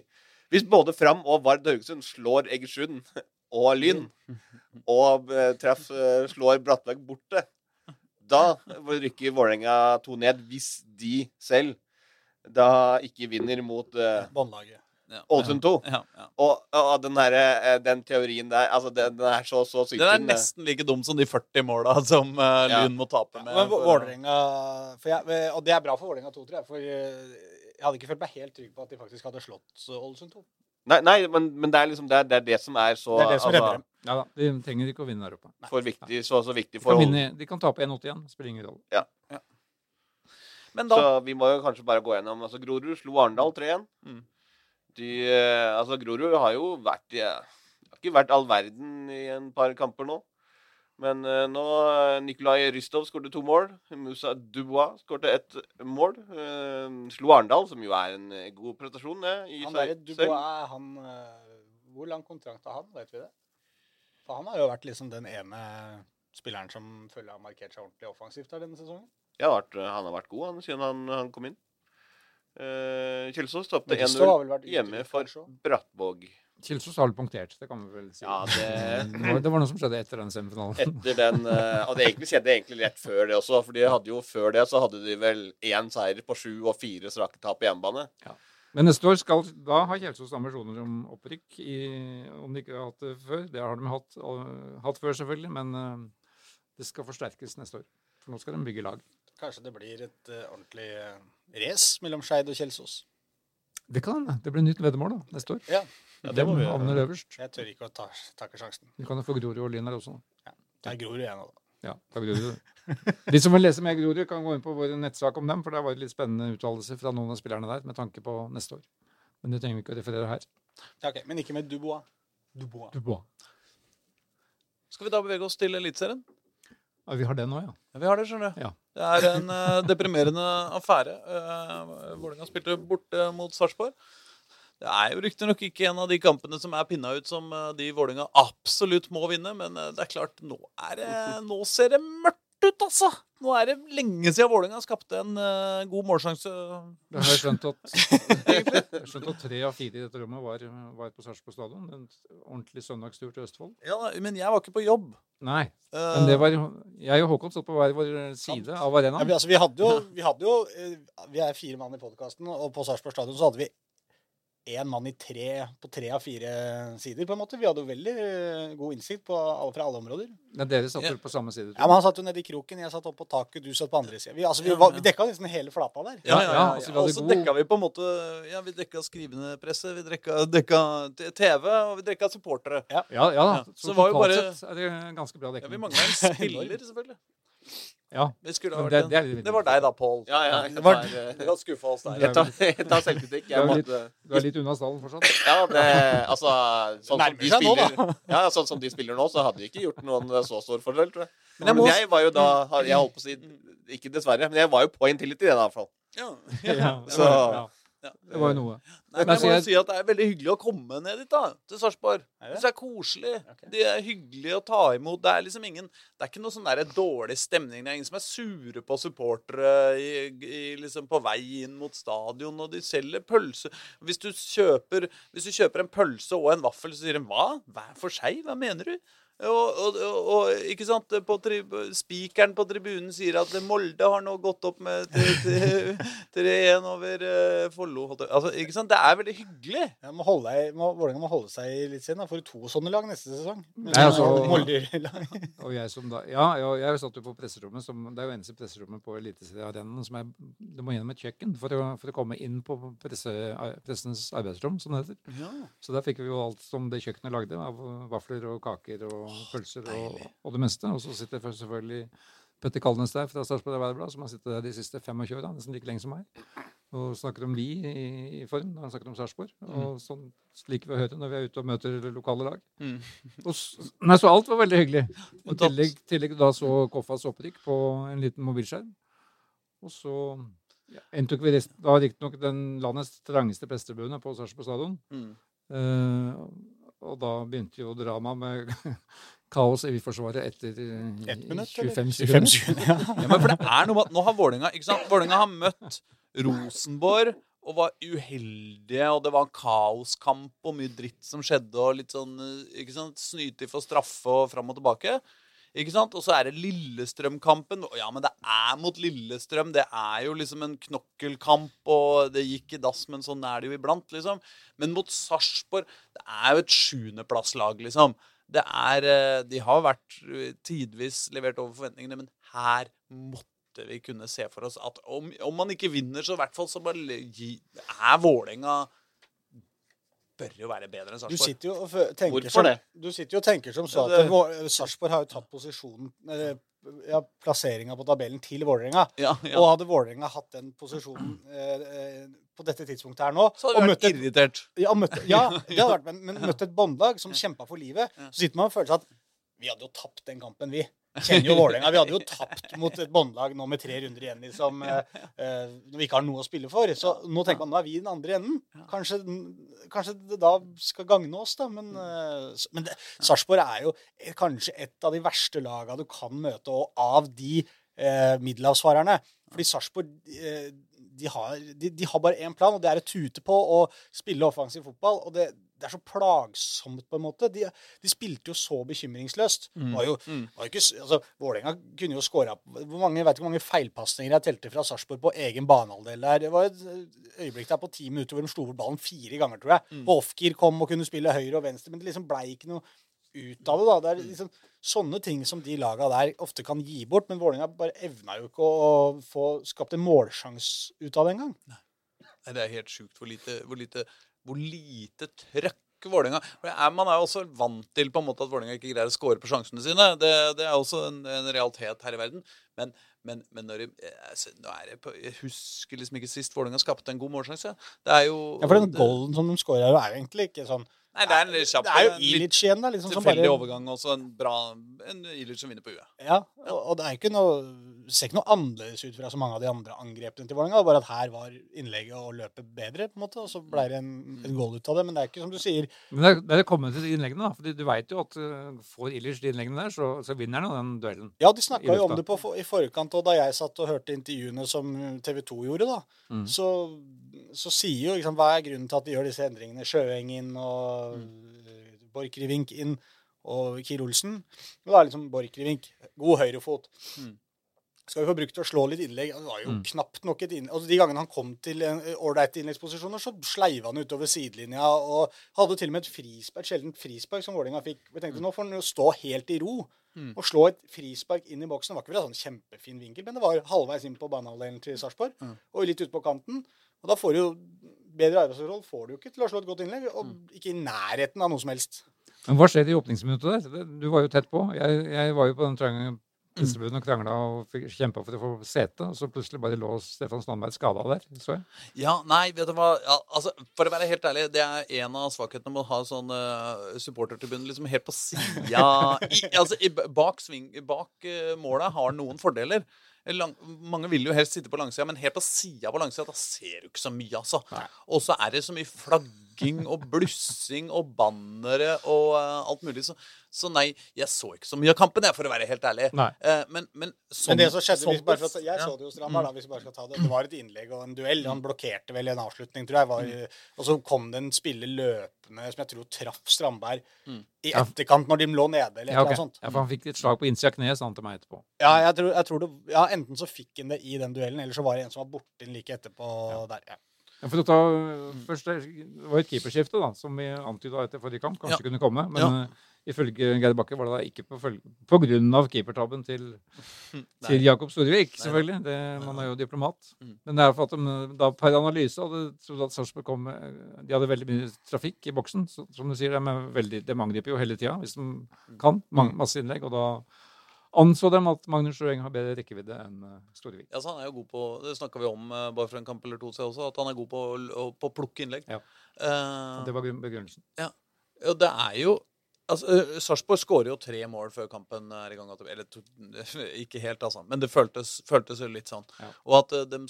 Hvis både Fram og Vard Haugesund slår Egersund og Lyn, og eh, Treff eh, slår Brattberg borte, da rykker Vålerenga to ned hvis de selv da ikke vinner mot eh, Båndlaget. Ja. Ålesund 2. Ja, ja. Og, og den, der, eh, den teorien der altså den, den er så, så syk. Den er eh, nesten like dum som de 40 måla som uh, Ja. Må tape med. Men for- Vålerenga for jeg, Og det er bra for Vålerenga 2, tror jeg. For eh, jeg hadde ikke følt meg helt trygg på at de faktisk hadde slått eh, Ålesund 2. Nei, nei men, men det er liksom det er, det er det som er så Det er det som altså, redder dem. Ja da, De trenger ikke å vinne der oppe. for viktig, så, så viktig De for kan, vinne, de kan tape 1-8 igjen. Spiller ingen rolle. Men da Så vi må jo kanskje bare gå gjennom altså Grorud slo Arendal 3-1. Mm. De, eh, altså Grorud har jo vært i eh, Har ikke vært all verden i en par kamper nå. Men eh, nå Nikolai Rystov skåret to mål. Musa Dubois skåret ett mål. Slo Arendal, som jo er en god prestasjon. I Han der, Dubois, han Hvor lang kontrakt har han? Vet vi det? For han har jo vært liksom den ene spilleren som føler har markert seg ordentlig offensivt her denne sesongen. Ja, han har vært god han, siden han, han kom inn. Uh, Kjelsås tapte Men Rystov har vel 1-0 hjemme for? Brattvåg. Kjelsås har vel punktert, det kan vi vel si. Ja, det Det var, det var noe som skjedde etter den semifinalen. Etter den eh, Og det egentlig skjedde egentlig rett før det også. For de hadde jo før det så hadde de vel én seier på sju og fire strake tap på hjemmebane. Men neste år skal da ha Kjelsås ambisjoner om opprykk, i, om de ikke har hatt det før. Det har de hatt, hatt før, selvfølgelig, men uh, det skal forsterkes neste år. For nå skal de bygge lag. Kanskje det blir et uh, ordentlig uh, race mellom Skeid og Kjelsås. Det kan hende. Det blir nytt veddemål da, neste år. Ja. Ja, det må vi havner øverst. Jeg tør ikke å ta, takke sjansen. Du kan jo få Grorud og Lyn her også. Det er Grorud igjen nå, da. Ja, ta Grorud. De som vil lese mer Grorud, kan gå inn på vår nettsak om dem, for der var det litt spennende uttalelser fra noen av spillerne der med tanke på neste år. Men det trenger vi ikke å referere her. Ja, ok, Men ikke med Dubois. Dubois. Dubois. skal vi da bevege oss til Eliteserien. Ja, vi har det nå, ja. Ja, vi har det, skjønner du. Ja. Det er en uh, deprimerende affære. Uh, Vålerenga spilte borte mot Sarpsborg. Det er jo riktignok ikke en av de kampene som er pinna ut som eh, de Vålerenga absolutt må vinne, men det er klart, nå, er det, nå ser det mørkt ut, altså! Nå er det lenge siden Vålerenga skapte en uh, god målsjanse. Det har jeg skjønt at, jeg skjønt at tre av fire i dette rommet var, var på Sarpsborg stadion. En ordentlig søndagstur til Østfold. Ja, men jeg var ikke på jobb. Nei, Uh, men det var Jeg og Håkon stod på hver vår side av Ja, arenaen. vi, altså, vi hadde jo, vi, hadde jo eh, vi er fire mann i podkasten, og på Sarpsborg stadion så hadde vi én mann i tre på tre av fire sider, på en måte. Vi hadde jo veldig eh, god innsikt på, alle- fra alle områder. Ja, dere satt Ja. vel på samme side? Ja, men Han satt jo nede i kroken, jeg satt oppe på taket, du satt på andre sida. Vi, altså, vi, var- vi dekka liksom hele flata der. Ja, ja, ja. Ja, altså, og så god- dekka vi på en måte Ja, vi dekka skrivende presse, vi dekka, dekka TV, og vi dekka supportere. Ja, ja. Ja, Så, så var jo bare- sett er det ganske bra Ja, dekning. vi mangla en spiller, selvfølgelig. Ja, Det, skulle ha vært det, det, er Det var deg, da, Pål. Ja, ja. Det Jeg var, tar, det var skuffa oss der. jeg tar, jeg tar selvkritikk. Du er Jeg litt- måtte Du er litt unna stallen fortsatt? Ja, det Altså, sånn som de spiller, nå, Ja, sånn som de spiller nå, så hadde de ikke gjort noen eh, så stor fordel, tror jeg. Men jeg må- jeg var jo da Jeg holdt på å si Ikke dessverre, men jeg var jo på Intility, i hvert fall. Ja. Ja, Så-. Det var jo noe. Nei, men jeg må jo si at det er veldig hyggelig å komme ned dit, da. Til Sarpsborg. Det? Det er koselig. Okay. De er hyggelige å ta imot. Det er liksom ingen Det er ikke noe sånn der dårlig stemning. Det er ingen som er sure på supportere i, i, liksom på vei inn mot stadion, og de selger pølse. Hvis du kjøper, hvis du kjøper en pølse og en vaffel, så sier de hva? Hver for seg? Hva mener du? Og, og, og, ikke sant, på tri- Spikeren på tribunen sier at Molde har nå gått opp med 3-1 over uh, Follo. Altså, ikke sant? Det er veldig hyggelig. Ja, må holde må, Vålerenga må holde seg litt siden. da. Får du to sånne lag neste sesong? Nei, altså- Molde-lag. Og jeg som da Ja, jeg, jeg satt jo på presserommet, som, det er jo eneste presserommet på Eliteseriearenaen som er Du må gjennom et kjøkken for å, for å komme inn på presse, pressens arbeidsrom, som det heter. Så der fikk vi jo alt som det kjøkkenet lagde, av vafler og kaker og pølser og, og det meste. Og så sitter selvfølgelig Petter Kalnes der fra Sarpsborg Arbeiderblad, som har sittet der de siste 25 åra, nesten like lenge som meg. Og snakker om vi i, i form når han snakker om Sarpsborg. Og sånn liker vi å høre når vi er ute og møter lokale lag. Mm. Og nei, så alt var veldig hyggelig. Og i tillegg, tillegg da så Koffas opprykk på en liten mobilskjerm. Og så ja, inntok vi rest, da riktignok den landets trangeste prestebuene på Sarpsborg stadion. Mm. Eh, og da begynte jo dramaet med kaos i Forsvaret etter eh, minutt, 25 25 sekunder. Ja. Ja, men for det er noe med at Nå har Vålinga, ikke sant? Vålinga har møtt Rosenborg og var uheldige, og det var en kaoskamp og mye dritt som skjedde, og litt sånn eh, ikke sant, snyting for straffe og fram og tilbake. Ikke sant? Og så er det Lillestrøm-kampen. Ja, men det er mot Lillestrøm. Det er jo liksom en knokkelkamp, og det gikk i dass, men sånn er det jo iblant, liksom. Men mot Sarpsborg Det er jo et sjuendeplasslag, liksom. Det er eh, De har vært eh, tidvis levert over forventningene, men her måtte vi kunne se for oss at om, om man ikke vinner, så i hvert fall så bare er Vålerenga Bør jo være bedre enn Du sitter jo og tenker Hvorfor som, det? Du sitter jo og tenker som så at det- Sarpsborg har jo tatt posisjonen eller, ja, plasseringa på tabellen til Vålerenga. Ja, ja. Og hadde Vålerenga hatt den posisjonen eh, eh, på dette tidspunktet her nå Så hadde du vært et, irritert. ja, møtte, ja, det hadde vært, men, men møtt et båndlag som kjempa for livet, så sitter man og føler seg at vi hadde jo tapt den kampen, vi. Kjenner jo Vålerenga. Vi hadde jo tapt mot et båndlag nå med tre runder igjen, liksom, eh, eh, når vi ikke har noe å spille for. Så nå tenker man nå er vi i den andre enden. Kanskje, kanskje det da skal gagne oss, da. Men, eh, men Sarpsborg er jo kanskje et av de verste laga du kan møte, og av de eh, middelhavsfarerne. Fordi Sarpsborg eh, de, har, de, de har bare én plan, og det er å tute på og spille offensiv fotball. Og det, det er så plagsomt, på en måte. De, de spilte jo så bekymringsløst. Mm. Var jo, var ikke, altså, Vålerenga kunne jo skåra mange, vet ikke hvor mange feilpasninger jeg telte fra Sarpsborg på egen banehalvdel der. Det var et øyeblikk der på ti minutter hvor de slo bort ballen fire ganger, tror jeg. Mm. Offgear kom og kunne spille høyre og venstre, men det liksom blei ikke noe ut av det. da. Det er liksom sånne ting som de laga der ofte kan gi bort, men Vålerenga bare evna jo ikke å, å få skapt en målsjanse ut av det engang. Nei, det er helt sjukt hvor lite, hvor lite, hvor lite trøkk det er, Man er jo også vant til på en måte at Vålerenga ikke greier å score på sjansene sine. Det, det er også en, en realitet her i verden. Men, men, men når de, altså, det på, Jeg husker liksom ikke sist Vålerenga skapte en god målsjanse. Det er jo Ja, For den golden som de skårer er jo egentlig ikke sånn Nei, det er en litt kjapp Det er jo Ilic igjen, da. Liksom, som tilfeldig bare, overgang og så en bra En Ilic som vinner på huet. Ja, og, og det er ikke noe det ser ikke noe annerledes ut fra så mange av de andre angrepene til Vålerenga. Bare at her var innlegget og løpet bedre, på en måte, og så ble det en, en goal ut av det. Men det er ikke som du sier Men det er, det er kommet til innleggene, da. fordi du veit jo at uh, får Ilic de innleggene der, så, så vinner han jo den duellen. Ja, de snakka jo om det på, i forkant, og da jeg satt og hørte intervjuene som TV 2 gjorde, da, Mm. så, så sier jo liksom, Hva er grunnen til at de gjør disse endringene? Sjøeng inn og mm. Borchgrevink inn og Kiel Olsen. Og da er liksom Borchgrevink god høyrefot. Mm. Skal vi få brukt til å slå litt innlegg? Det var jo Mm. knapt nok et innlegg. Altså, de gangene han kom til ålreite innleggsposisjoner, så sleiva han utover sidelinja og hadde til og med et frispark, sjeldent frispark som Vålerenga fikk. Vi tenkte nå får han jo stå helt i ro Mm. slå et frispark inn i boksen. Det var ikke en sånn kjempefin vinkel, men det var halvveis inn på banehalvdelen til Sarpsborg. Mm. Og litt ute på kanten. Og da får du jo bedre arbeidsforhold får du jo ikke til å slå et godt innlegg, og Mm. ikke i nærheten av noe som helst. Men hva skjedde i åpningsminuttet der? Du var jo tett på. Jeg, jeg var jo på den pressebunnen og krangla og kjempa for å få sete, og så plutselig bare lå Stefan Strandberg skada der. Så jeg. Ja, nei, vet du hva ja, altså, For å være helt ærlig, det er en av svakhetene med å ha sånn uh, supportertribune liksom helt på sida altså, Bak, sving, bak uh, målet har noen fordeler. Lang, mange vil jo helst sitte på langsida, men helt på sida på langsida, da ser du ikke så mye, altså. Og så er det så mye flagging og blussing og bannere og uh, alt mulig. Så, så nei, jeg så ikke så mye av kampen, jeg, for å være helt ærlig. Eh, men, men, sånn, Men det som skjedde, hvis, sånn- bare for jeg ja. så det jo Strandberg, da, hvis vi bare skal ta det. Det var et innlegg og en duell. Han blokkerte vel i en avslutning, tror jeg. Var, og så kom det en spiller løpende som jeg tror traff Strandberg i etterkant når de lå nede, eller Ja, noe sånt. ja, for han fikk et slag på innsida av kneet, sa han til meg etterpå. Ja, jeg tror, jeg tror det, ja, enten så fikk han det i den duellen, eller så var det en som var borte like etterpå der. Ja. Ja, for ta, først, Det var et keeperskifte, da, som vi antyda etter forrige kamp kanskje Ja. kunne komme. Men Ja. eh, ifølge Geir Bakke var det da ikke på, på grunn av keepertabben til, til Jakob Storvik, selvfølgelig. Det, man er jo diplomat. Mm. Men det er for at de da per analyse hadde trodd at Sarpsborg kom De hadde veldig mye trafikk i boksen. Så, som du sier, de, er veldig, de angriper jo hele tida hvis de kan. Mange, masse innlegg. Og da anså dem at Magnus Roeng har bedre rekkevidde enn Storevik. Storvik. Ja, så han er jo god på, Det snakka vi om eh, bare for en kamp eller to siden også, at han er god på, å- plukke innlegg. Ja. Uh, Det var begrunnelsen. begrunnelsen. ja, det er jo altså, Sarpsborg skårer jo tre mål før kampen er i gang. Eller to, ikke helt, altså. Men det føltes, føltes jo litt sånn. Ja. Og at de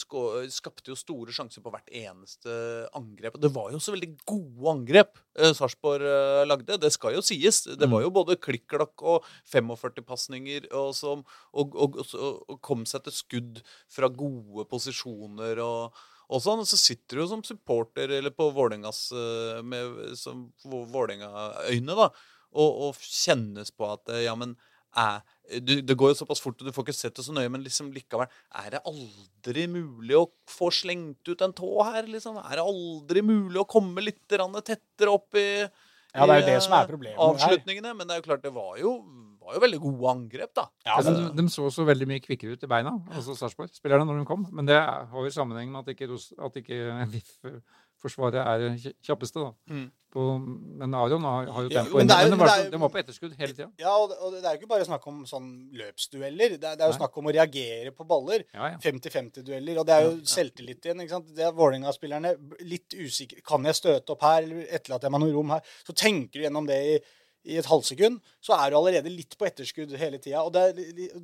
skapte jo store sjanser på hvert eneste angrep. Det var jo så veldig gode angrep Sarpsborg lagde. Det skal jo sies. Det var jo både klikk-klakk og 45-pasninger og, som- og, og, og, kom seg til skudd fra gode posisjoner og og sånn, så sitter du jo som supporter eller på Vålerengas eh, med som Vålerenga-øyne, da, og, og kjennes på at eh, ja, men er du, Det går jo såpass fort, og du får ikke sett det så nøye, men liksom likevel Er det aldri mulig å få slengt ut en tå her, liksom? Er det aldri mulig å komme litt tettere opp i Ja, det er jo det som er eh, problemet her. Avslutningene. Men det er jo klart, det var jo, var jo veldig gode angrep, da. Ja, de, men, de så så veldig mye kvikkere ut i beina, altså Sarpsborg-spillerne, når de kom. Men det har jo sammenheng med at ikke, at ikke VIF-forsvaret er kj- kjappeste. da. Mm. På, men Aron har, har jo Ja, tempo men Men var, er jo- den var på etterskudd hele tida. ja, og det, og det er jo ikke bare snakk om sånn løpsdueller. Det er, det er jo Nei. snakk om å reagere på baller. Ja, ja. 50-50-dueller. Og det er jo selvtillit igjen. ikke sant? Det er Vålerenga-spillerne litt usikre. Kan jeg støte opp her, eller etterlater jeg meg noe rom her? Så tenker du gjennom det i, i et halvsekund, så er du allerede litt på etterskudd hele tida. Og det er,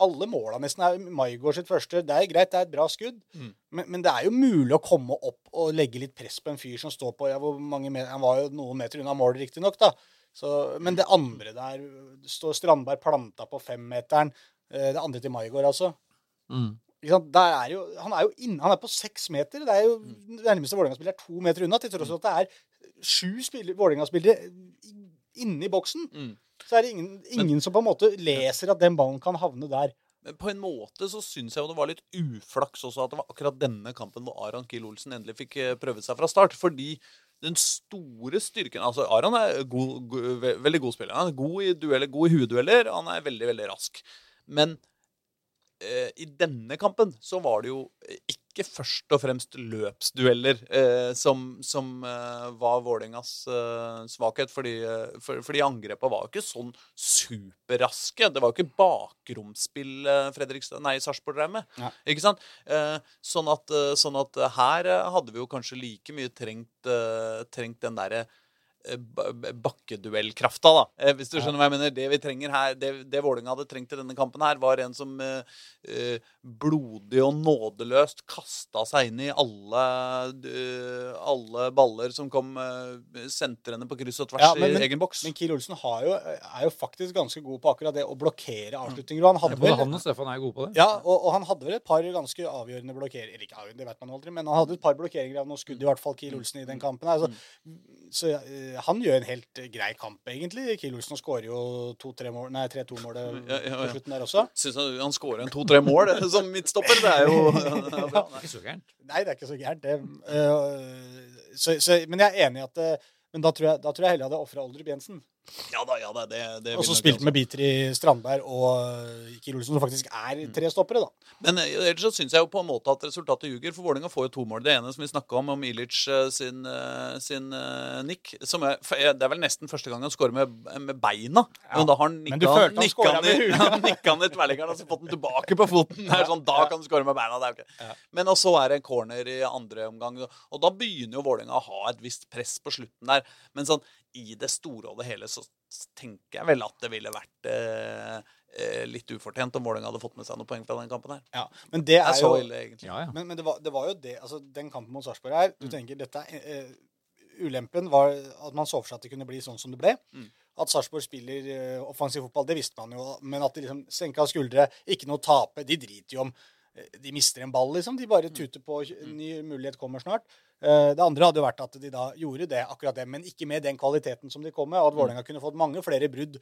alle måla nesten er Maigård sitt første. Det er greit, det er et bra skudd, Mm. men, men det er jo mulig å komme opp og legge litt press på en fyr som står på ja, hvor mange meter, Han var jo noen meter unna mål, riktignok, da. Så, men det andre der står Strandberg planta på femmeteren. Eh, Det andre til Maigård, altså. Mm. Er jo, han er jo inne, han er på seks meter. Det er jo Mm. nærmeste Vålerenga-spiller er to meter unna, til tross for at det er sju spiller- Vålerenga-spillere i- inne i boksen. Mm. Så er det ingen, ingen som på en måte leser at den ballen kan havne der. Men på en måte så syns jeg jo det var litt uflaks også at det var akkurat denne kampen hvor Aron Kiel Olsen endelig fikk prøvd prøve seg fra start. Fordi den store styrken Altså, Aron er god, go- ve veldig god spiller. Han er god i dueller, god i huedueller. Han er veldig, veldig rask. Men eh, i denne kampen så var det jo ikke først og fremst løpsdueller eh, som, som eh, var Vålerengas eh, svakhet. Fordi, eh, for, fordi angrepet var jo ikke sånn superraske. Det var jo ikke bakromsspill eh, Fredrikstad, nei, Sarpsborg drev med. Ja. Ikke sant? Eh, sånn, at, eh, sånn at eh, her eh, hadde vi jo kanskje like mye trengt, eh, trengt den derre eh, bakkeduellkrafta, da. Eh, hvis du skjønner hva jeg mener. Det vi trenger her, det, det Vålerenga hadde trengt i denne kampen her, var en som eh, eh, blodig og nådeløst kasta seg inn i alle, eh, alle baller som kom eh, sentrene på kryss og tvers Ja, men- men- i egen boks. Men Kiel Olsen har jo, er jo faktisk ganske god på akkurat det å blokkere avslutninger. Og han hadde vel han og Stefan er gode på det. Ja, og, og han hadde vel et par ganske avgjørende blokkeringer ikke avgjørende, det vet man aldri, men han hadde et par blokkeringer av noe skudd, i hvert fall Kiel Olsen, i den kampen. her. Så, så eh, han gjør en helt grei kamp, egentlig. Kiel Olsen skårer jo 2-3-mål Nei, 3-2-målet Ja, ja, ja. på slutten der også. Syns han, han skårer en to-tre mål som midtstopper. Det er jo det er. Ikke så gærent. Nei, det er ikke så gærent, det. Så, så, men jeg er enig i at eh, Men da tror jeg, da tror jeg heller jeg hadde ofra Oldrup Jensen. Ja da, ja da. Det, det Og så spilt med biter i Strandberg og eh, Kiel Olsen, som faktisk er tre stoppere, da. Men eh, ellers så syns jeg jo på en måte at resultatet ljuger. For Vålerenga får jo to mål. Det ene som vi snakka om, om Ilic eh, sin, sin uh, nick. Som er, det er vel nesten første gang han scorer med, med beina. Men da har han nikka han han han i tverrleggeren og så fått den tilbake på foten. Det er sånn, Da kan du score med beina. Det er okay. ja. Men også er det en corner i andre omgang. Og da begynner jo Vålerenga å ha et visst press på slutten der. Men sånn i det store og det hele så tenker jeg vel at det ville vært eh, eh, litt ufortjent om Vålerenga hadde fått med seg noen poeng fra den kampen her. Ja, men det Det er er så jo ille, egentlig. Ja, ja. Men, men det, var, det var jo det altså Den kampen mot Sarpsborg her Du tenker dette er eh, Ulempen var at man så for seg at det kunne bli sånn som det ble. Mm. At Sarpsborg spiller eh, offensiv fotball, det visste man jo. Men at de liksom senka skuldre, ikke noe å tape. De driter jo om De mister en ball, liksom. De bare tuter på. En ny mulighet kommer snart. Eh, Det andre hadde jo vært at de da gjorde det, akkurat det, men ikke med den kvaliteten som de kom med. Og at Vålerenga kunne fått mange flere brudd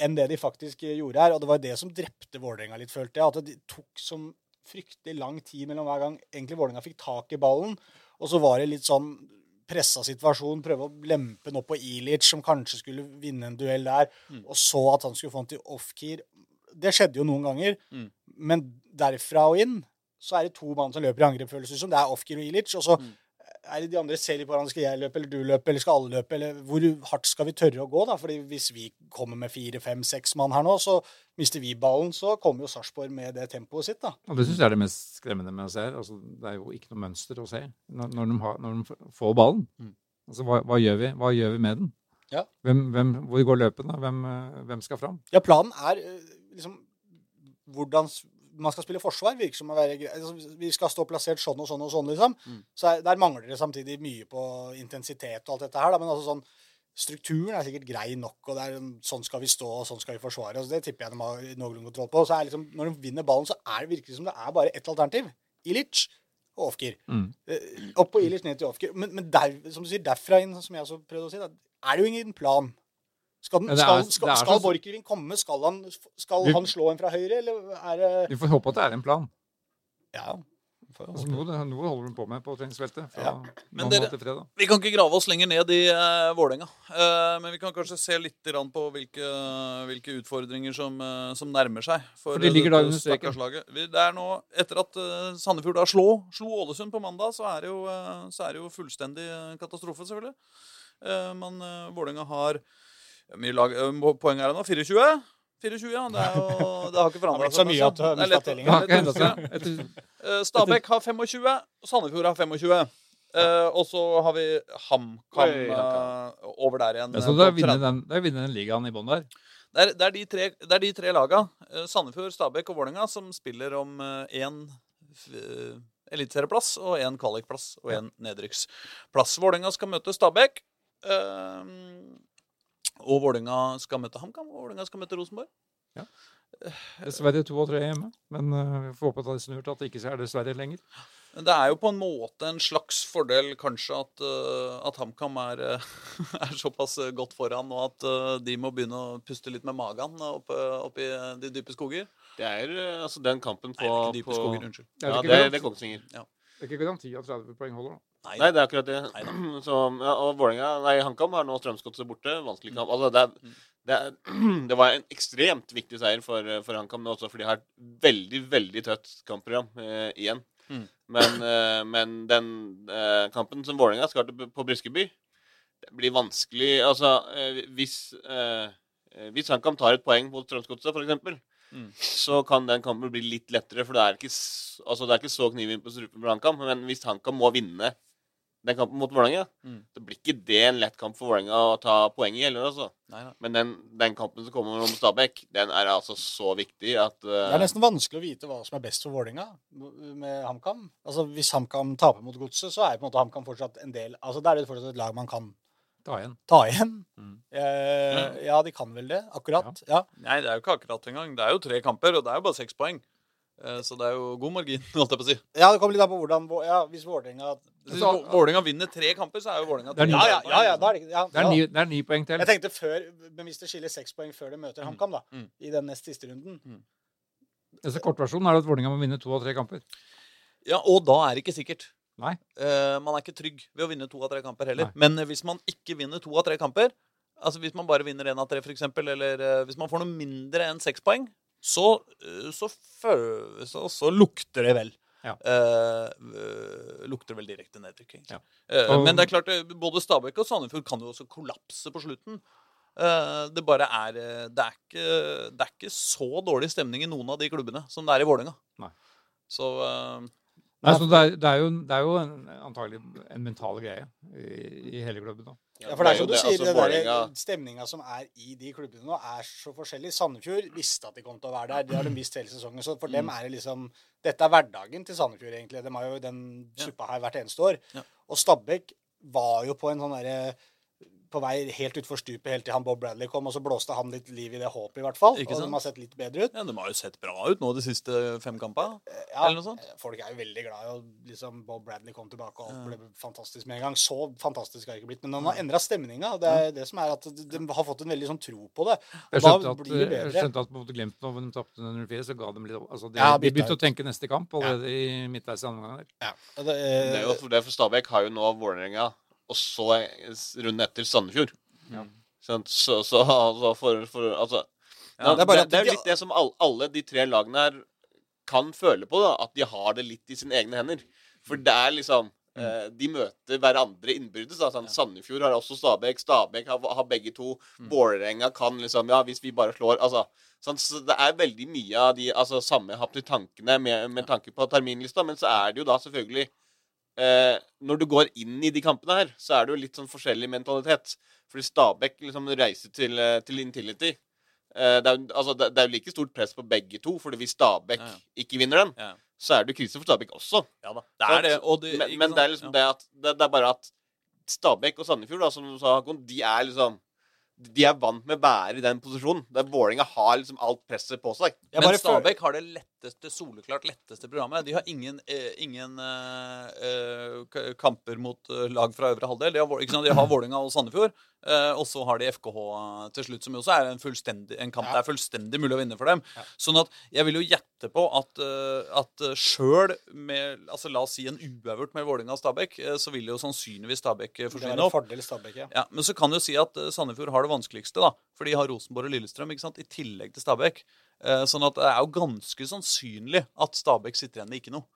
enn det de faktisk eh, gjorde her. Og det var det som drepte Vålerenga litt, følte jeg. At det tok som fryktelig lang tid mellom hver gang egentlig Vålerenga fikk tak i ballen. Og så var det litt sånn pressa situasjon, prøve å lempe den opp på Ilic, som kanskje skulle vinne en duell der, og så at han skulle få den til off-keer. Det skjedde jo noen ganger, Mm. men derfra og inn så er det to mann som løper i angrep, føles det som. Det er off-keer og Ilic, og så Mm. er det de andre ser litt på hverandre. Skal jeg løpe, eller du løpe, eller skal alle løpe? Eller hvor hardt skal vi tørre å gå, da? Fordi hvis vi kommer med fire, fem, seks mann her nå, så mister vi ballen, så kommer jo Sarpsborg med det tempoet sitt, da. Og det syns jeg er det mest skremmende med å se. Altså, det er jo ikke noe mønster å se når, når, de, har, når de får ballen. Mm. Altså, hva, hva, gjør vi? hva gjør vi med den? Ja. Hvem, hvem, hvor går løpene? Hvem, hvem skal fram? Ja, planen er liksom hvordan man skal spille forsvar, virker som å være grei Altså, vi skal stå plassert sånn og sånn og sånn, liksom. Mm. Så er, der mangler det samtidig mye på intensitet og alt dette her, da. Men altså sånn Strukturen er sikkert grei nok, og det er sånn skal vi stå, og sånn skal vi forsvare Altså, Det tipper jeg de har noenlunde kontroll på. Så er liksom, når de vinner ballen, så er det virkelig som det er bare ett alternativ. Ilic og Ofkir. Mm. Eh, Opp på Ilic, ned til Ofkir. Men, men der, som du sier, derfra inn, som jeg også prøvde å si, da, er det jo ingen plan. Skal, den, skal, skal, er skal Borchgrevink komme? Skal, han, skal Vi- han slå en fra høyre, eller er det Vi får håpe at det er en plan. Ja. Altså, noe, noe holder hun på med på treningsfeltet. Fra Ja. Men dere- til. Vi kan ikke grave oss lenger ned i uh, Vålerenga. Uh, men vi kan kanskje se litt på hvilke, hvilke utfordringer som, uh, som nærmer seg. For de ligger da under streken. Det er nå, Etter at uh, Sandefjord da slo, slo Ålesund på mandag, så er det jo, så er det jo fullstendig katastrofe, selvfølgelig. Eh, men uh, Vålerenga har mye lag, eh, poeng er det nå? 24? 24, ja. Det, er jo, det har ikke Det har forandra blitt så mye at du har Det er lett- tellingen. Det har ikke lett å hendt huske. seg. Etter, Eh, Stabæk har 25, og Sandefjord har 25. Uh, og så har vi HamKam eh, over der igjen. men eh, så det er vinne den, vinne den ligaen i bånn der. Det er, det, er de tre, det er de tre laga, eh, Sandefjord, Stabæk og Vålerenga, som spiller om én eliteserieplass og én kvalikplass og én nedrykksplass. Vålerenga skal møte Stabæk. Eh, og Vålerenga skal møte HamKam, og Vålerenga skal møte Rosenborg. Ja. Dessverre to og tre hjemme. Men uh, vi får håpe at det er snurt at det ikke er dessverre lenger. Men det er jo på en måte en slags fordel kanskje at, uh, at HamKam er, uh, er såpass godt foran, og at uh, de må begynne å puste litt med magen oppe opp i de dype skoger. Det er eh, altså den kampen på, Nei, ikke dype på skoger, unnskyld. Det er Ja, det, det er Kongsvinger. Det er ikke garanti at 30 poeng holder, da. Nei, Nei, det er akkurat det. Så, ja, og Vålinga, Nei, HamKam har nå Strømsgodset borte. Vanskelig kamp. Altså, det, er, det, er, det var en ekstremt viktig seier for, for HamKam, men også fordi de har et veldig, veldig tøft kampprogram eh, igjen. Mm. Men, eh, men den eh, kampen som Vålerenga skal til på Briskeby, det blir vanskelig Altså, eh, hvis eh, Hvis HamKam tar et poeng mot Strømsgodset, f.eks., Mm. så kan den kampen bli litt lettere, for det er ikke, altså, det er ikke så knivinn på strupen for HamKam. Men hvis HamKam må vinne den kampen mot Vålerenga, Mm. Det blir ikke det en lett kamp for Vålerenga å ta poeng i heller, altså. Nei, nei. Men den, den kampen som kommer om Stabæk, den er altså så viktig at Det eh, er nesten vanskelig å vite hva som er best for Vålerenga med HamKam. Altså, hvis HamKam taper mot Godset, så er på en måte HamKam fortsatt en del Altså, Da er det fortsatt et lag man kan Ta igjen. ta igjen. Mm. Eh, ja, de kan vel det. Akkurat. Ja. Nei, det er jo ikke akkurat engang. Det er jo tre kamper, og det er jo bare seks poeng. Eh, Så det er jo god margin, holdt jeg på å si. ja, det kommer litt an på hvordan ja, Hvis Vålerenga Vålerenga vinner tre kamper, så er jo Vålerenga er tre ja, ja, ja, ja, da er det ja, Det er, ni, det er ni poeng til. Jeg tenkte før hvis det skiller seks poeng før de møter HamKam, da, Mm. i den nest siste runden Altså, kortversjonen er at Vålerenga må vinne to av tre kamper. Ja, og da er det ikke sikkert. Nei. Uh, man er ikke trygg ved å vinne to av tre kamper heller. Nei. Men hvis man ikke vinner to av tre kamper, altså hvis man bare vinner én av tre, f.eks., eller uh, hvis man får noe mindre enn seks poeng, så, eh, så, så, så lukter det vel. Ja. Eh, eh, lukter vel direkte nedtrykking. Ja. Uh, men det er klart, både Stabæk og Sandefjord kan jo også kollapse på slutten. Uh, det bare er det er, ikke, det er ikke så dårlig stemning i noen av de klubbene som det er i Vålerenga. Så Nei, så det, er, det, er jo, det er jo en, antagelig en mental greie i, i hele klubben. da. Ja, for det er som du sier, altså, det Vålerenga- stemninga som er i de klubbene nå, er så forskjellig. Sandefjord visste at de kom til å være der. Det har de visst hele sesongen. Så for dem Mm. er det liksom Dette er hverdagen til Sandefjord, egentlig. De har jo den suppa her hvert eneste år. Ja. Og Stabæk var jo på en sånn derre på vei helt utfor stupet helt til han Bob Bradley kom, og så blåste han litt liv i det håpet, i hvert fall. Ikke og sant? de har sett litt bedre ut. Ja, De har jo sett bra ut nå de siste fem kampene. Ja, Eller noe sånt. Folk er jo veldig glad i å liksom, Bob Bradley kom tilbake, og alt ble fantastisk med en gang. Så fantastisk har det ikke blitt. Men han har endra stemninga. Det er det som er at de, de har fått en veldig sånn tro på det. Jeg Og da skjønte at, blir det jeg skjønte at på Glimt nå, når de tapte 0-4, så ga dem litt altså de, Ja, de begynte å tenke neste kamp allerede i midtveis i andre omgang. Ja. Det, Det er jo det er for Stabæk har jo nå Vålerenga, og så runden etter Sandefjord. Ja. Så, Så, så altså for, for Altså Ja, det, er det, det er jo litt det som alle, alle de tre lagene her kan føle på, da. At de har det litt i sine egne hender. For det er liksom eh, De møter hverandre innbyrdes. Da. Sånn, Sandefjord har også Stabæk. Stabæk har, har begge to. Vålerenga kan liksom Ja, hvis vi bare slår Altså sånn, så det er veldig mye av de altså, samme hapte tankene med, med tanke på terminlista, men så er det jo da selvfølgelig eh, Når du går inn i de kampene her, så er det jo litt sånn forskjellig mentalitet. Fordi Stabæk liksom reiser til, eh, til Intility. Eh, det, er, altså, det, det er jo like stort press på begge to, fordi hvis Stabæk Ja, ja. ikke vinner den, Ja. så er det jo krise for Stabæk også. Ja da. Det er det. Og det, men men det er liksom det at det, det er bare at Stabæk og Sandefjord, da, som du sa, Håkon, de er liksom De er vant med å være i den posisjonen. Der Vålerenga har liksom alt presset på seg. Men Stabæk har det lett letteste, soleklart letteste programmet. De har ingen, eh, ingen eh, eh, kamper mot eh, lag fra øvre halvdel. De har, ikke sant? De har Vålerenga og Sandefjord. Eh, og så har de FKH til slutt, som jo også er en, en kamp Ja. det er fullstendig mulig å vinne for dem. Sånn at jeg vil jo gjette på at, at sjøl med altså La oss si en uavgjort med Vålerenga og Stabæk, så vil jo sannsynligvis Stabæk eh, Det er forsvinne en opp. fordel Stabæk, ja. Ja, Men så kan du si at Sandefjord har det vanskeligste, da. For de har Rosenborg og Lillestrøm ikke sant? i tillegg til Stabæk. Eh, sånn at det er jo ganske sannsynlig at Stabæk sitter igjen med ikke noe.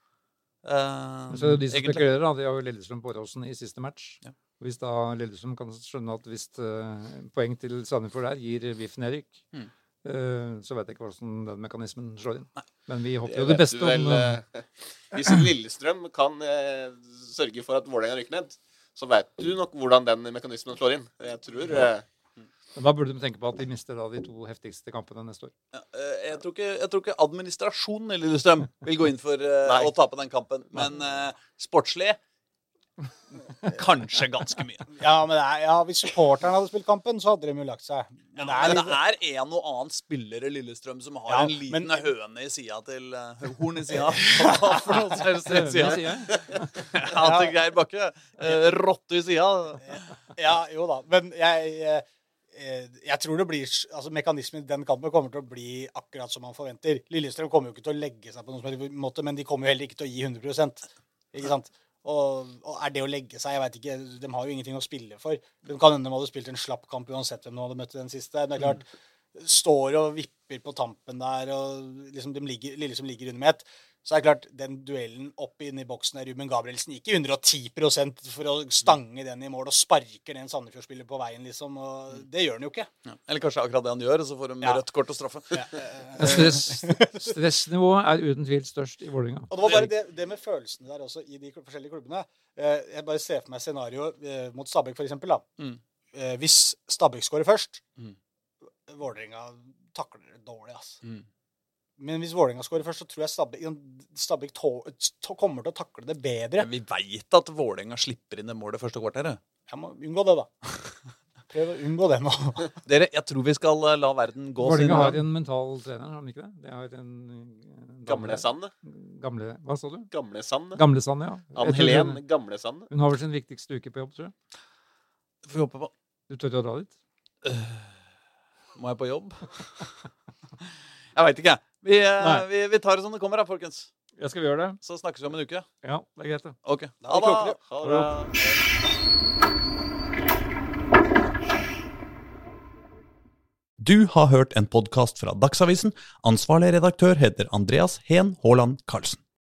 Eh, Så de som egentlig. spekulerer, da, de har jo Lillestrøm på Åråsen i siste match. Ja. Hvis da Lillestrøm kan skjønne at hvis eh, poeng til Sandefjord der gir VIF nedrykk, Mm. eh, så vet jeg ikke hvordan den mekanismen slår inn. Men vi håper jo det beste vel, om Hvis Lillestrøm kan sørge for at Vålerenga rykker ned, så vet du nok hvordan den mekanismen slår inn. Jeg tror eh, Men Da burde de tenke på at de mister da de to heftigste kampene neste år. Ja, eh, jeg, tror ikke, jeg tror ikke administrasjonen i Lillestrøm vil gå inn for uh, å tape den kampen. Men uh, sportslig kanskje ganske mye. Ja, men det er, ja, Hvis supporterne hadde spilt kampen, så hadde de jo lagt seg. Men det er Men det er en og annen spiller i Lillestrøm som har Ja, en liten men- høne i sida til uh, Horn i sida. For noe helst i sida. Ja, til Geir Bakke. Uh, rotte i sida. Ja, jo da. Men jeg, jeg tror det blir altså Mekanismen i den kampen kommer til å bli akkurat som man forventer. Lillestrøm kommer jo ikke til å legge seg på noen måte, men de kommer jo heller ikke til å gi 100% Ikke sant? Og, og er det å legge seg Jeg vet ikke, De har jo ingenting å spille for. De kan hende de hadde spilt en slapp kamp uansett hvem de hadde møtt i den siste. Det er klart, står og vipper på tampen der, og liksom de ligger, Lillestrøm ligger under med ett. Så er det klart, den duellen opp inn i boksen der Ruben Gabrielsen gikk i 110 for å stange den i mål og sparker den Sandefjord-spiller på veien, liksom. Og det gjør han jo ikke. Ja. Eller kanskje akkurat det han gjør, og så får de Ja. rødt kort og straffe. Ja. Stress, stressnivået er uten tvil størst i Vålerenga. Og det var bare det, det med følelsene der også i de forskjellige klubbene. Eh, Jeg bare ser for meg scenario eh, mot Stabæk, for eksempel. Da. Mm. Eh, Hvis Stabæk skårer først, Mm. Vålerenga takler det dårlig, altså. Mm. Men hvis Vålerenga skårer først, så tror jeg Stabæk, kommer til å takle det bedre. Men vi veit at Vålerenga slipper inn det målet første kvarteret. Jeg må unngå det, da. Prøv å unngå det nå. Dere, jeg tror vi skal eh, la verden gå sin Vålerenga har en mental trener, har de ikke det? Det har en Gamle Sand. Gamle, hva sa du? Gamle Sand. Gamle Sand, ja. Ann Jeg Helen Gamlesand. Gamle Sand. Hun har vel sin viktigste uke på jobb, tror jeg. Får vi håpe på. Du tør å dra dit? Må jeg på jobb? jeg veit ikke. Vi, eh, vi, vi tar det som det kommer, da, folkens. Ja, skal vi gjøre det? Så snakkes vi om en uke. Ja, det er greit, det. Ok. Da er. Ha det. Du har hørt en podkast fra Dagsavisen. Ansvarlig redaktør heter Andreas Heen Haaland Karlsen.